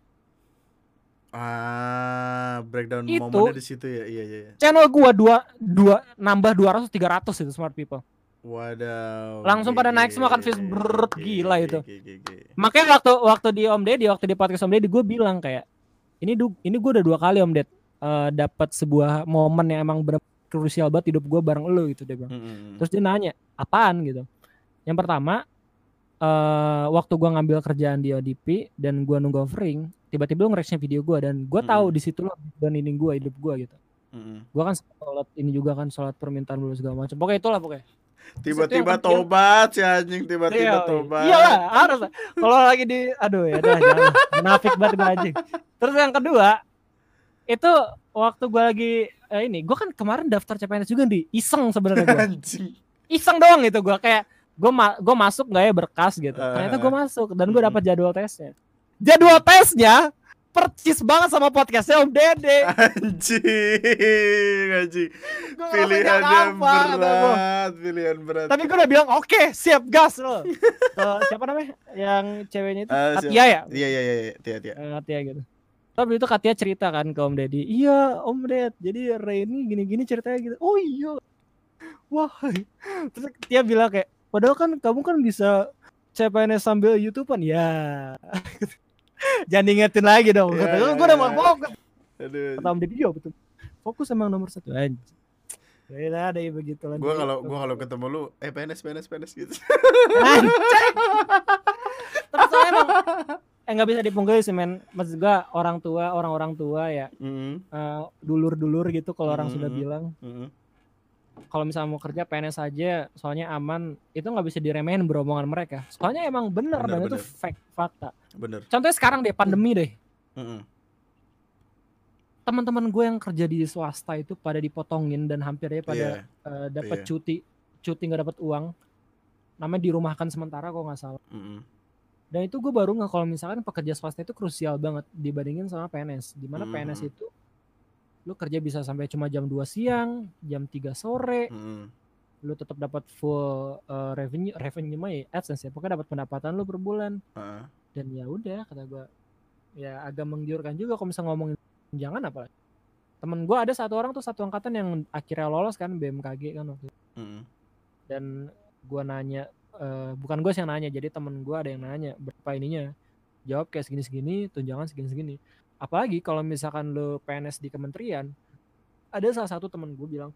Ah, breakdown Itu- momennya di situ ya. Iya, iya, iya. channel gua dua dua nambah 200 300 itu smart people. Waduh. Langsung pada naik semua kan, gege, gila itu. Makanya waktu waktu di Om Deddy, waktu di podcast Om Deddy gue bilang kayak ini du, ini gue udah dua kali Om Ded eh, dapat sebuah momen yang emang bener krusial banget hidup gue bareng lo gitu dia bilang. Mm-mm. Terus dia nanya, "Apaan?" gitu. Yang pertama eh waktu gua ngambil kerjaan di ODP dan gua nunggu offering, tiba-tiba lu nge-reaction video gua dan gua tahu Mm-mm. di situ lo dan ini gua hidup gua gitu. Mm-mm. Gua kan sholat ini juga kan sholat permintaan dulu segala macam. Pokoknya itulah pokoknya. Tiba-tiba tobat si anjing tiba-tiba Iya, tobat. Iya lah, harus. Kalau lagi di aduh ya dah. Munafik banget gue anjing. Terus yang kedua, itu waktu gue lagi eh, ini, gue kan kemarin daftar CPNS juga di iseng sebenarnya gue. Iseng doang itu gue kayak gue ma gue masuk nggak ya berkas gitu. Ternyata gue Eh. masuk dan gue dapat jadwal tesnya. Jadwal tesnya percis banget sama podcastnya Om Dede. Anjing, anjing. Pilihannya jangan apa, berat, pilihan berat. Tapi gue udah bilang oke siap gas loh. Ke siapa namanya? Yang ceweknya itu Ah, siapa? Katia ya? Iya iya iya, Tia Tia. Eh, Katia gitu. Tapi itu Katia cerita kan ke Om Deddy. Iya Om Ded, jadi Reni gini-gini ceritanya gitu. Oh iya. Wah. Terus Tia bilang kayak, padahal kan kamu kan bisa CPNS sambil YouTubean. Ya. (laughs) (laughs) Jangan diingetin lagi dong. Ya, Kata gue, ya, gue udah ya. mau fokus. Aduh. Kata Om Deddy, iya betul. Fokus emang nomor satu. Anjir. Ya ada ya begitu lah. Gua kalau gua kalau ketemu lu, eh PNS PNS PNS gitu. Anjing. (laughs) Tapi soalnya emang eh nggak bisa dipungkiri sih men. Maksud gua orang tua, orang-orang tua ya Heeh. eh, dulur-dulur gitu kalau orang sudah Mhm. bilang Heeh. Kalau misalnya mau kerja PNS aja soalnya aman itu nggak bisa diremehin beromongan mereka soalnya emang bener, Bener, dan itu bener. fact fakta Bener. contohnya sekarang deh pandemi deh Heeh. teman-teman gue yang kerja di swasta itu pada dipotongin dan hampir ya pada Iya. eh, dapat iya. cuti cuti nggak dapat uang namanya dirumahkan sementara kok nggak salah Heeh. dan itu gue baru nggak kalau misalkan pekerja swasta itu krusial banget dibandingin sama PNS di mana Hmm. PNS itu lu kerja bisa sampai cuma jam 2 siang jam 3 sore Heeh. lu tetap dapat full uh, revenue revenue mah ya AdSense ya pokoknya dapat pendapatan lu per bulan Heeh. dan ya udah kata gua ya agak menggiurkan juga kalau misalnya ngomongin jangan apa temen gua ada satu orang tuh satu angkatan yang akhirnya lolos kan BMKG kan waktu itu. Heeh. dan gua nanya eh, bukan gue yang nanya jadi temen gua ada yang nanya berapa ininya jawab kayak segini segini tunjangan segini segini apalagi kalau misalkan lu PNS di kementerian ada salah satu temen gue bilang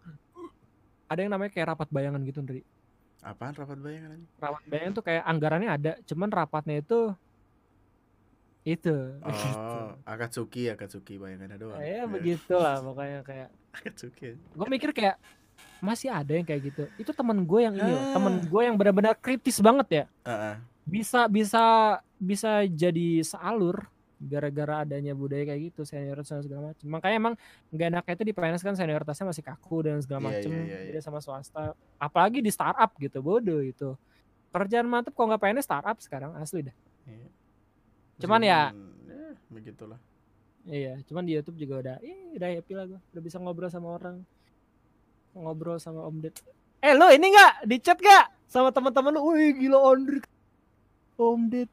ada yang namanya kayak rapat bayangan gitu Ndri Apaan rapat bayangan rapat bayangan tuh kayak anggarannya ada cuman rapatnya itu itu (laughs) gitu. Oh, Akatsuki, Akatsuki bayangannya doang. ya Iya. begitulah pokoknya kayak (laughs) Akatsuki. gue mikir kayak masih ada yang kayak gitu itu temen gue yang ini loh Ah. temen gue yang benar-benar kritis banget ya Heeh. bisa bisa bisa jadi sealur gara-gara adanya budaya kayak gitu senioritas dan segala macam makanya emang nggak enaknya itu di PNS kan senioritasnya masih kaku dan segala Iya, macam iya, iya, beda sama swasta. Apalagi di startup gitu bodoh itu. Kerjaan mantep kok nggak PNS startup sekarang asli dah. Iya. Cuman ya- ya begitulah. iya cuman di YouTube juga udah ih udah happy lah gue udah bisa ngobrol sama orang. Ngobrol sama Om Ded. Eh lo ini nggak? Di chat gak sama teman-teman lu wih gila Ondri Om Ded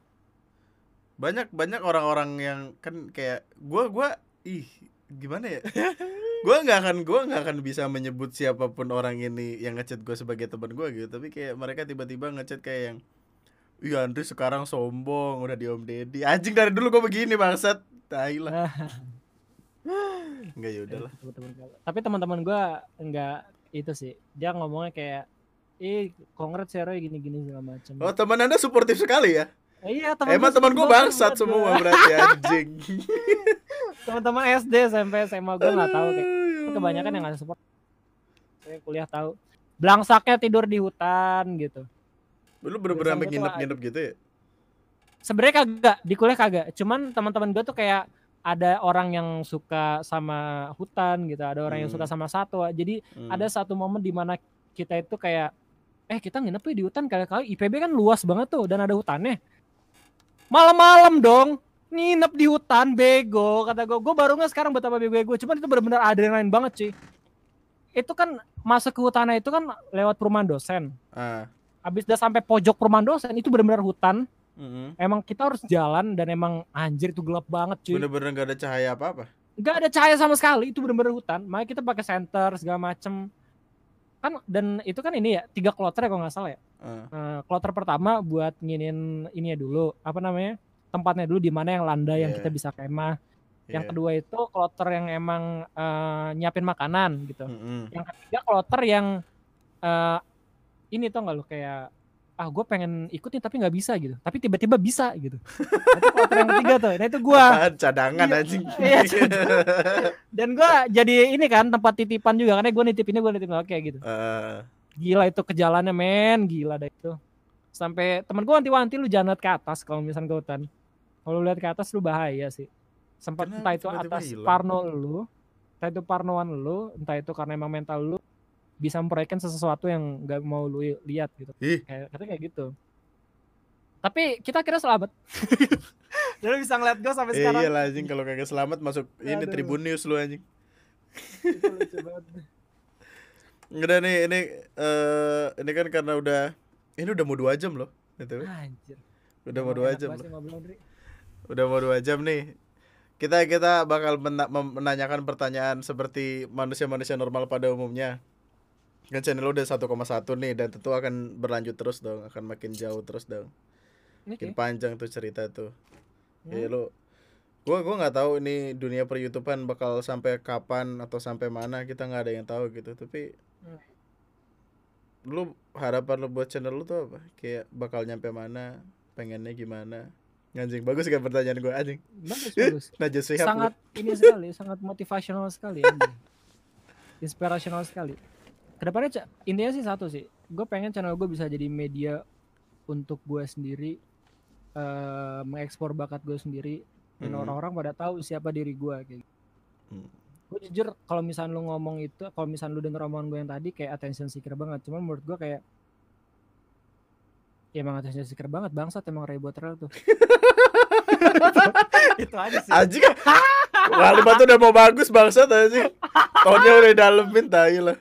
banyak banyak orang-orang yang kan kayak gua gua ih gimana ya? (laughs) Gua nggak akan gua nggak akan bisa menyebut siapa pun orang ini yang ngechat gua sebagai teman gua gitu. Tapi kayak mereka tiba-tiba ngechat kayak yang Iya Andri sekarang sombong udah di Om Deddy. Anjing dari dulu gua begini bangsat. Tai lah. (laughs) Enggak ya udahlah. Teman-teman gua. Tapi teman-teman gua enggak itu sih. Dia ngomongnya kayak ih kongres ya gini-gini segala macam. oh teman anda suportif sekali ya iya teman emang teman gua bangsat semua berarti anjing (laughs) Teman-teman SD, SMP, SMA gua nggak tahu kayak ya kebanyakan yang nggak support. Saya kuliah tahu. Blangsaknya tidur di hutan gitu. lu bener-bener sampai nginep-nginep gitu ya Sebenarnya kagak, di kuliah kagak. Cuman teman-teman gua tuh kayak ada orang yang suka sama hutan gitu, ada orang yang Hmm. suka sama satwa. Jadi Hmm. ada satu momen di mana kita itu kayak eh kita nginep yuk di hutan kali-kali IPB kan luas banget tuh dan ada hutannya malam-malam dong. Nginep di hutan bego kata gue gue baru nggak sekarang betapa bego gue cuman itu benar-benar adrenalin banget sih itu kan masuk ke hutannya itu kan lewat perumahan dosen. Ah. Abis udah sampai pojok perumahan dosen itu benar-benar hutan. Mm-mm. emang kita harus jalan dan emang anjir itu gelap banget cuy. Bener-bener gak ada cahaya apa-apa? Nggak ada cahaya sama sekali itu benar-benar hutan. Makanya kita pakai senter segala macem. Kan dan itu kan ini ya tiga kloter ya kalau nggak salah ya Eh, kloter pertama buat nginin ini ya dulu apa namanya tempatnya dulu di mana yang landai yang Iya. kita bisa kemah. Yang iya. kedua itu kloter yang emang eh, nyiapin makanan gitu. Mm-mm. yang ketiga kloter yang eh, ini tau nggak lu kayak ah gue pengen ikut nih tapi nggak bisa gitu. Tapi tiba-tiba bisa gitu. Nah, itu kloter yang ketiga tuh. Nah itu Apaan, cadangan Iya, anjing. (laughs) Iya, dan gua jadi ini kan tempat titipan juga karena gue nitipinnya gue nitipin oke gitu. Eh, Gila itu ke jalannya men, gila dah itu. Sampai temen gue wanti-wanti lu jangan lihat ke atas kalau misalnya ke hutan. Kalau lihat ke atas lu bahaya sih. Sempat entah itu tiba-tiba atas hilang? parno lu, entah itu parnoan lu, entah itu karena emang mental lu bisa memproyekkan sesuatu yang nggak mau lu lihat gitu. Ih, Kayak katanya kayak gitu. Tapi kita kira selamat. (laughs) Jadi bisa ngeliat gue sampai eh, sekarang. iya lah anjing kalau kagak selamat masuk ini. Tribun News lu anjing. Itu lucu banget. Udah nih ini eh ini kan karena udah ini udah mau dua jam loh. Gitu. Anjir. Udah mau dua jam loh. Udah mau dua jam nih. Kita kita bakal mena- menanyakan pertanyaan seperti manusia-manusia normal pada umumnya. Kan channel lu udah 1,1 nih dan tentu akan berlanjut terus dong, akan makin jauh terus dong. Makin panjang tuh cerita tuh. Hmm. Ya lu gua gua nggak tahu ini dunia per YouTubean bakal sampai kapan atau sampai mana kita nggak ada yang tahu gitu tapi Hmm. lu harapan lu buat channel lu tuh apa kayak bakal nyampe mana pengennya gimana anjing bagus kan pertanyaan gua anjing Bagus, (laughs) bagus. Najwa Shihab lu. sangat ini sekali, sangat motivasional sekali, anjing. (laughs) inspirasional sekali. Ke depannya intinya sih satu sih, gue pengen channel gue bisa jadi media untuk gue sendiri, eh mengekspor bakat gue sendiri, dan Hmm. orang-orang pada tahu siapa diri gue kayak. gitu. Hmm. Gue jujur kalau misalnya lu ngomong itu, kalau misalnya lu denger omongan gue yang tadi kayak attention seeker banget, cuman menurut gue kayak ya emang attention seeker banget bangsat emang Ray Bottrell tuh. (laughs) itu aja sih. anjing kalimat tuh udah mau bagus bangsat anjing tahunnya udah dalemin tai lah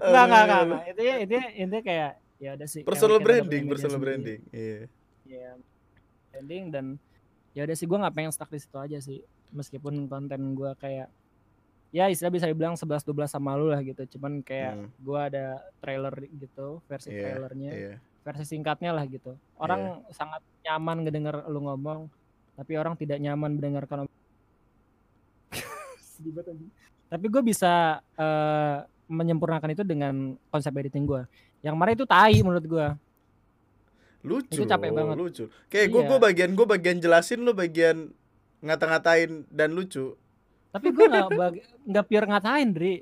Enggak, enggak, enggak, enggak. Intinya, intinya, intinya kayak ya udah sih. personal branding personal branding iya Iya. Branding dan ya udah sih gue nggak pengen stuck di situ aja sih. Meskipun konten gue kayak ya istilah bisa dibilang 11 12 sama lu lah gitu. Cuman kayak Hmm. gue ada trailer gitu, versi Iya, trailernya, iya versi singkatnya lah gitu. Orang sangat nyaman ngedenger lu ngomong, tapi orang tidak nyaman mendengarkan. (laughs) Tapi gue bisa eh, menyempurnakan itu dengan konsep editing gue. Yang kemarin itu tai menurut gue. lucu Itu capek banget. lucu kayak gue Iya. gue bagian gue bagian jelasin lu bagian ngata-ngatain dan lucu Tapi gue nggak bag- nggak pure ngatain, Dri.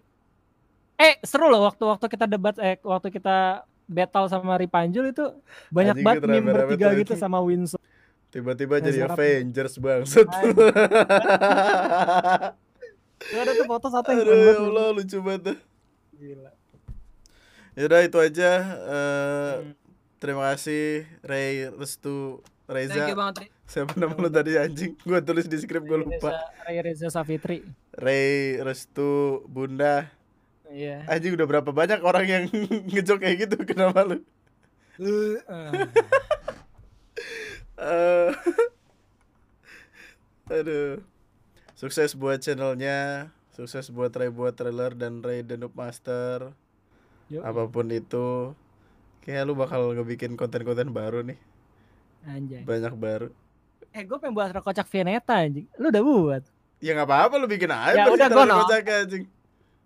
Eh seru loh waktu-waktu kita debat, eh waktu kita battle sama Ripanjul itu banyak Anjing, banget meme bertiga gitu sama Winsor. tiba-tiba jadi. Avengers bangsat Anjing. Tuh ada tuh foto satu yang aduh ya banget. Allah lucu banget. Gila. Yaudah itu aja eh, Hmm. terima kasih Ray Restu Reza Thank you banget. Siapa nama lu tadi anjing? Gue tulis di skrip gue lupa. Ray Reza Safitri. Ray Restu Bunda. Iya. anjing udah berapa banyak orang yang (laughs) ngejok kayak gitu? Kenapa lu? Eh, (laughs) Eh, aduh. Sukses buat channelnya. Sukses buat Ray buat trailer dan Ray The Noob Master. Yuk. apa pun itu. Kayak lu bakal ngebikin konten-konten baru nih. Anjay. banyak baru Eh gue pengen buat kocak Vianeta anjing. Lu udah buat. ya nggak apa-apa lu bikin aja Ya udah, gua no. anjing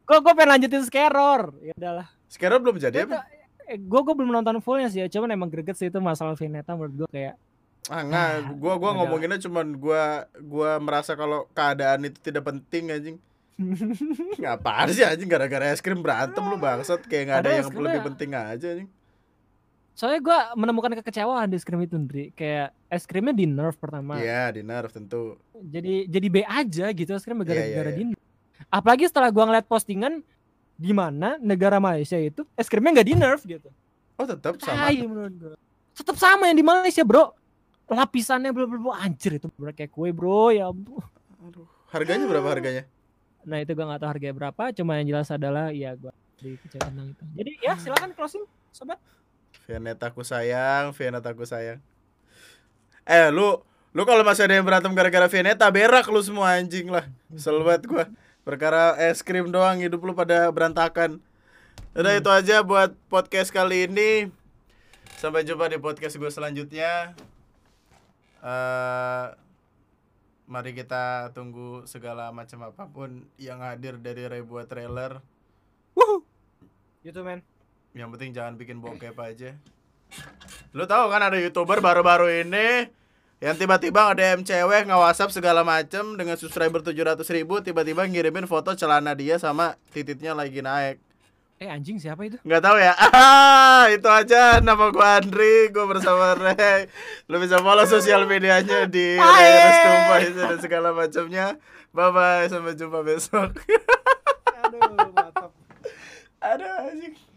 Gue gue pengen lanjutin Scaror. Ya udahlah. sekarang belum jadi apa Eh, gue gue belum nonton fullnya sih ya. Cuman emang greget sih itu masalah Vianeta menurut gue kayak ah nggak Ah, gua gua ngomonginnya cuman gua gua merasa kalau keadaan itu tidak penting anjing (laughs) Ngapain sih anjing gara-gara es krim berantem lu bangsat kayak nggak ada Ada yang lebih penting aja anjing. Soalnya gue menemukan kekecewaan di es krim itu, Ndri. Kayak es krimnya di nerf pertama. Iya, di nerf tentu. Jadi jadi B aja gitu es krim Iya, gara-gara iya, di nerf. Apalagi setelah gua ngeliat postingan di mana negara Malaysia itu es krimnya nggak di nerf gitu. Oh, tetap sama. Menurut gua. Tetap sama yang di Malaysia, Bro. Lapisannya bro, bro, bro. anjir itu bro kayak kue, Bro. Ya ampun. Aduh, harganya berapa harganya? Nah, itu gua nggak tahu harganya berapa, cuma yang jelas adalah ya gua di tentang itu. Jadi ya silakan closing, sobat. Vianeta aku sayang, Vianeta aku sayang. Eh, lu lu kalau masih ada yang berantem gara-gara Vianeta, berak lu semua anjing lah. Banget gua. Perkara es krim doang hidup lu pada berantakan. Udah itu aja buat podcast kali ini. Sampai jumpa di podcast gue selanjutnya. eh mari kita tunggu segala macam apa pun yang hadir dari Ray buat trailer. Gitu, men. Yang penting jangan bikin bokep aja. Lu tahu kan ada youtuber baru-baru ini yang tiba-tiba ada cewek nge-whatsapp segala macem dengan subscriber 700 ribu tiba-tiba ngirimin foto celana dia sama tititnya lagi naik. Eh anjing siapa itu? Nggak tahu ya. (laughs) Ah, itu aja nama gua Andri, gua bersama Ray. Lu bisa follow sosial medianya di Ray Restupa itu dan segala macamnya. Bye bye, sampai jumpa besok. (laughs) Aduh, mantap. Aduh, anjing.